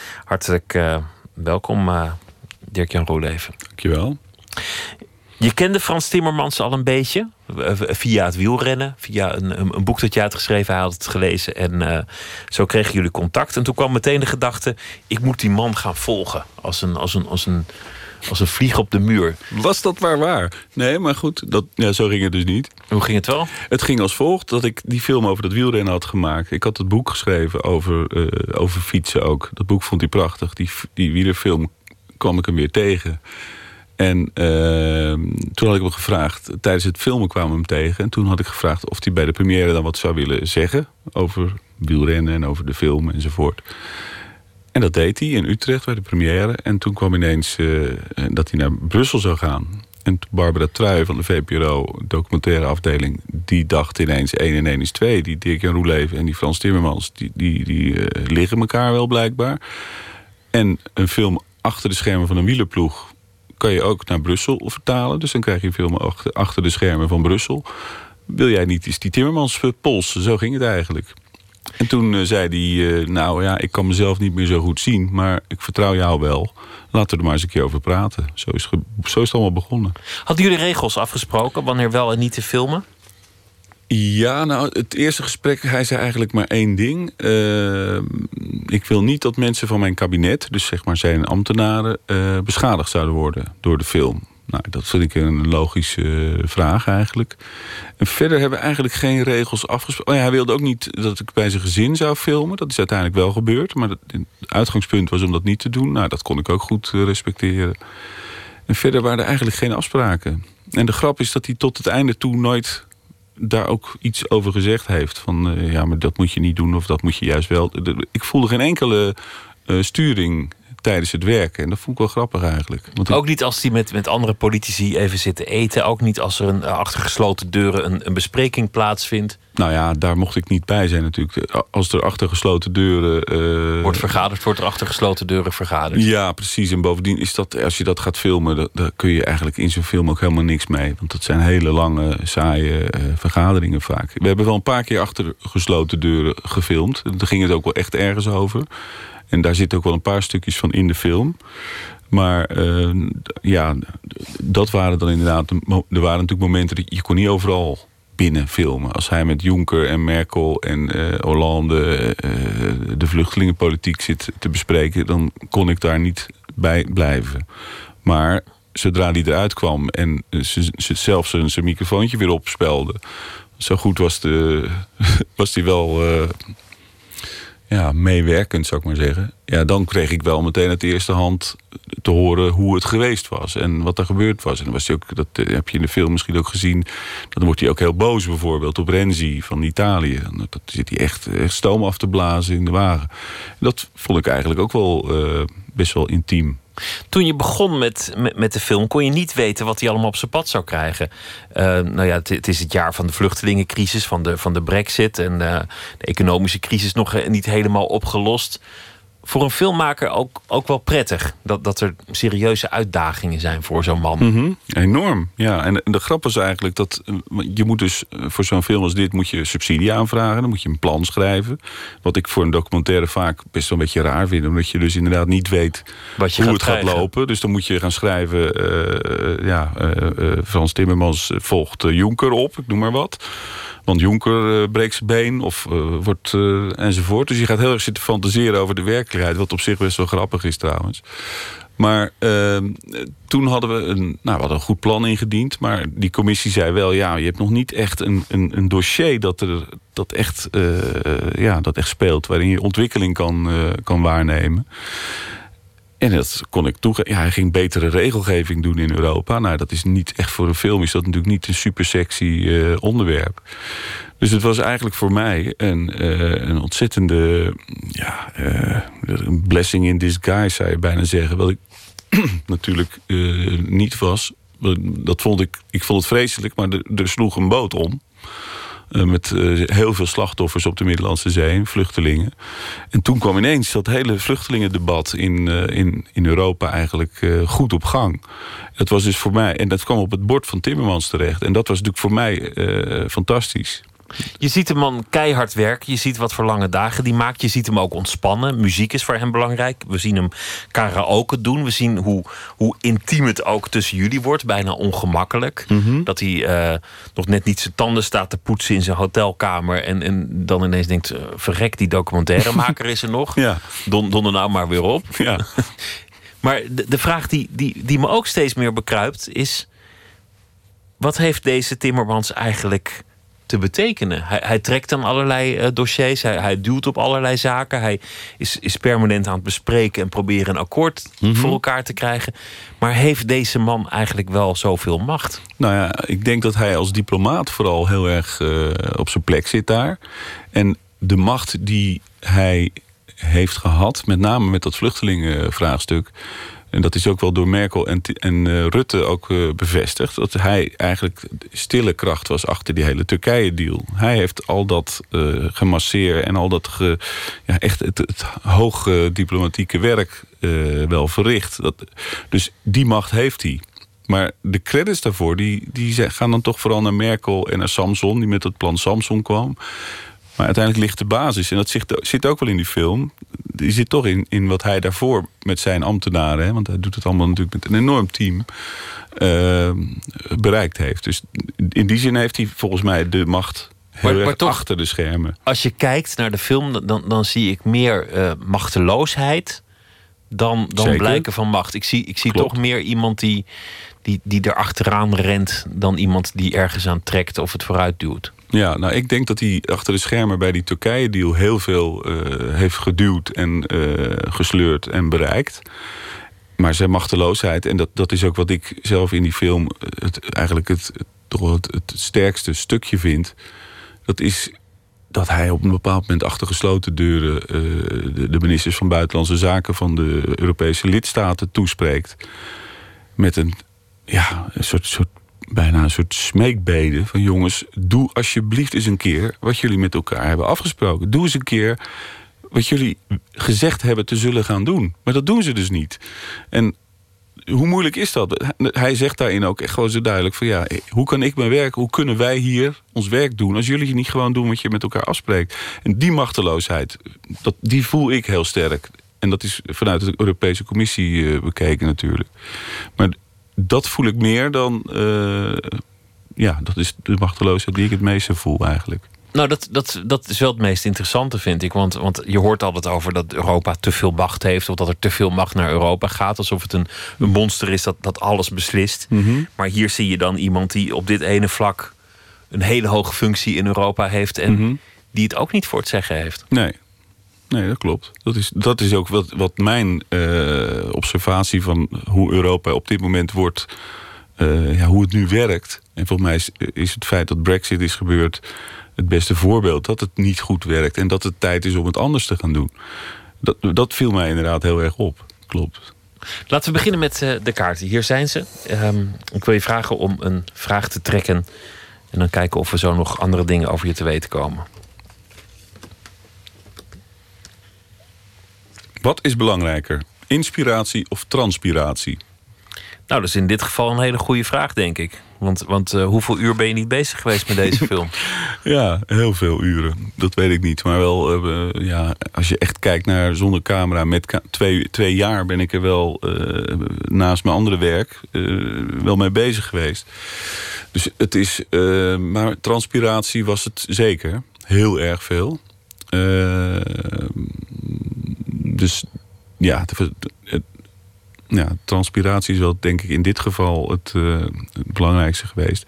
Hartelijk eh, welkom, eh, Dirk-Jan Roeleven. Dankjewel. Je kende Frans Timmermans al een beetje eh, via het wielrennen, via een, een, boek dat je had geschreven. Hij had het gelezen en zo kregen jullie contact. En toen kwam meteen de gedachte: ik moet die man gaan volgen als een, als een, als een, als een vlieg op de muur. Was dat waar waar? Nee, maar goed, dat, ja, zo ging het dus niet. Hoe ging het wel? Het ging als volgt dat ik die film over dat wielrennen had gemaakt. Ik had het boek geschreven over, eh, over fietsen ook. Dat boek vond hij prachtig. Die, die wielerfilm kwam ik hem weer tegen. En ehm, toen had ik hem gevraagd, tijdens het filmen kwamen we hem tegen. En toen had ik gevraagd of hij bij de première dan wat zou willen zeggen. Over wielrennen en over de film enzovoort. En dat deed hij in Utrecht bij de première. En toen kwam ineens eh, dat hij naar Brussel zou gaan. En Barbara Trui van de VPRO, documentaire afdeling... die dacht ineens 1 en 1 is 2. Die Dirk en Roeleven en die Frans Timmermans... die, die, die eh, liggen elkaar wel blijkbaar. En een film achter de schermen van een wielerploeg... kan je ook naar Brussel vertalen. Dus dan krijg je een film achter, achter de schermen van Brussel. Wil jij niet eens die Timmermans polsen? Zo ging het eigenlijk. En toen eh, zei hij, eh, nou ja, ik kan mezelf niet meer zo goed zien... maar ik vertrouw jou wel. Laten we er maar eens een keer over praten. Zo is, zo is het allemaal begonnen. Hadden jullie regels afgesproken wanneer wel en niet te filmen? Ja, nou, het eerste gesprek, hij zei eigenlijk maar één ding. Eh, ik wil niet dat mensen van mijn kabinet, dus zeg maar zijn ambtenaren... eh, beschadigd zouden worden door de film. Nou, dat vind ik een logische eh, vraag eigenlijk. En verder hebben we eigenlijk geen regels afgesproken. Oh ja, hij wilde ook niet dat ik bij zijn gezin zou filmen. Dat is uiteindelijk wel gebeurd. Maar het uitgangspunt was om dat niet te doen. Nou, dat kon ik ook goed eh, respecteren. En verder waren er eigenlijk geen afspraken. En de grap is dat hij tot het einde toe nooit daar ook iets over gezegd heeft. Van eh, ja, maar dat moet je niet doen of dat moet je juist wel. Ik voelde geen enkele eh, sturing tijdens het werken. En dat vond ik wel grappig eigenlijk. Want Ook niet als hij met, met andere politici even zit te eten. Ook niet als er een, eh, achter gesloten deuren een, een bespreking plaatsvindt. Nou ja, daar mocht ik niet bij zijn natuurlijk. Als er achter gesloten deuren... eh, Wordt vergaderd, wordt er achter gesloten deuren vergaderd. Ja, precies. En bovendien is dat, als je dat gaat filmen, da- daar kun je eigenlijk in zo'n film ook helemaal niks mee. Want dat zijn hele lange, saaie eh, vergaderingen vaak. We hebben wel een paar keer achter gesloten deuren gefilmd. Daar ging het ook wel echt ergens over. En daar zitten ook wel een paar stukjes van in de film. Maar eh, ja, dat waren dan inderdaad. Er waren natuurlijk momenten dat je kon niet overal binnen filmen. Als hij met Juncker en Merkel en eh, Hollande eh, de vluchtelingenpolitiek zit te bespreken, dan kon ik daar niet bij blijven. Maar zodra die eruit kwam en ze, ze zelf zijn, microfoontje weer opspelde, zo goed was, de, was die wel ja, meewerkend, zou ik maar zeggen. Ja, dan kreeg ik wel meteen uit de eerste hand te horen hoe het geweest was en wat er gebeurd was. En dan was hij ook, dat eh, heb je in de film misschien ook gezien. Dan wordt hij ook heel boos bijvoorbeeld op Renzi van Italië. Dan zit hij echt, echt stoom af te blazen in de wagen. Dat vond ik eigenlijk ook wel eh, best wel intiem. Toen je begon met, met, de film, kon je niet weten wat hij allemaal op zijn pad zou krijgen. Eh, nou ja, het, het is het jaar van de vluchtelingencrisis, van de, van de brexit en eh, de economische crisis nog eh, niet helemaal opgelost. Voor een filmmaker ook, ook wel prettig dat, dat er serieuze uitdagingen zijn voor zo'n man. Mhm, Enorm, ja. En de grap is eigenlijk dat eh, je moet dus eh, voor zo'n film als dit moet je subsidie aanvragen. Dan moet je een plan schrijven. Wat ik voor een documentaire vaak best wel een beetje raar vind. Omdat je dus inderdaad niet weet Wat je hoe gaat het gaat krijgen. lopen. Dus dan moet je gaan schrijven. eh, ja, eh, eh, Frans Timmermans volgt Jonker op, ik noem maar wat. Want Jonker eh, breekt zijn been of eh, wordt eh, enzovoort. Dus je gaat heel erg zitten fantaseren over de werkelijkheid. Wat op zich best wel grappig is trouwens. Maar eh, toen hadden we een, nou, we hadden een goed plan ingediend. Maar die commissie zei wel, ja, je hebt nog niet echt een, een, een dossier dat, er, dat, echt, ja, dat echt speelt. Waarin je ontwikkeling kan, kan waarnemen. En dat kon ik toegeven. Ja, hij ging betere regelgeving doen in Europa. Nou, dat is niet echt voor een film, is dat natuurlijk niet een super sexy eh, onderwerp. Dus het was eigenlijk voor mij een, eh, een ontzettende ja, eh, blessing in disguise, zou je bijna zeggen. Wat ik natuurlijk niet was. Dat vond ik, ik vond het vreselijk, maar er sloeg een boot om. Eh, met eh, heel veel slachtoffers op de Middellandse Zee, vluchtelingen. En toen kwam ineens dat hele vluchtelingendebat in, eh, in, in Europa eigenlijk goed op gang. Dat was dus voor mij, en dat kwam op het bord van Timmermans terecht. En dat was natuurlijk voor mij fantastisch. Je ziet de man keihard werken. Je ziet wat voor lange dagen die maakt. Je ziet hem ook ontspannen. Muziek is voor hem belangrijk. We zien hem karaoke doen. We zien hoe, hoe intiem het ook tussen jullie wordt. Bijna ongemakkelijk. Dat hij eh, nog net niet zijn tanden staat te poetsen in zijn hotelkamer. En, en dan ineens denkt: eh, verrek, die documentairemaker is er nog. Ja. Don, don er nou maar weer op. Ja. maar de, de vraag die, die, die me ook steeds meer bekruipt is: wat heeft deze Timmermans eigenlijk te betekenen? Hij, hij trekt aan allerlei eh, dossiers, hij, hij duwt op allerlei zaken, hij is, is permanent aan het bespreken en proberen een akkoord voor elkaar te krijgen. Maar heeft deze man eigenlijk wel zoveel macht? Nou ja, ik denk dat hij als diplomaat vooral heel erg eh, op zijn plek zit daar. En de macht die hij heeft gehad, met name met dat vluchtelingenvraagstuk. En dat is ook wel door Merkel en, en eh, Rutte ook eh, bevestigd. Dat hij eigenlijk stille kracht was achter die hele Turkije-deal. Hij heeft al dat eh gemasseerd en al dat ja, echt het, hoge diplomatieke werk wel verricht. Dat, dus die macht heeft hij. Maar de credits daarvoor die, die gaan dan toch vooral naar Merkel en naar Samson, die met het plan Samson kwam. Maar uiteindelijk ligt de basis, en dat zit, zit ook wel in die film. Die zit toch in, in wat hij daarvoor met zijn ambtenaren, hè, want hij doet het allemaal natuurlijk met een enorm team, eh, bereikt heeft. Dus in die zin heeft hij volgens mij de macht heel Maar- erg maar toch- achter de schermen. Als je kijkt naar de film, dan, dan zie ik meer eh, machteloosheid dan, dan Zeker. blijken van macht. Ik zie, ik zie Klopt. toch meer iemand die, die, die er achteraan rent dan iemand die ergens aan trekt of het vooruit duwt. Ja, nou ik denk dat hij achter de schermen bij die Turkije-deal heel veel eh, heeft geduwd en eh, gesleurd en bereikt. Maar zijn machteloosheid, en dat, dat is ook wat ik zelf in die film het, eigenlijk het, het- sterkste stukje vind. Dat is dat hij op een bepaald moment achter gesloten deuren eh, de, de ministers van Buitenlandse Zaken van de Europese lidstaten toespreekt. Met een, ja, een soort, soort, bijna een soort smeekbede van jongens, doe alsjeblieft eens een keer wat jullie met elkaar hebben afgesproken. Doe eens een keer wat jullie gezegd hebben te zullen gaan doen. Maar dat doen ze dus niet. En hoe moeilijk is dat? Hij zegt daarin ook echt gewoon zo duidelijk van ja, hoe kan ik mijn werk, hoe kunnen wij hier ons werk doen als jullie niet gewoon doen wat je met elkaar afspreekt? En die machteloosheid, dat, die voel ik heel sterk. En dat is vanuit de Europese Commissie eh, bekeken natuurlijk. Maar dat voel ik meer dan, eh, ja, dat is de machteloosheid die ik het meeste voel eigenlijk. Nou, dat, dat, dat is wel het meest interessante, vind ik. Want, want je hoort altijd over dat Europa te veel macht heeft... of dat er te veel macht naar Europa gaat. Alsof het een, een monster is dat, dat alles beslist. Maar hier zie je dan iemand die op dit ene vlak... een hele hoge functie in Europa heeft... en die het ook niet voor het zeggen heeft. Nee, nee dat klopt. Dat is, dat is ook wat, mijn eh, observatie van hoe Europa op dit moment wordt, eh, ja, hoe het nu werkt. En volgens mij is, is het feit dat Brexit is gebeurd het beste voorbeeld dat het niet goed werkt en dat het tijd is om het anders te gaan doen. Dat, dat viel mij inderdaad heel erg op. Klopt. Laten we beginnen met eh, de kaarten. Hier zijn ze. Ehm, ik wil je vragen om een vraag te trekken. En dan kijken of we zo nog andere dingen over je te weten komen. Wat is belangrijker? Inspiratie of transpiratie? Nou, dat is in dit geval een hele goede vraag, denk ik. Want, want eh, hoeveel uur ben je niet bezig geweest met deze film? Ja, heel veel uren. Dat weet ik niet. Maar wel, eh, ja, als je echt kijkt naar zonder camera... met ka- twee, twee jaar ben ik er wel eh, naast mijn andere werk... wel mee bezig geweest. Dus het is... maar transpiratie was het zeker. Heel erg veel. Dus ja, het, het- ja, transpiratie is wel denk ik in dit geval het, eh, het belangrijkste geweest.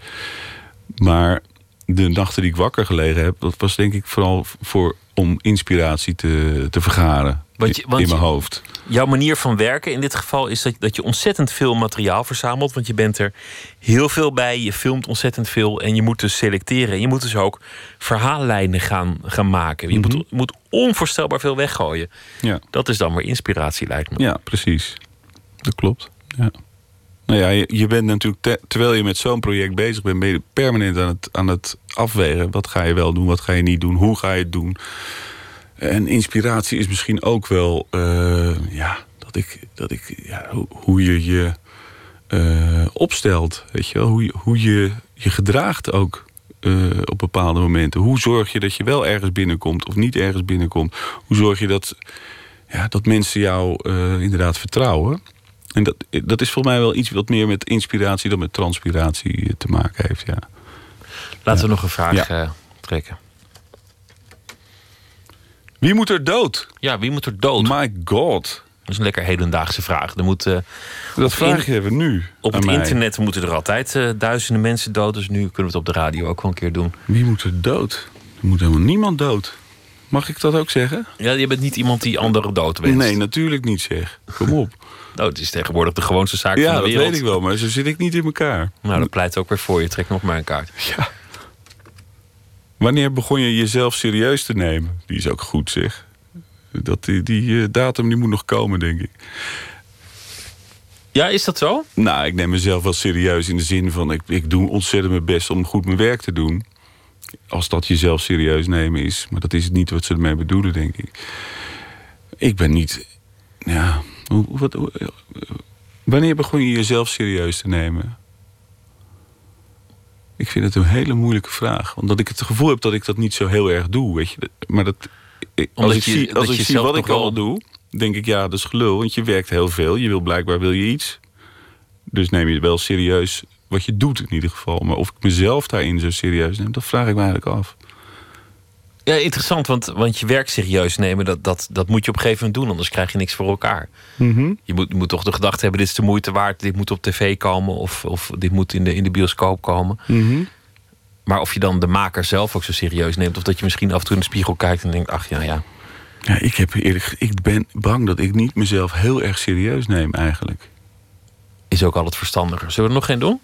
Maar de nachten die ik wakker gelegen heb, dat was denk ik vooral voor om inspiratie te, te vergaren Want je- in- want in mijn hoofd. Jouw manier van werken in dit geval is dat, dat je ontzettend veel materiaal verzamelt. Want je bent er heel veel bij. Je filmt ontzettend veel. En je moet dus selecteren. En je moet dus ook verhaallijnen gaan, gaan maken. Je moet, Mhm. moet onvoorstelbaar veel weggooien. Ja. Dat is dan weer inspiratie, lijkt me. Ja, precies. Dat klopt. Ja. Nou ja, je, je bent natuurlijk, te- terwijl je met zo'n project bezig bent, ben je permanent aan het, aan het afwegen. Wat ga je wel doen, wat ga je niet doen, hoe ga je het doen. En inspiratie is misschien ook wel, eh, ja, dat ik, dat ik ja, hoe, hoe je je eh, opstelt. Weet je wel? Hoe, je, hoe je je gedraagt ook eh, op bepaalde momenten. Hoe zorg je dat je wel ergens binnenkomt of niet ergens binnenkomt? Hoe zorg je dat, ja, dat mensen jou eh, inderdaad vertrouwen? En dat, dat is volgens mij wel iets wat meer met inspiratie dan met transpiratie eh, te maken heeft. Ja. Laten we nog een vraag Ja. eh, trekken. Wie moet er dood? Ja, wie moet er dood? My god. Dat is een lekker hedendaagse vraag. Er moet, eh, Dat op vraag in- je even nu. Op het mij. internet moeten er altijd eh, duizenden mensen dood. Dus nu kunnen we het op de radio ook wel een keer doen. Wie moet er dood? Er moet helemaal niemand dood. Mag ik dat ook zeggen? Ja, je bent niet iemand die anderen dood wenst. Nee, natuurlijk niet zeg. Kom op. Nou, het is tegenwoordig de gewoonste zaak ja, van de dat wereld. weet ik wel, maar zo zit ik niet in elkaar. Nou, dat pleit ook weer voor je. Trek nog maar een kaart. Wanneer begon je jezelf serieus te nemen? Die is ook goed, zeg. Dat, die die eh, datum die moet nog komen, denk ik. Ja, is dat zo? Nou, ik neem mezelf wel serieus in de zin van... ik, ik doe ontzettend mijn best om goed mijn werk te doen. Als dat jezelf serieus nemen is. Maar dat is niet wat ze ermee bedoelen, denk ik. Ik ben niet... Ja, hoe, wat, hoe- eh, wanneer begon je jezelf serieus te nemen? Ik vind het een hele moeilijke vraag. Omdat ik het gevoel heb dat ik dat niet zo heel erg doe. Weet je. Maar dat, als ik je- zie, als je ik zie wat ik allemaal doe... denk ik, ja, dat is gelul. Want je werkt heel veel. Je wil blijkbaar wil je iets. Dus neem je wel serieus wat je doet in ieder geval. Maar of ik mezelf daarin zo serieus neem... dat vraag ik me eigenlijk af. Ja, interessant, want, want je werk serieus nemen, dat, dat, dat moet je op een gegeven moment doen, anders krijg je niks voor elkaar. Mhm. Je moet, je moet toch de gedachte hebben, dit is de moeite waard, dit moet op tv komen of, of dit moet in de, in de bioscoop komen. Mhm. Maar of je dan de maker zelf ook zo serieus neemt, of dat je misschien af en toe in de spiegel kijkt en denkt, ach ja, ja. Ja, ik, heb eerlijk, ik ben bang dat ik niet mezelf heel erg serieus neem eigenlijk. Is ook altijd verstandiger. Zullen we er nog geen doen?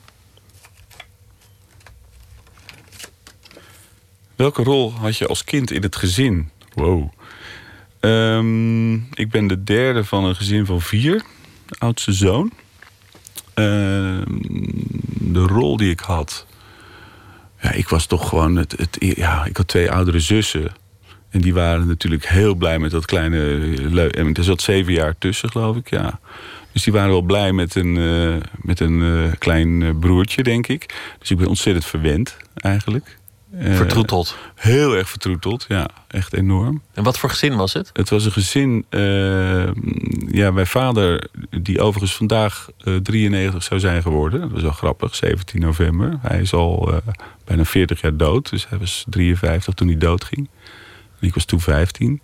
Welke rol had je als kind in het gezin? Wow. Ehm, ik ben de derde van een gezin van vier. Oudste zoon. Ehm, de rol die ik had... Ja, ik was toch gewoon... Het, het, ja, ik had twee oudere zussen. En die waren natuurlijk heel blij met dat kleine... En er zat zeven jaar tussen, geloof ik, ja. Dus die waren wel blij met een, eh, met een eh, klein eh, broertje, denk ik. Dus ik ben ontzettend verwend, eigenlijk. Eh, Vertroeteld. Heel erg vertroeteld, ja. Echt enorm. En wat voor gezin was het? Het was een gezin... eh, ja, mijn vader, die overigens vandaag eh 93 zou zijn geworden. Dat was wel grappig, 17 november. Hij is al eh, bijna 40 jaar dood. Dus hij was 53 toen hij doodging. En ik was toen 15.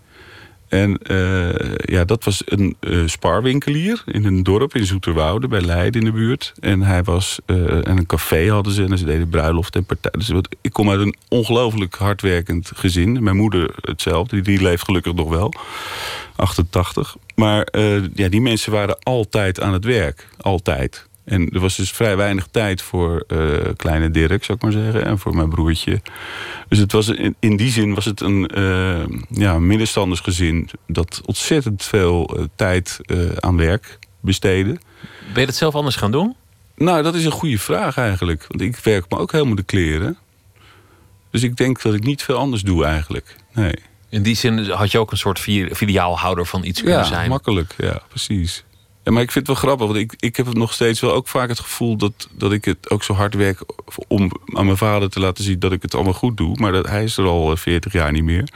En eh, ja, dat was een eh, spaarwinkelier in een dorp in Zoeterwoude, bij Leiden in de buurt. En hij was, eh, en een café hadden ze en ze deden bruiloft en partij. Dus ik kom uit een ongelooflijk hardwerkend gezin. Mijn moeder hetzelfde, die, die leeft gelukkig nog wel. 88. Maar ja, die mensen waren altijd aan het werk. Altijd. En er was dus vrij weinig tijd voor eh, kleine Dirk, zou ik maar zeggen. En voor mijn broertje. Dus het was in, in die zin was het een eh, ja, middenstandersgezin... dat ontzettend veel eh, tijd aan werk besteedde. Ben je dat zelf anders gaan doen? Nou, dat is een goede vraag eigenlijk. Want ik werk me ook helemaal de kleren. Dus ik denk dat ik niet veel anders doe eigenlijk. Nee. In die zin had je ook een soort fi- filiaalhouder van iets kunnen Ja, zijn. makkelijk. Ja, precies. Ja, maar ik vind het wel grappig, want ik, ik heb nog steeds wel ook vaak het gevoel dat, dat ik het ook zo hard werk om aan mijn vader te laten zien dat ik het allemaal goed doe. Maar dat, hij is er al eh, 40 jaar niet meer.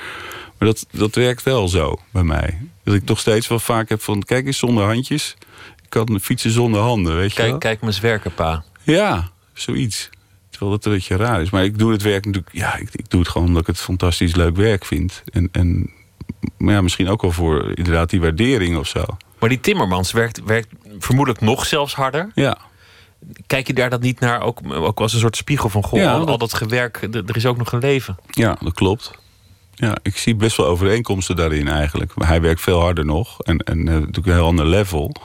Maar dat, dat werkt wel zo bij mij. Dat ik toch steeds wel vaak heb van, kijk eens zonder handjes. Ik kan fietsen zonder handen, weet je wel? Kijk, kijk me eens werken, pa. Ja, zoiets. Terwijl dat een beetje raar is. Maar ik doe het werk natuurlijk... Ja, ik, ik doe het gewoon omdat ik het fantastisch leuk werk vind. En, en maar ja, misschien ook wel voor inderdaad die waardering of zo. Maar die Timmermans werkt, werkt vermoedelijk nog zelfs harder. Ja. Kijk je daar dat niet naar, ook, ook als een soort spiegel van... Goh, Ja, al, al dat- gewerk, er is ook nog een leven. Ja, dat klopt. Ja, ik zie best wel overeenkomsten daarin eigenlijk. Maar hij werkt veel harder nog en, en eh, natuurlijk een heel ander level.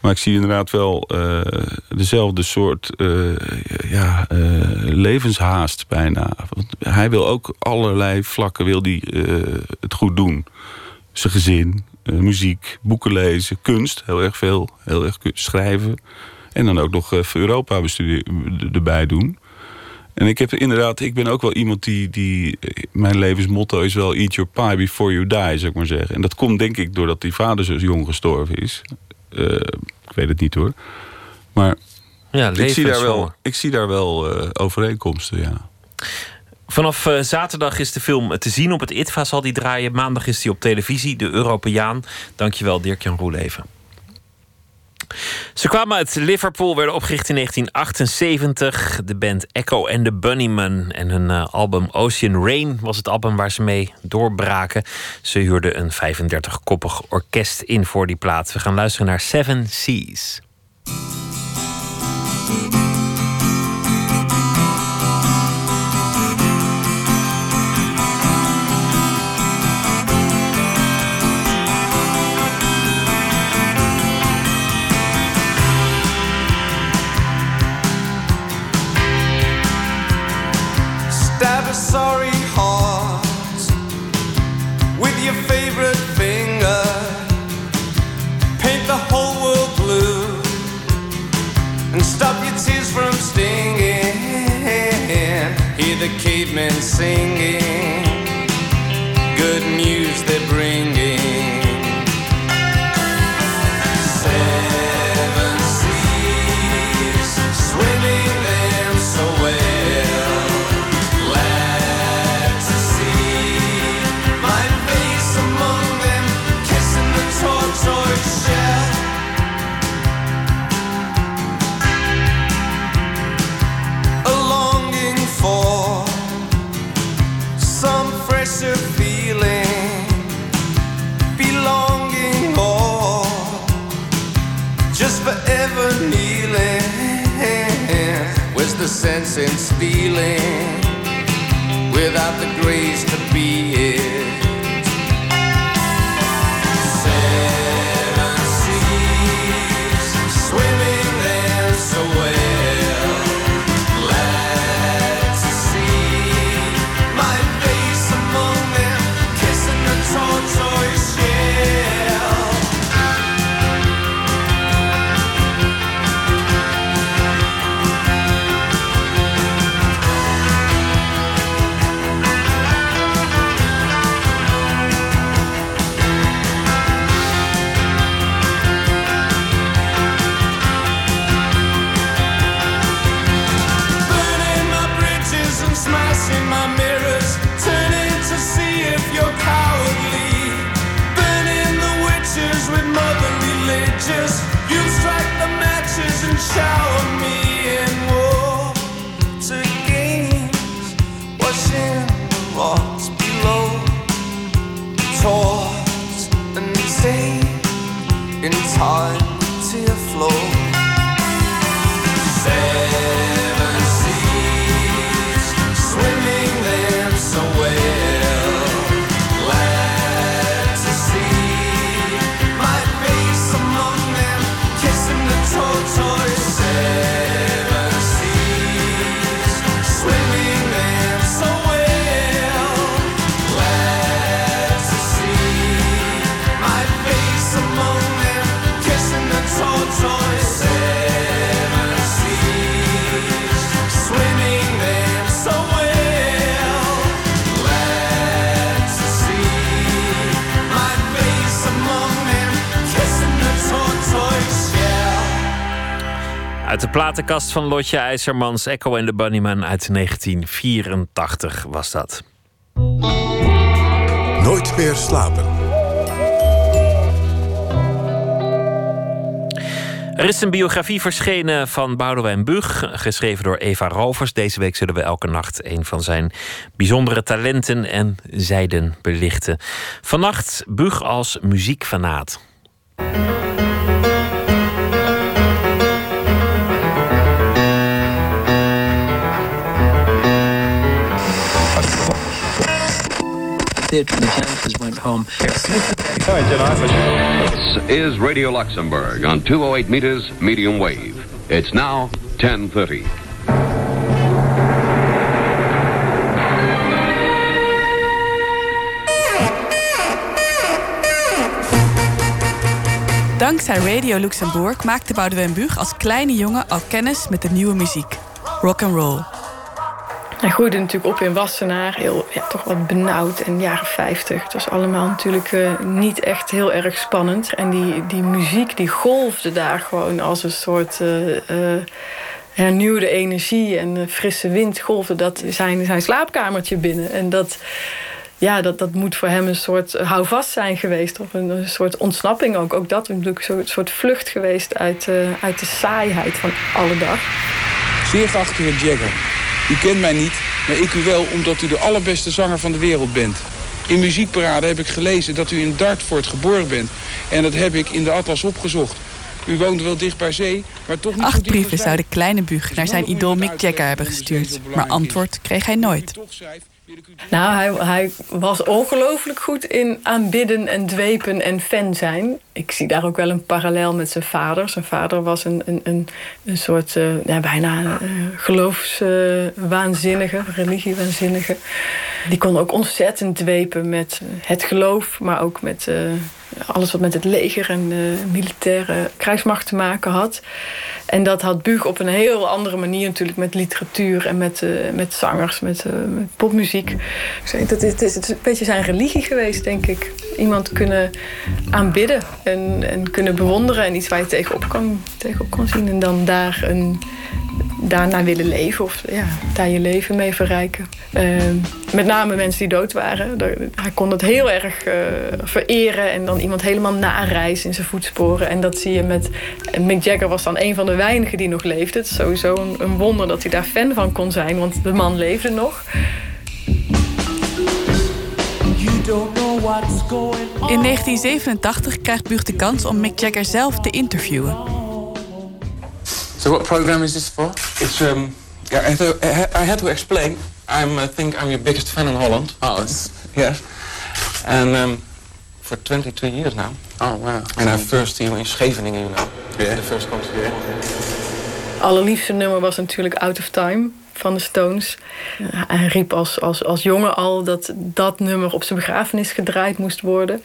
Maar ik zie inderdaad wel eh, dezelfde soort eh, ja, levenshaast bijna. Want hij wil ook allerlei vlakken wil die, het goed doen. Zijn gezin, muziek, boeken lezen, kunst, heel erg veel. Heel erg schrijven. En dan ook nog eh, voor Europa erbij doen. En ik heb inderdaad, ik ben ook wel iemand die, die. Mijn levensmotto is wel: eat your pie before you die, zou ik maar zeggen. En dat komt denk ik doordat die vader zo jong gestorven is. Eh, ik weet het niet hoor. Maar Ja, ik, zie daar wel, ik zie daar wel eh, overeenkomsten, ja. Vanaf eh, zaterdag is de film te zien op het ITVA. Zal die draaien. Maandag is die op televisie. De Europeaan. Dankjewel, Dirk-Jan Roeleven. Ze kwamen uit Liverpool, werden opgericht in 1978. De band Echo and the Bunnymen. En hun eh, album Ocean Rain was het album waar ze mee doorbraken. Ze huurden een 35-koppig orkest in voor die plaat. We gaan luisteren naar Seven Seas. The cavemen singing. Sense in stealing without the grace to be it? And saved in time to flow. Uit de platenkast van Lotje IJzermans, Echo en de Bunnyman uit 1984 was dat. Nooit meer slapen. Er is een biografie verschenen van Boudewijn Bug, geschreven door Eva Rovers. Deze week zullen we elke nacht een van zijn bijzondere talenten en zijden belichten. Vannacht Bug als muziekfanaat. It. The Janitors went home. This is Radio Luxembourg on 208 meters medium wave. It's now 1030. Dankzij Radio Luxembourg maakte Boudewijn Buug als kleine jongen al kennis met de nieuwe muziek. Rock and roll. Hij groeide natuurlijk op in Wassenaar, heel, ja, toch wat benauwd in de jaren 50. Het was allemaal natuurlijk eh, niet echt heel erg spannend. En die, die muziek die golfde daar gewoon als een soort eh, eh, hernieuwde energie en frisse wind golfde dat zijn, zijn slaapkamertje binnen. En dat, ja, dat, dat moet voor hem een soort houvast zijn geweest. Of een, soort ontsnapping ook. Ook dat natuurlijk een soort, vlucht geweest uit, uit de saaiheid van alle dag. Zeer geachte heer Jagger, u kent mij niet, maar ik u wel omdat u de allerbeste zanger van de wereld bent. In Muziekparade heb ik gelezen dat u in Dartford geboren bent. En dat heb ik in de atlas opgezocht. U woont wel dicht bij zee, maar toch niet Acht brieven zou de kleine Buug naar zijn idool Mick Jagger hebben gestuurd. Maar antwoord kreeg hij nooit. Nou, hij, hij was ongelooflijk goed in aanbidden en dwepen en fan zijn. Ik zie daar ook wel een parallel met zijn vader. Zijn vader was een, een, een, een soort, eh, ja, bijna uh, geloofswaanzinnige, religiewaanzinnige. Die kon ook ontzettend dwepen met het geloof, maar ook met eh, alles wat met het leger en de militaire krijgsmacht te maken had. En dat had Buug op een heel andere manier natuurlijk met literatuur en met, eh, met zangers, met, eh, met popmuziek. Dat het is het is een beetje zijn religie geweest, denk ik. Iemand kunnen aanbidden en, en kunnen bewonderen en iets waar je tegenop kan, tegenop kan zien. En dan daar een, daarna willen leven of ja, daar je leven mee verrijken. Eh, met name mensen die dood waren. Hij kon dat heel erg eh, vereren en dan iemand helemaal nareizen in zijn voetsporen. En dat zie je met. Mick Jagger was dan een van de weinigen die nog leefde. Het is sowieso een, een wonder dat hij daar fan van kon zijn, want de man leefde nog. In 1987 krijgt Buug de kans om Mick Jagger zelf te interviewen. So what program is this for? It's um. Yeah, I, had to, I had to explain. I'm. I think I'm your biggest fan in Holland. Oh, it's yes. And um, for 22 years now. Oh wow. And I first here in Scheveningen, you know. Yeah. The first concert. Yeah. allerliefste nummer was natuurlijk Out of Time van de Stones. Hij riep als, als, als jongen al dat dat nummer op zijn begrafenis gedraaid moest worden.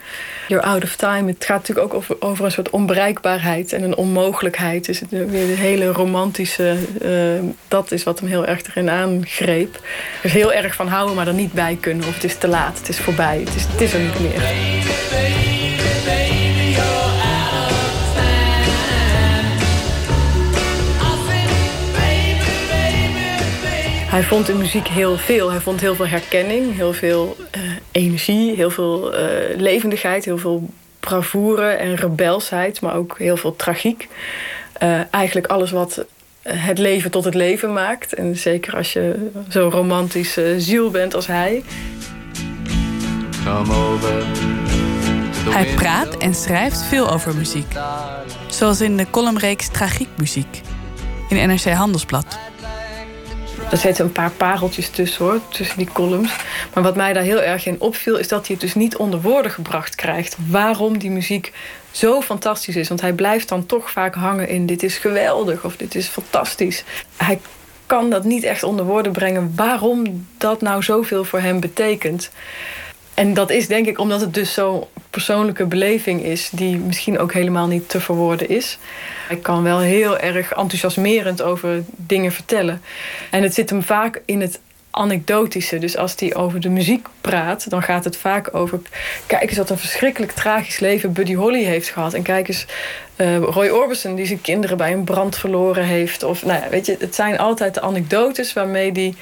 You're out of time. Het gaat natuurlijk ook over, over een soort onbereikbaarheid en een onmogelijkheid. Dus het, weer de hele romantische, eh, dat is wat hem heel erg erin aangreep. Dus heel erg van houden, maar er niet bij kunnen. Of het is te laat, het is voorbij, het is, het is er niet meer. Hij vond in muziek heel veel. Hij vond heel veel herkenning, heel veel eh, energie, heel veel eh, levendigheid, heel veel bravoure en rebelsheid, maar ook heel veel tragiek. Eh, eigenlijk alles wat het leven tot het leven maakt. En zeker als je zo'n romantische ziel bent als hij. Come over. Hij praat en schrijft veel over muziek. Zoals in de columnreeks Tragiekmuziek in NRC Handelsblad. Er zitten een paar pareltjes tussen hoor, tussen die columns. Maar wat mij daar heel erg in opviel, is dat hij het dus niet onder woorden gebracht krijgt. Waarom die muziek zo fantastisch is. Want hij blijft dan toch vaak hangen in dit is geweldig of dit is fantastisch. Hij kan dat niet echt onder woorden brengen waarom dat nou zoveel voor hem betekent. En dat is denk ik omdat het dus zo'n persoonlijke beleving is, die misschien ook helemaal niet te verwoorden is. Hij kan wel heel erg enthousiasmerend over dingen vertellen. En het zit hem vaak in het anekdotische. Dus als hij over de muziek praat, dan gaat het vaak over. Kijk eens wat een verschrikkelijk tragisch leven Buddy Holly heeft gehad. En kijk eens eh, Roy Orbison, die zijn kinderen bij een brand verloren heeft. Of nou ja, weet je, het zijn altijd de anekdotes waarmee hij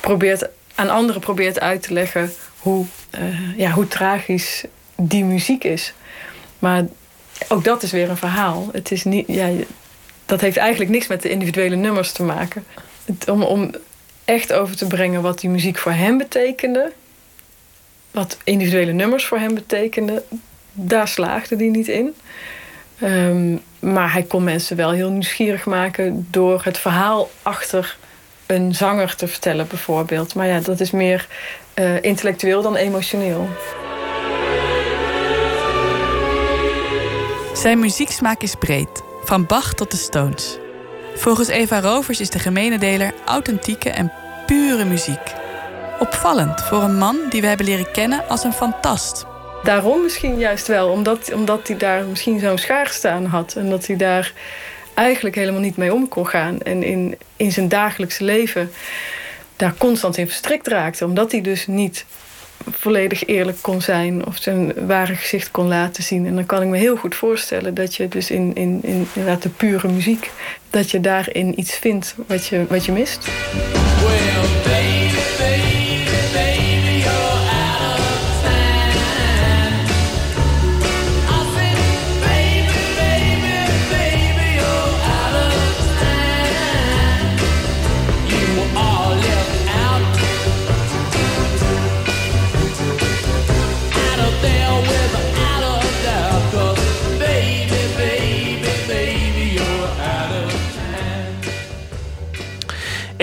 probeert aan anderen probeert uit te leggen hoe, eh, ja, hoe tragisch die muziek is. Maar ook dat is weer een verhaal. Het is niet, ja, dat heeft eigenlijk niks met de individuele nummers te maken. Het, om, om echt over te brengen wat die muziek voor hem betekende, wat individuele nummers voor hem betekenden, daar slaagde hij niet in. Ehm, maar hij kon mensen wel heel nieuwsgierig maken door het verhaal achter een zanger te vertellen, bijvoorbeeld. Maar ja, dat is meer uh, intellectueel dan emotioneel. Zijn muzieksmaak is breed, van Bach tot de Stones. Volgens Eva Rovers is de gemene deler authentieke en pure muziek. Opvallend voor een man die we hebben leren kennen als een fantast. Daarom misschien juist wel, omdat, omdat hij daar misschien zo'n schaar staan had. En dat hij daar eigenlijk helemaal niet mee om kon gaan. En in, in zijn dagelijkse leven daar constant in verstrikt raakte. Omdat hij dus niet volledig eerlijk kon zijn of zijn ware gezicht kon laten zien. En dan kan ik me heel goed voorstellen dat je dus in, in, in inderdaad de pure muziek, dat je daarin iets vindt wat je, wat je mist.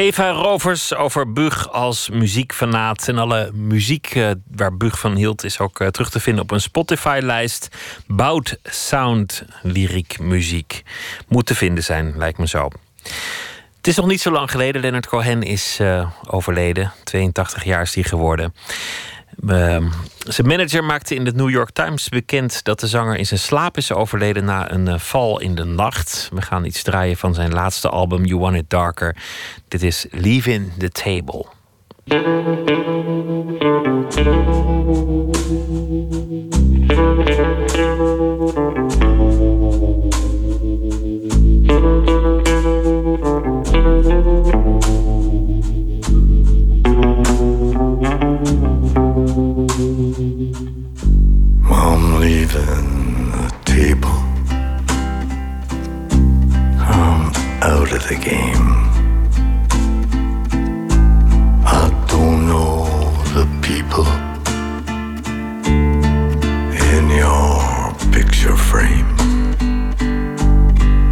Eva Rovers over Bug als muziekfanaat. En alle muziek uh, waar Bug van hield is ook uh, terug te vinden op een Spotify-lijst. Bout Sound Lyriek Muziek. Moet te vinden zijn, lijkt me zo. Het is nog niet zo lang geleden. Leonard Cohen is uh, overleden. 82 jaar is hij geworden. Uh, zijn manager maakte in de New York Times bekend dat de zanger in zijn slaap is overleden na een uh, val in de nacht. We gaan iets draaien van zijn laatste album You Want It Darker. Dit is Leaving the Table. Leaving the table. I'm out of the game. I don't know the people in your picture frame.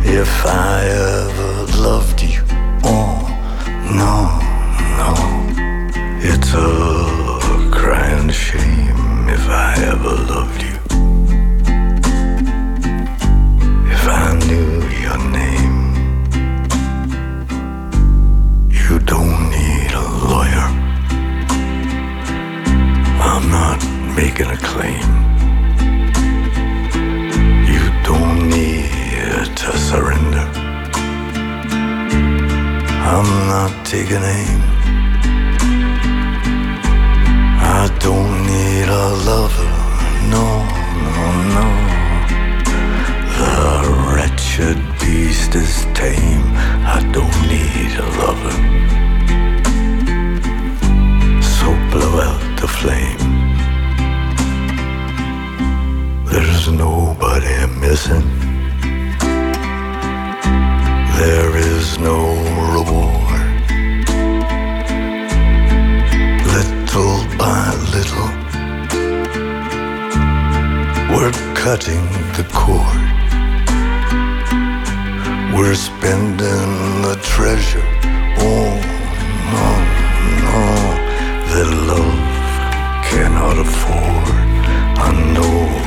If I ever loved you, oh no, no, it's a crying shame if I ever I'm not making a claim. You don't need to surrender. I'm not taking aim. I don't need a lover, no, no, no. The wretched beast is tame. I don't need a lover. So blow out the flame. There's nobody missing. There is no reward. Little by little, we're cutting the cord. We're spending the treasure. Oh, no, no, that love cannot afford. I know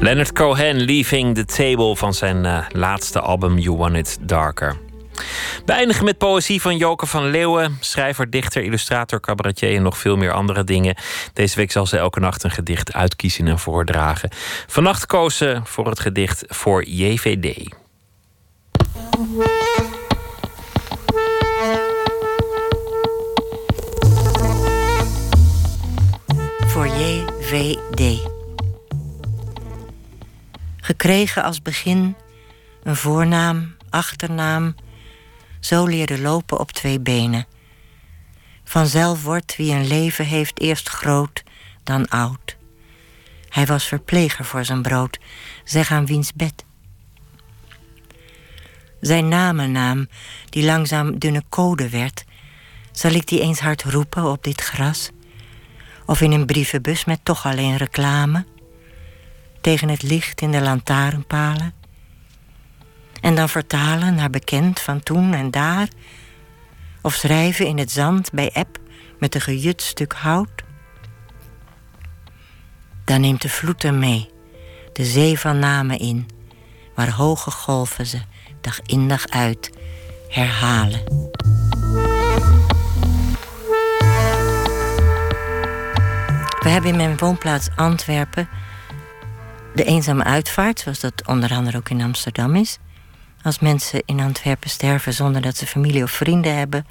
Leonard Cohen, Leaving the Table van zijn uh, laatste album You Want It Darker. We eindigen met poëzie van Joke van Leeuwen. Schrijver, dichter, illustrator, cabaretier en nog veel meer andere dingen. Deze week zal ze elke nacht een gedicht uitkiezen en voordragen. Vannacht koos ze voor het gedicht voor JVD. Voor JVD. Gekregen als begin een voornaam, achternaam, zo leerde lopen op twee benen. Vanzelf wordt wie een leven heeft eerst groot, dan oud. Hij was verpleger voor zijn brood, zeg aan wiens bed. Zijn namennaam, die langzaam dunne code werd, zal ik die eens hard roepen op dit gras? Of in een brievenbus met toch alleen reclame? Tegen het licht in de lantaarnpalen? En dan vertalen naar bekend van toen en daar? Of schrijven in het zand bij eb met een gejut stuk hout? Dan neemt de vloed hem mee, de zee van namen in, waar hoge golven ze dag in dag uit herhalen. We hebben in mijn woonplaats Antwerpen de eenzame uitvaart, zoals dat onder andere ook in Amsterdam is. Als mensen in Antwerpen sterven zonder dat ze familie of vrienden hebben,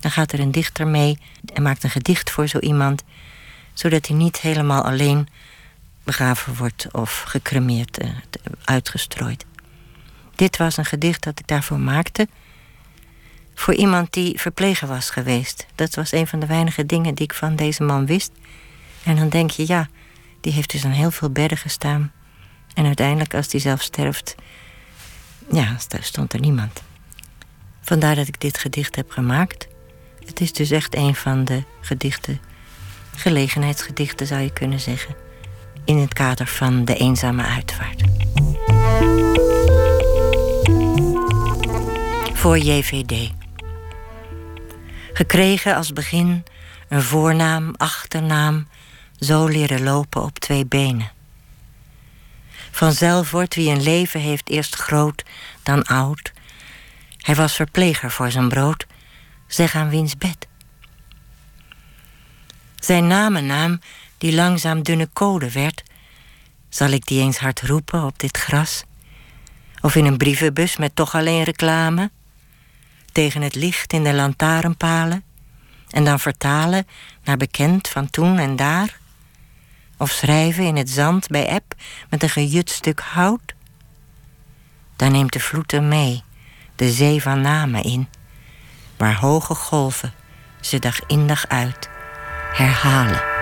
dan gaat er een dichter mee en maakt een gedicht voor zo iemand, zodat hij niet helemaal alleen begraven wordt of gecremeerd, uh, uitgestrooid. Dit was een gedicht dat ik daarvoor maakte. Voor iemand die verpleger was geweest. Dat was een van de weinige dingen die ik van deze man wist. En dan denk je, ja, die heeft dus aan heel veel bedden gestaan. En uiteindelijk, als hij zelf sterft, ja, stond er niemand. Vandaar dat ik dit gedicht heb gemaakt. Het is dus echt een van de gedichten, gelegenheidsgedichten zou je kunnen zeggen, in het kader van de eenzame uitvaart. Voor JVD. Gekregen als begin een voornaam, achternaam, zo leren lopen op twee benen. Vanzelf wordt wie een leven heeft eerst groot, dan oud. Hij was verpleger voor zijn brood, zeg aan wiens bed. Zijn namennaam, die langzaam dunne code werd, zal ik die eens hard roepen op dit gras? Of in een brievenbus met toch alleen reclame? Tegen het licht in de lantaarnpalen? En dan vertalen naar bekend van toen en daar? Of schrijven in het zand bij eb met een gejut stuk hout? Dan neemt de vloed hem mee, de zee van namen in, waar hoge golven ze dag in dag uit herhalen.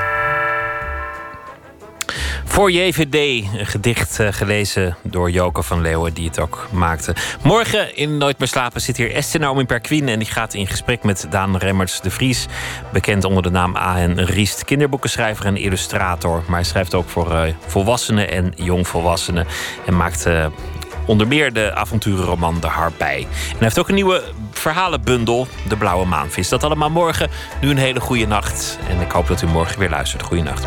Voor JVD, een gedicht uh, gelezen door Joke van Leeuwen, die het ook maakte. Morgen in Nooit meer slapen zit hier Esther Naomi Perquin... en die gaat in gesprek met Daan Remmerts de Vries... bekend onder de naam Ahen Riest, kinderboekenschrijver en illustrator. Maar hij schrijft ook voor uh, volwassenen en jongvolwassenen... en maakt uh, onder meer de avonturenroman De Harpij. En hij heeft ook een nieuwe verhalenbundel, De Blauwe Maanvis. Dat allemaal morgen. Nu een hele goede nacht. En ik hoop dat u morgen weer luistert. Goeienacht.